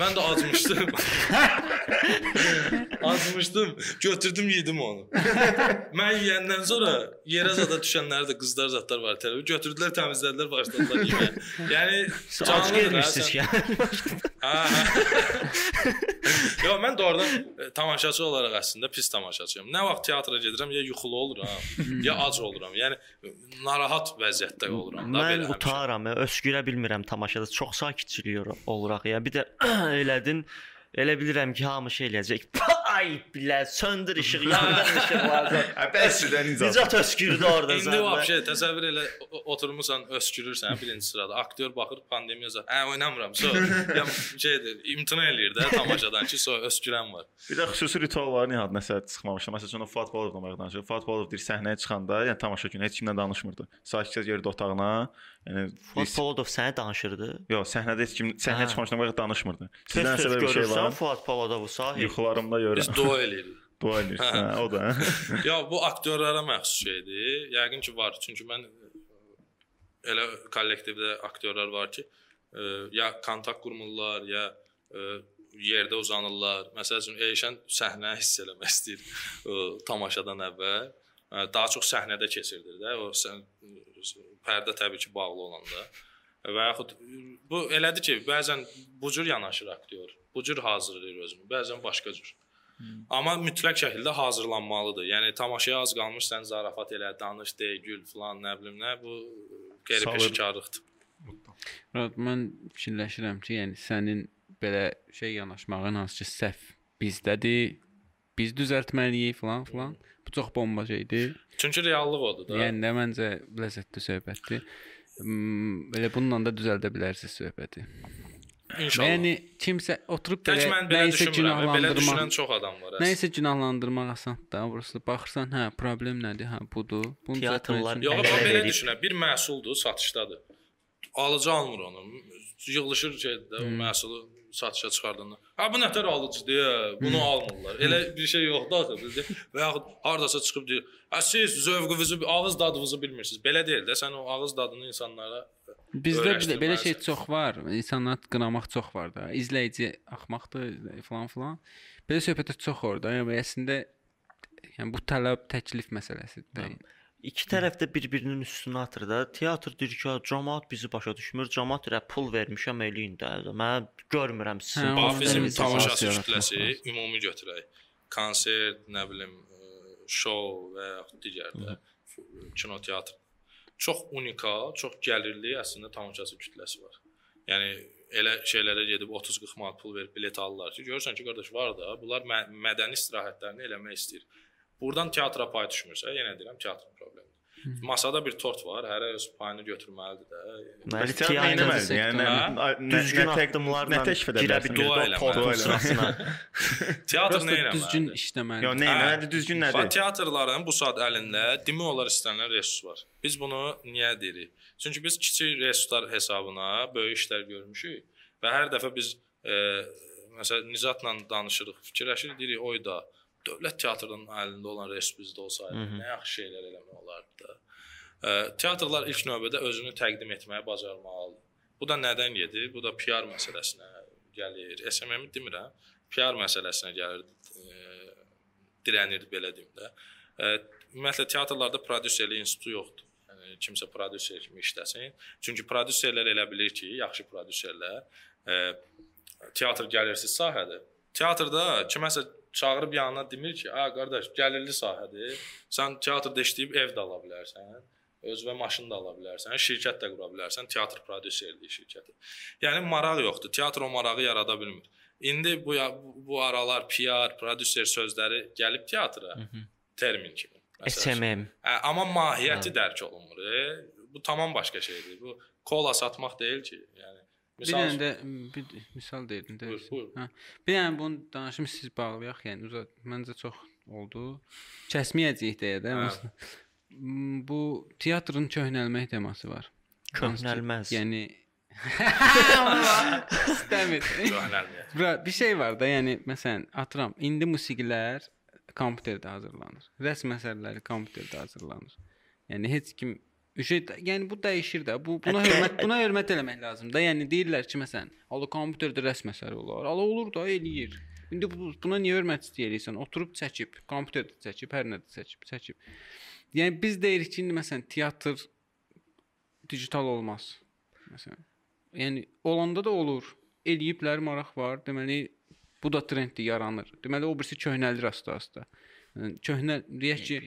Mən də acmışdım. acmışdım. Götürdüm yedim onu. Mən yeyəndən sonra yerə zada düşənləri də qızlar zatlar var təbii. Götürdülər, təmizlədilər, başladılar yeməyə. Yəni gəlmişsiniz sən- ki. Hə. Yox, mən doğrudan e, tamaşaçı olaraq əslində pis tamaşaçıyam. Nə vaxt teatra gedirəm, ya yuxulu oluram, ya ac oluram. Yəni narahat vəziyyətdə oluram da Mən belə. həmişə. utaram, mən öskürə bilmirəm tamaşada. Çox sakitçilik oluraq ya. Bir də elədin Elə bilirəm ki, hamı şey eləyəcək. Bilə, söndür işığı, yandır işıq lazım. Hə, Bəsdən icazə. Nicat öskürdü orada İndi zaten. vəbşə təsəvvür elə oturmusan, öskürürsən birinci sırada. Aktyor baxır pandemiya zət. Hə, oynamıram. So, ya şeydir, imtina eləyir də tamaşadan ki, so öskürən var. Bir də xüsusi ritual var Nihat nəsə çıxmamışdı. Məsələn, o Fuad Balovla bağlı danışır. Fuad Balov deyir səhnəyə çıxanda, yəni tamaşa günü heç kimlə danışmırdı. Sakitcə yerdə otağına, yəni Fuad Polodov sənə danışırdı. Yox, səhnədə heç kim səhnəyə Hə. çıxmamışdan bayaq danışmırdı. Sizdən səbəb bir şey var. Fuad Polodovu sahib. Yuxularımda Biz görürəm. Dua eləyirik. Dua edirsən, hə, o da. Ya bu aktyorlara məxsus şeydir. Yəqin ki var. Çünki mən elə kollektivdə aktyorlar var ki, e, ya kontakt qurmurlar, ya e, yerdə uzanırlar. Məsəl üçün Eyşən səhnə hiss eləmək istəyir o, tamaşadan əvvəl. E, Daha çox səhnədə keçirdir də. O sən pərdə təbii ki, bağlı olanda. Və yaxud bu elədir ki, bəzən bu cür yanaşır aktyor. Bu cür hazırlayır özünü, bəzən başqa cür. Amma mütləq şəkildə hazırlanmalıdır. Yəni tamaşaya az qalmış sən zarafat elə, danış, de, gül filan, nə bilim nə, bu qeyri Salır. peşəkarlıqdır. Rad, mən fikirləşirəm ki, yəni sənin belə şey yanaşmağın hansı ki, səhv bizdədir. Biz düzəltməliyik falan filan. Bu çox bomba şeydir. Çünki reallıq odur da. Yəni də məncə ləzzətli söhbətdir. Belə bununla da düzəldə bilərsiniz söhbəti. İnşallah. Yəni kimsə oturub belə nəyisə və Belə düşünən günahlandırmaq, çox adam var. əslində. nəyisə günahlandırmaq asandır da. Burası baxırsan, hə, problem nədir? Hə, budur. Bunu Teatrlar Yox, mən belə düşünürəm. Bir məhsuldur, satışdadır. Alıcı almır onu. Yığılışır şeydə, o məhsulu satışa çıxardanda. Ha bu nətər alıcı deyə bunu almırlar. Elə bir şey yoxdur axı bizdə. Və yaxud hardasa çıxıb deyir, "Ha siz zövqünüzü, ağız dadınızı bilmirsiniz." Belə deyil də, sən o ağız dadını insanlara Bizdə belə, belə şey çox var. İnsanlar qınamaq çox var da. İzləyici axmaqdır izləyici falan filan. Belə söhbətlər çox orada. Yəni əslində yəni bu tələb, təklif məsələsidir. İki tərəf də bir-birinin üstünə atır da. Teatr deyir ki, cəmaət bizi başa düşmür. Cəmaət deyir, pul vermişəm eləyin də. Mən görmürəm sizin Hə, üzərində tamaşaçı kütləsi ümumi götürək. Konsert, nə bilim, ə, şou və digər də kino teatr. Çox unikal, çox gəlirli əslində tamaşaçı kütləsi var. Yəni elə şeylərə gedib 30-40 manat pul verib bilet alırlar ki, görürsən ki, qardaş var da, bunlar mə mədəni istirahətlərini eləmək istəyir. Burdan teatra pay düşmürsə, yenə deyirəm, problemidir. Masada bir tort var, hərə öz payını götürməlidir də. Teatr etməlidir? Yəni nə- düzgün addımlarla nə təklif edə bilərsən? Dua o eləməli. tortun Dua eləməli. sırasına. Teatr nə Prosta düzgün işləməlidir. Yo, nə nədir düzgün nədir? teatrların bu saat əlində demək olar istənilən resurs var. Biz bunu niyə deyirik? Çünki biz kiçik resurslar hesabına böyük işlər görmüşük və hər dəfə biz e, məsələn Nizatla danışırıq, fikirləşirik, deyirik, oy da dövlət teatrının əlində olan resurs bizdə olsaydı, Mhm. nə yaxşı şeylər eləmək olardı. E, teatrlar ilk növbədə özünü təqdim etməyə bacarmalıdır. Bu da nədən gedir? Bu da PR məsələsinə gəlir. SMM-i demirəm, PR məsələsinə gəlir. E, dirənir belə deyim də. E, ümumiyyətlə teatrlarda prodüserlik institutu yoxdur. Yəni kimsə prodüser kimi işləsin. Çünki prodüserlər elə bilir ki, yaxşı prodüserlər e, teatr gəlirsiz sahədir. Teatrda kiməsə çağırıb yanına demir ki, "A qardaş, gəlirli sahədir. Sən teatrda işləyib ev də ala bilərsən." Özünə maşın da ala bilərsən, şirkət də qura bilərsən, teatr prodüserliyi şirkəti. Yəni maraq yoxdur. Teatr o marağı yarada bilmir. İndi bu bu- aralar PR, prodüser sözləri gəlib teatra termin kimi. Məsəl üçün. SMM. Hə, amma mahiyyəti dərk olunmur. E? Bu tamam başqa şeydir. Bu kola satmaq deyil ki. Yəni Bir dənə də bir misal deyildin də. Buyur, buyur. Hə. Bir dənə bunu danışım siz bağlayaq, yəni uzat. Məncə çox oldu. Kəsməyəcəyik deyə də. Hə. Bu teatrın köhnəlmək teması var. Köhnəlməz. Yəni istəmir. Bura bir şey var da, yəni məsələn, atıram, indi musiqilər kompüterdə hazırlanır. Rəsm əsərləri kompüterdə hazırlanır. Yəni heç kim şey, yəni bu dəyişir də. Bu buna hörmət buna hörmət eləmək lazımdır da. Yəni deyirlər ki, məsələn, ala kompüterdə rəsm əsəri olar. Ala olur da, eləyir. İndi bu, buna niyə hörmət istəyirsən? Oturub çəkib, kompüterdə çəkib, hər nədə çəkib, çəkib. Yəni biz deyirik ki, indi məsələn teatr digital olmaz. Məsələn. Yəni olanda da olur. Eləyiblər, maraq var. Deməli bu da trenddir, yaranır. Deməli o birisi köhnəlir asta-asta. Yəni, Köhnə deyək ki,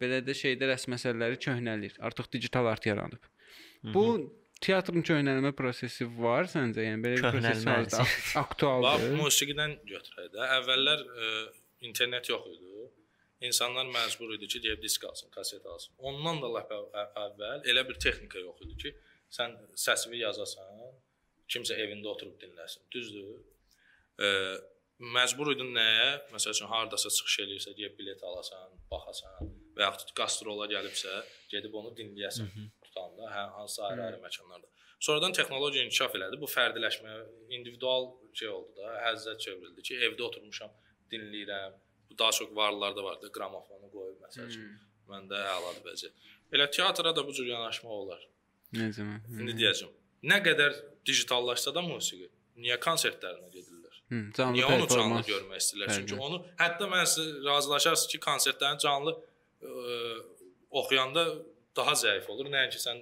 belə də şeydə rəsm məsələləri köhnəlir. Artıq digital art yaranıb. Bu teatrın köhnəlmə prosesi var səncə? Yəni belə bir proses var da, ak- Bax, aktualdır. musiqidən götürək də. Əvvəllər ə, internet yox idi. İnsanlar məcbur idi ki, deyib disk alsın, kaset alsın. Ondan da lap əv- əv- əvvəl elə bir texnika yox idi ki, sən səsini yazasan, kimsə evində oturub dinləsin. Düzdür? Ə, məcbur idin nəyə? Məsəl üçün hardasa çıxış eləyirsə, deyib bilet alasan, baxasan və yaxud qastrol'a gəlibsə, gedib onu dinləyəsən. Tutanda hə, hansı ayrı-ayrı məkanlarda. Sonradan texnologiya inkişaf elədi. Bu fərdiləşmə, individual şey oldu da, həzzət çevrildi ki, evdə oturmuşam, dinləyirəm. Bu daha çox varlılarda vardı, qramofonu qoyub məsəl üçün. Məndə əladır vəziyyət. Elə teatra da bu cür yanaşma olar. Necə? İndi deyəcəm. Nə qədər digitallaşsa da musiqi, niyə konsertlərinə gedirlər? Hı, canlı Niyə onu canlı görmək istəyirlər? Çünki onu hətta mən sizə razılaşarsınız ki, konsertlərin canlı ə, oxuyanda daha zəif olur. Nəinki sən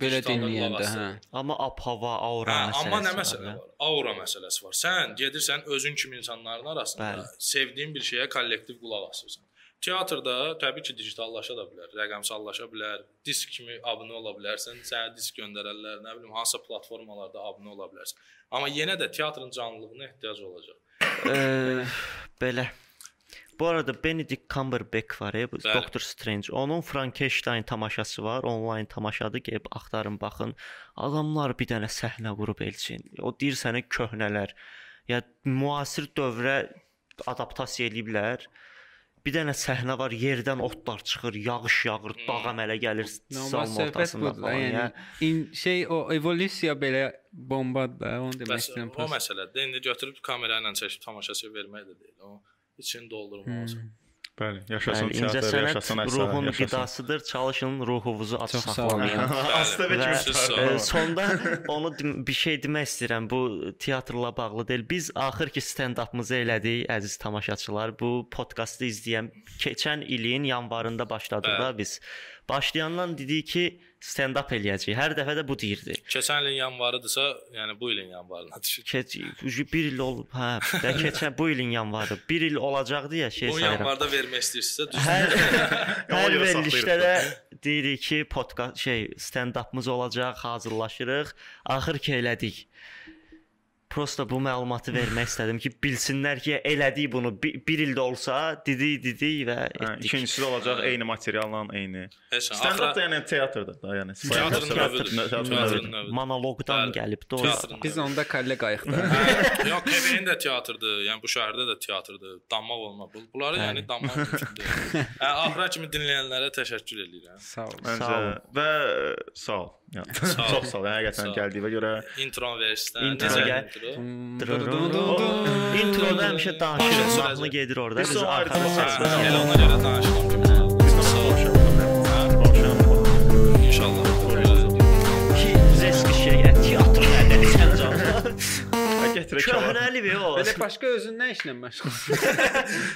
Belə dinləyəndə, hə. Amma ab-hava, aura Hə, məsələsi. amma nə var məsələ var? Aura məsələsi var. Sən gedirsən özün kimi insanların arasında Bəli. sevdiyin bir şeyə kollektiv qulaq asırsan. Teatrda təbii ki, digitallaşa da bilər, rəqəmsallaşa bilər, disk kimi abunə ola bilərsən, sənə disk göndərərlər, nə bilim, hansısa platformalarda abunə ola bilərsən. Amma yenə də teatrın canlılığına ehtiyac olacaq. Eee, belə. Bu arada Benedict Cumberbatch var, ya, bu Bəli. Doctor Strange. Onun Frankenstein tamaşası var, onlayn tamaşadır, gəlib axtarın, baxın. Adamlar bir dənə səhnə qurub elçin. O deyir sənə köhnələr. Ya müasir dövrə adaptasiya eləyiblər. Bir dənə səhnə var, yerdən otlar çıxır, yağış yağır, dağ əmələ gəlir Normal salın söhbət ortasında budur falan. yəni in, şey o evolyusiya belə bombadır da, onu demək istəyirəm. o məsələdir. İndi götürüb kamera ilə çəkib tamaşaçıya vermək də deyil. O içini doldurmalısan. Bəli, yaşasın Bəli, teatr, yaşasın əsər, ruhun yaşasın. qidasıdır. Çalışın ruhunuzu aç olun. Asta və e, sonda onu bir şey demək istəyirəm. Bu teatrla bağlı deyil. Biz axır ki stand-upımızı elədik, əziz tamaşaçılar. Bu podkastı izləyən keçən ilin yanvarında başladıq Bəli. da biz. Başlayandan dedik ki, stand-up eləyəcəyik. Hər dəfə də bu deyirdi. Keçən ilin yanvarıdırsa, yəni bu ilin yanvarına düşür. Keç 1 il olub, hə. Və keçən bu ilin yanvarı. 1 il olacaqdı ya şey Bu sayıram. yanvarda vermək istəyirsinizsə düz. Hər hər verilişdə də deyirik ki, podkast şey stand-upımız olacaq, hazırlaşırıq. Axır ki elədik. Prosta bu məlumatı vermək istədim ki, bilsinlər ki, elədik bunu. 1 ildə olsa, dedik, dedik və Hə, etdik. ikincisi də olacaq eyni materialla, eyni. Stand-up da yəni teatrdır da, yəni. teatrın Teatr- növüdür. Monoloqdan Bəli, gəlib də o. Biz onda kollə qayıqda. Hə, Yox, Quebeyin də teatrdır. Yəni bu şəhərdə də teatrdır. Danmaq olma. Bu- Bunları yəni danmaq mümkündür. Hə, axıra kimi dinləyənlərə təşəkkür edirəm. Sağ ol. Məncə Sağ ol. və sağ ol. Yəni, Sağ ol. çox sağ ol. Həqiqətən Sağ ol. gəldiyinə görə Intro verirsən. Intro Necə gəl. intro? Introda həmişə danışır, Başa mahnı düşürəcək. gedir orada. Biz Biz o ayrıca arxada baxarıq. səslə. Elə ona görə danışıram ki, Biz nə soruşaq? inşallah. Ki zeski şey, teatr nədir sən canım? Gətirək çalaq. Köhnəli bir o. Belə başqa özün nə işlə məşğulsan?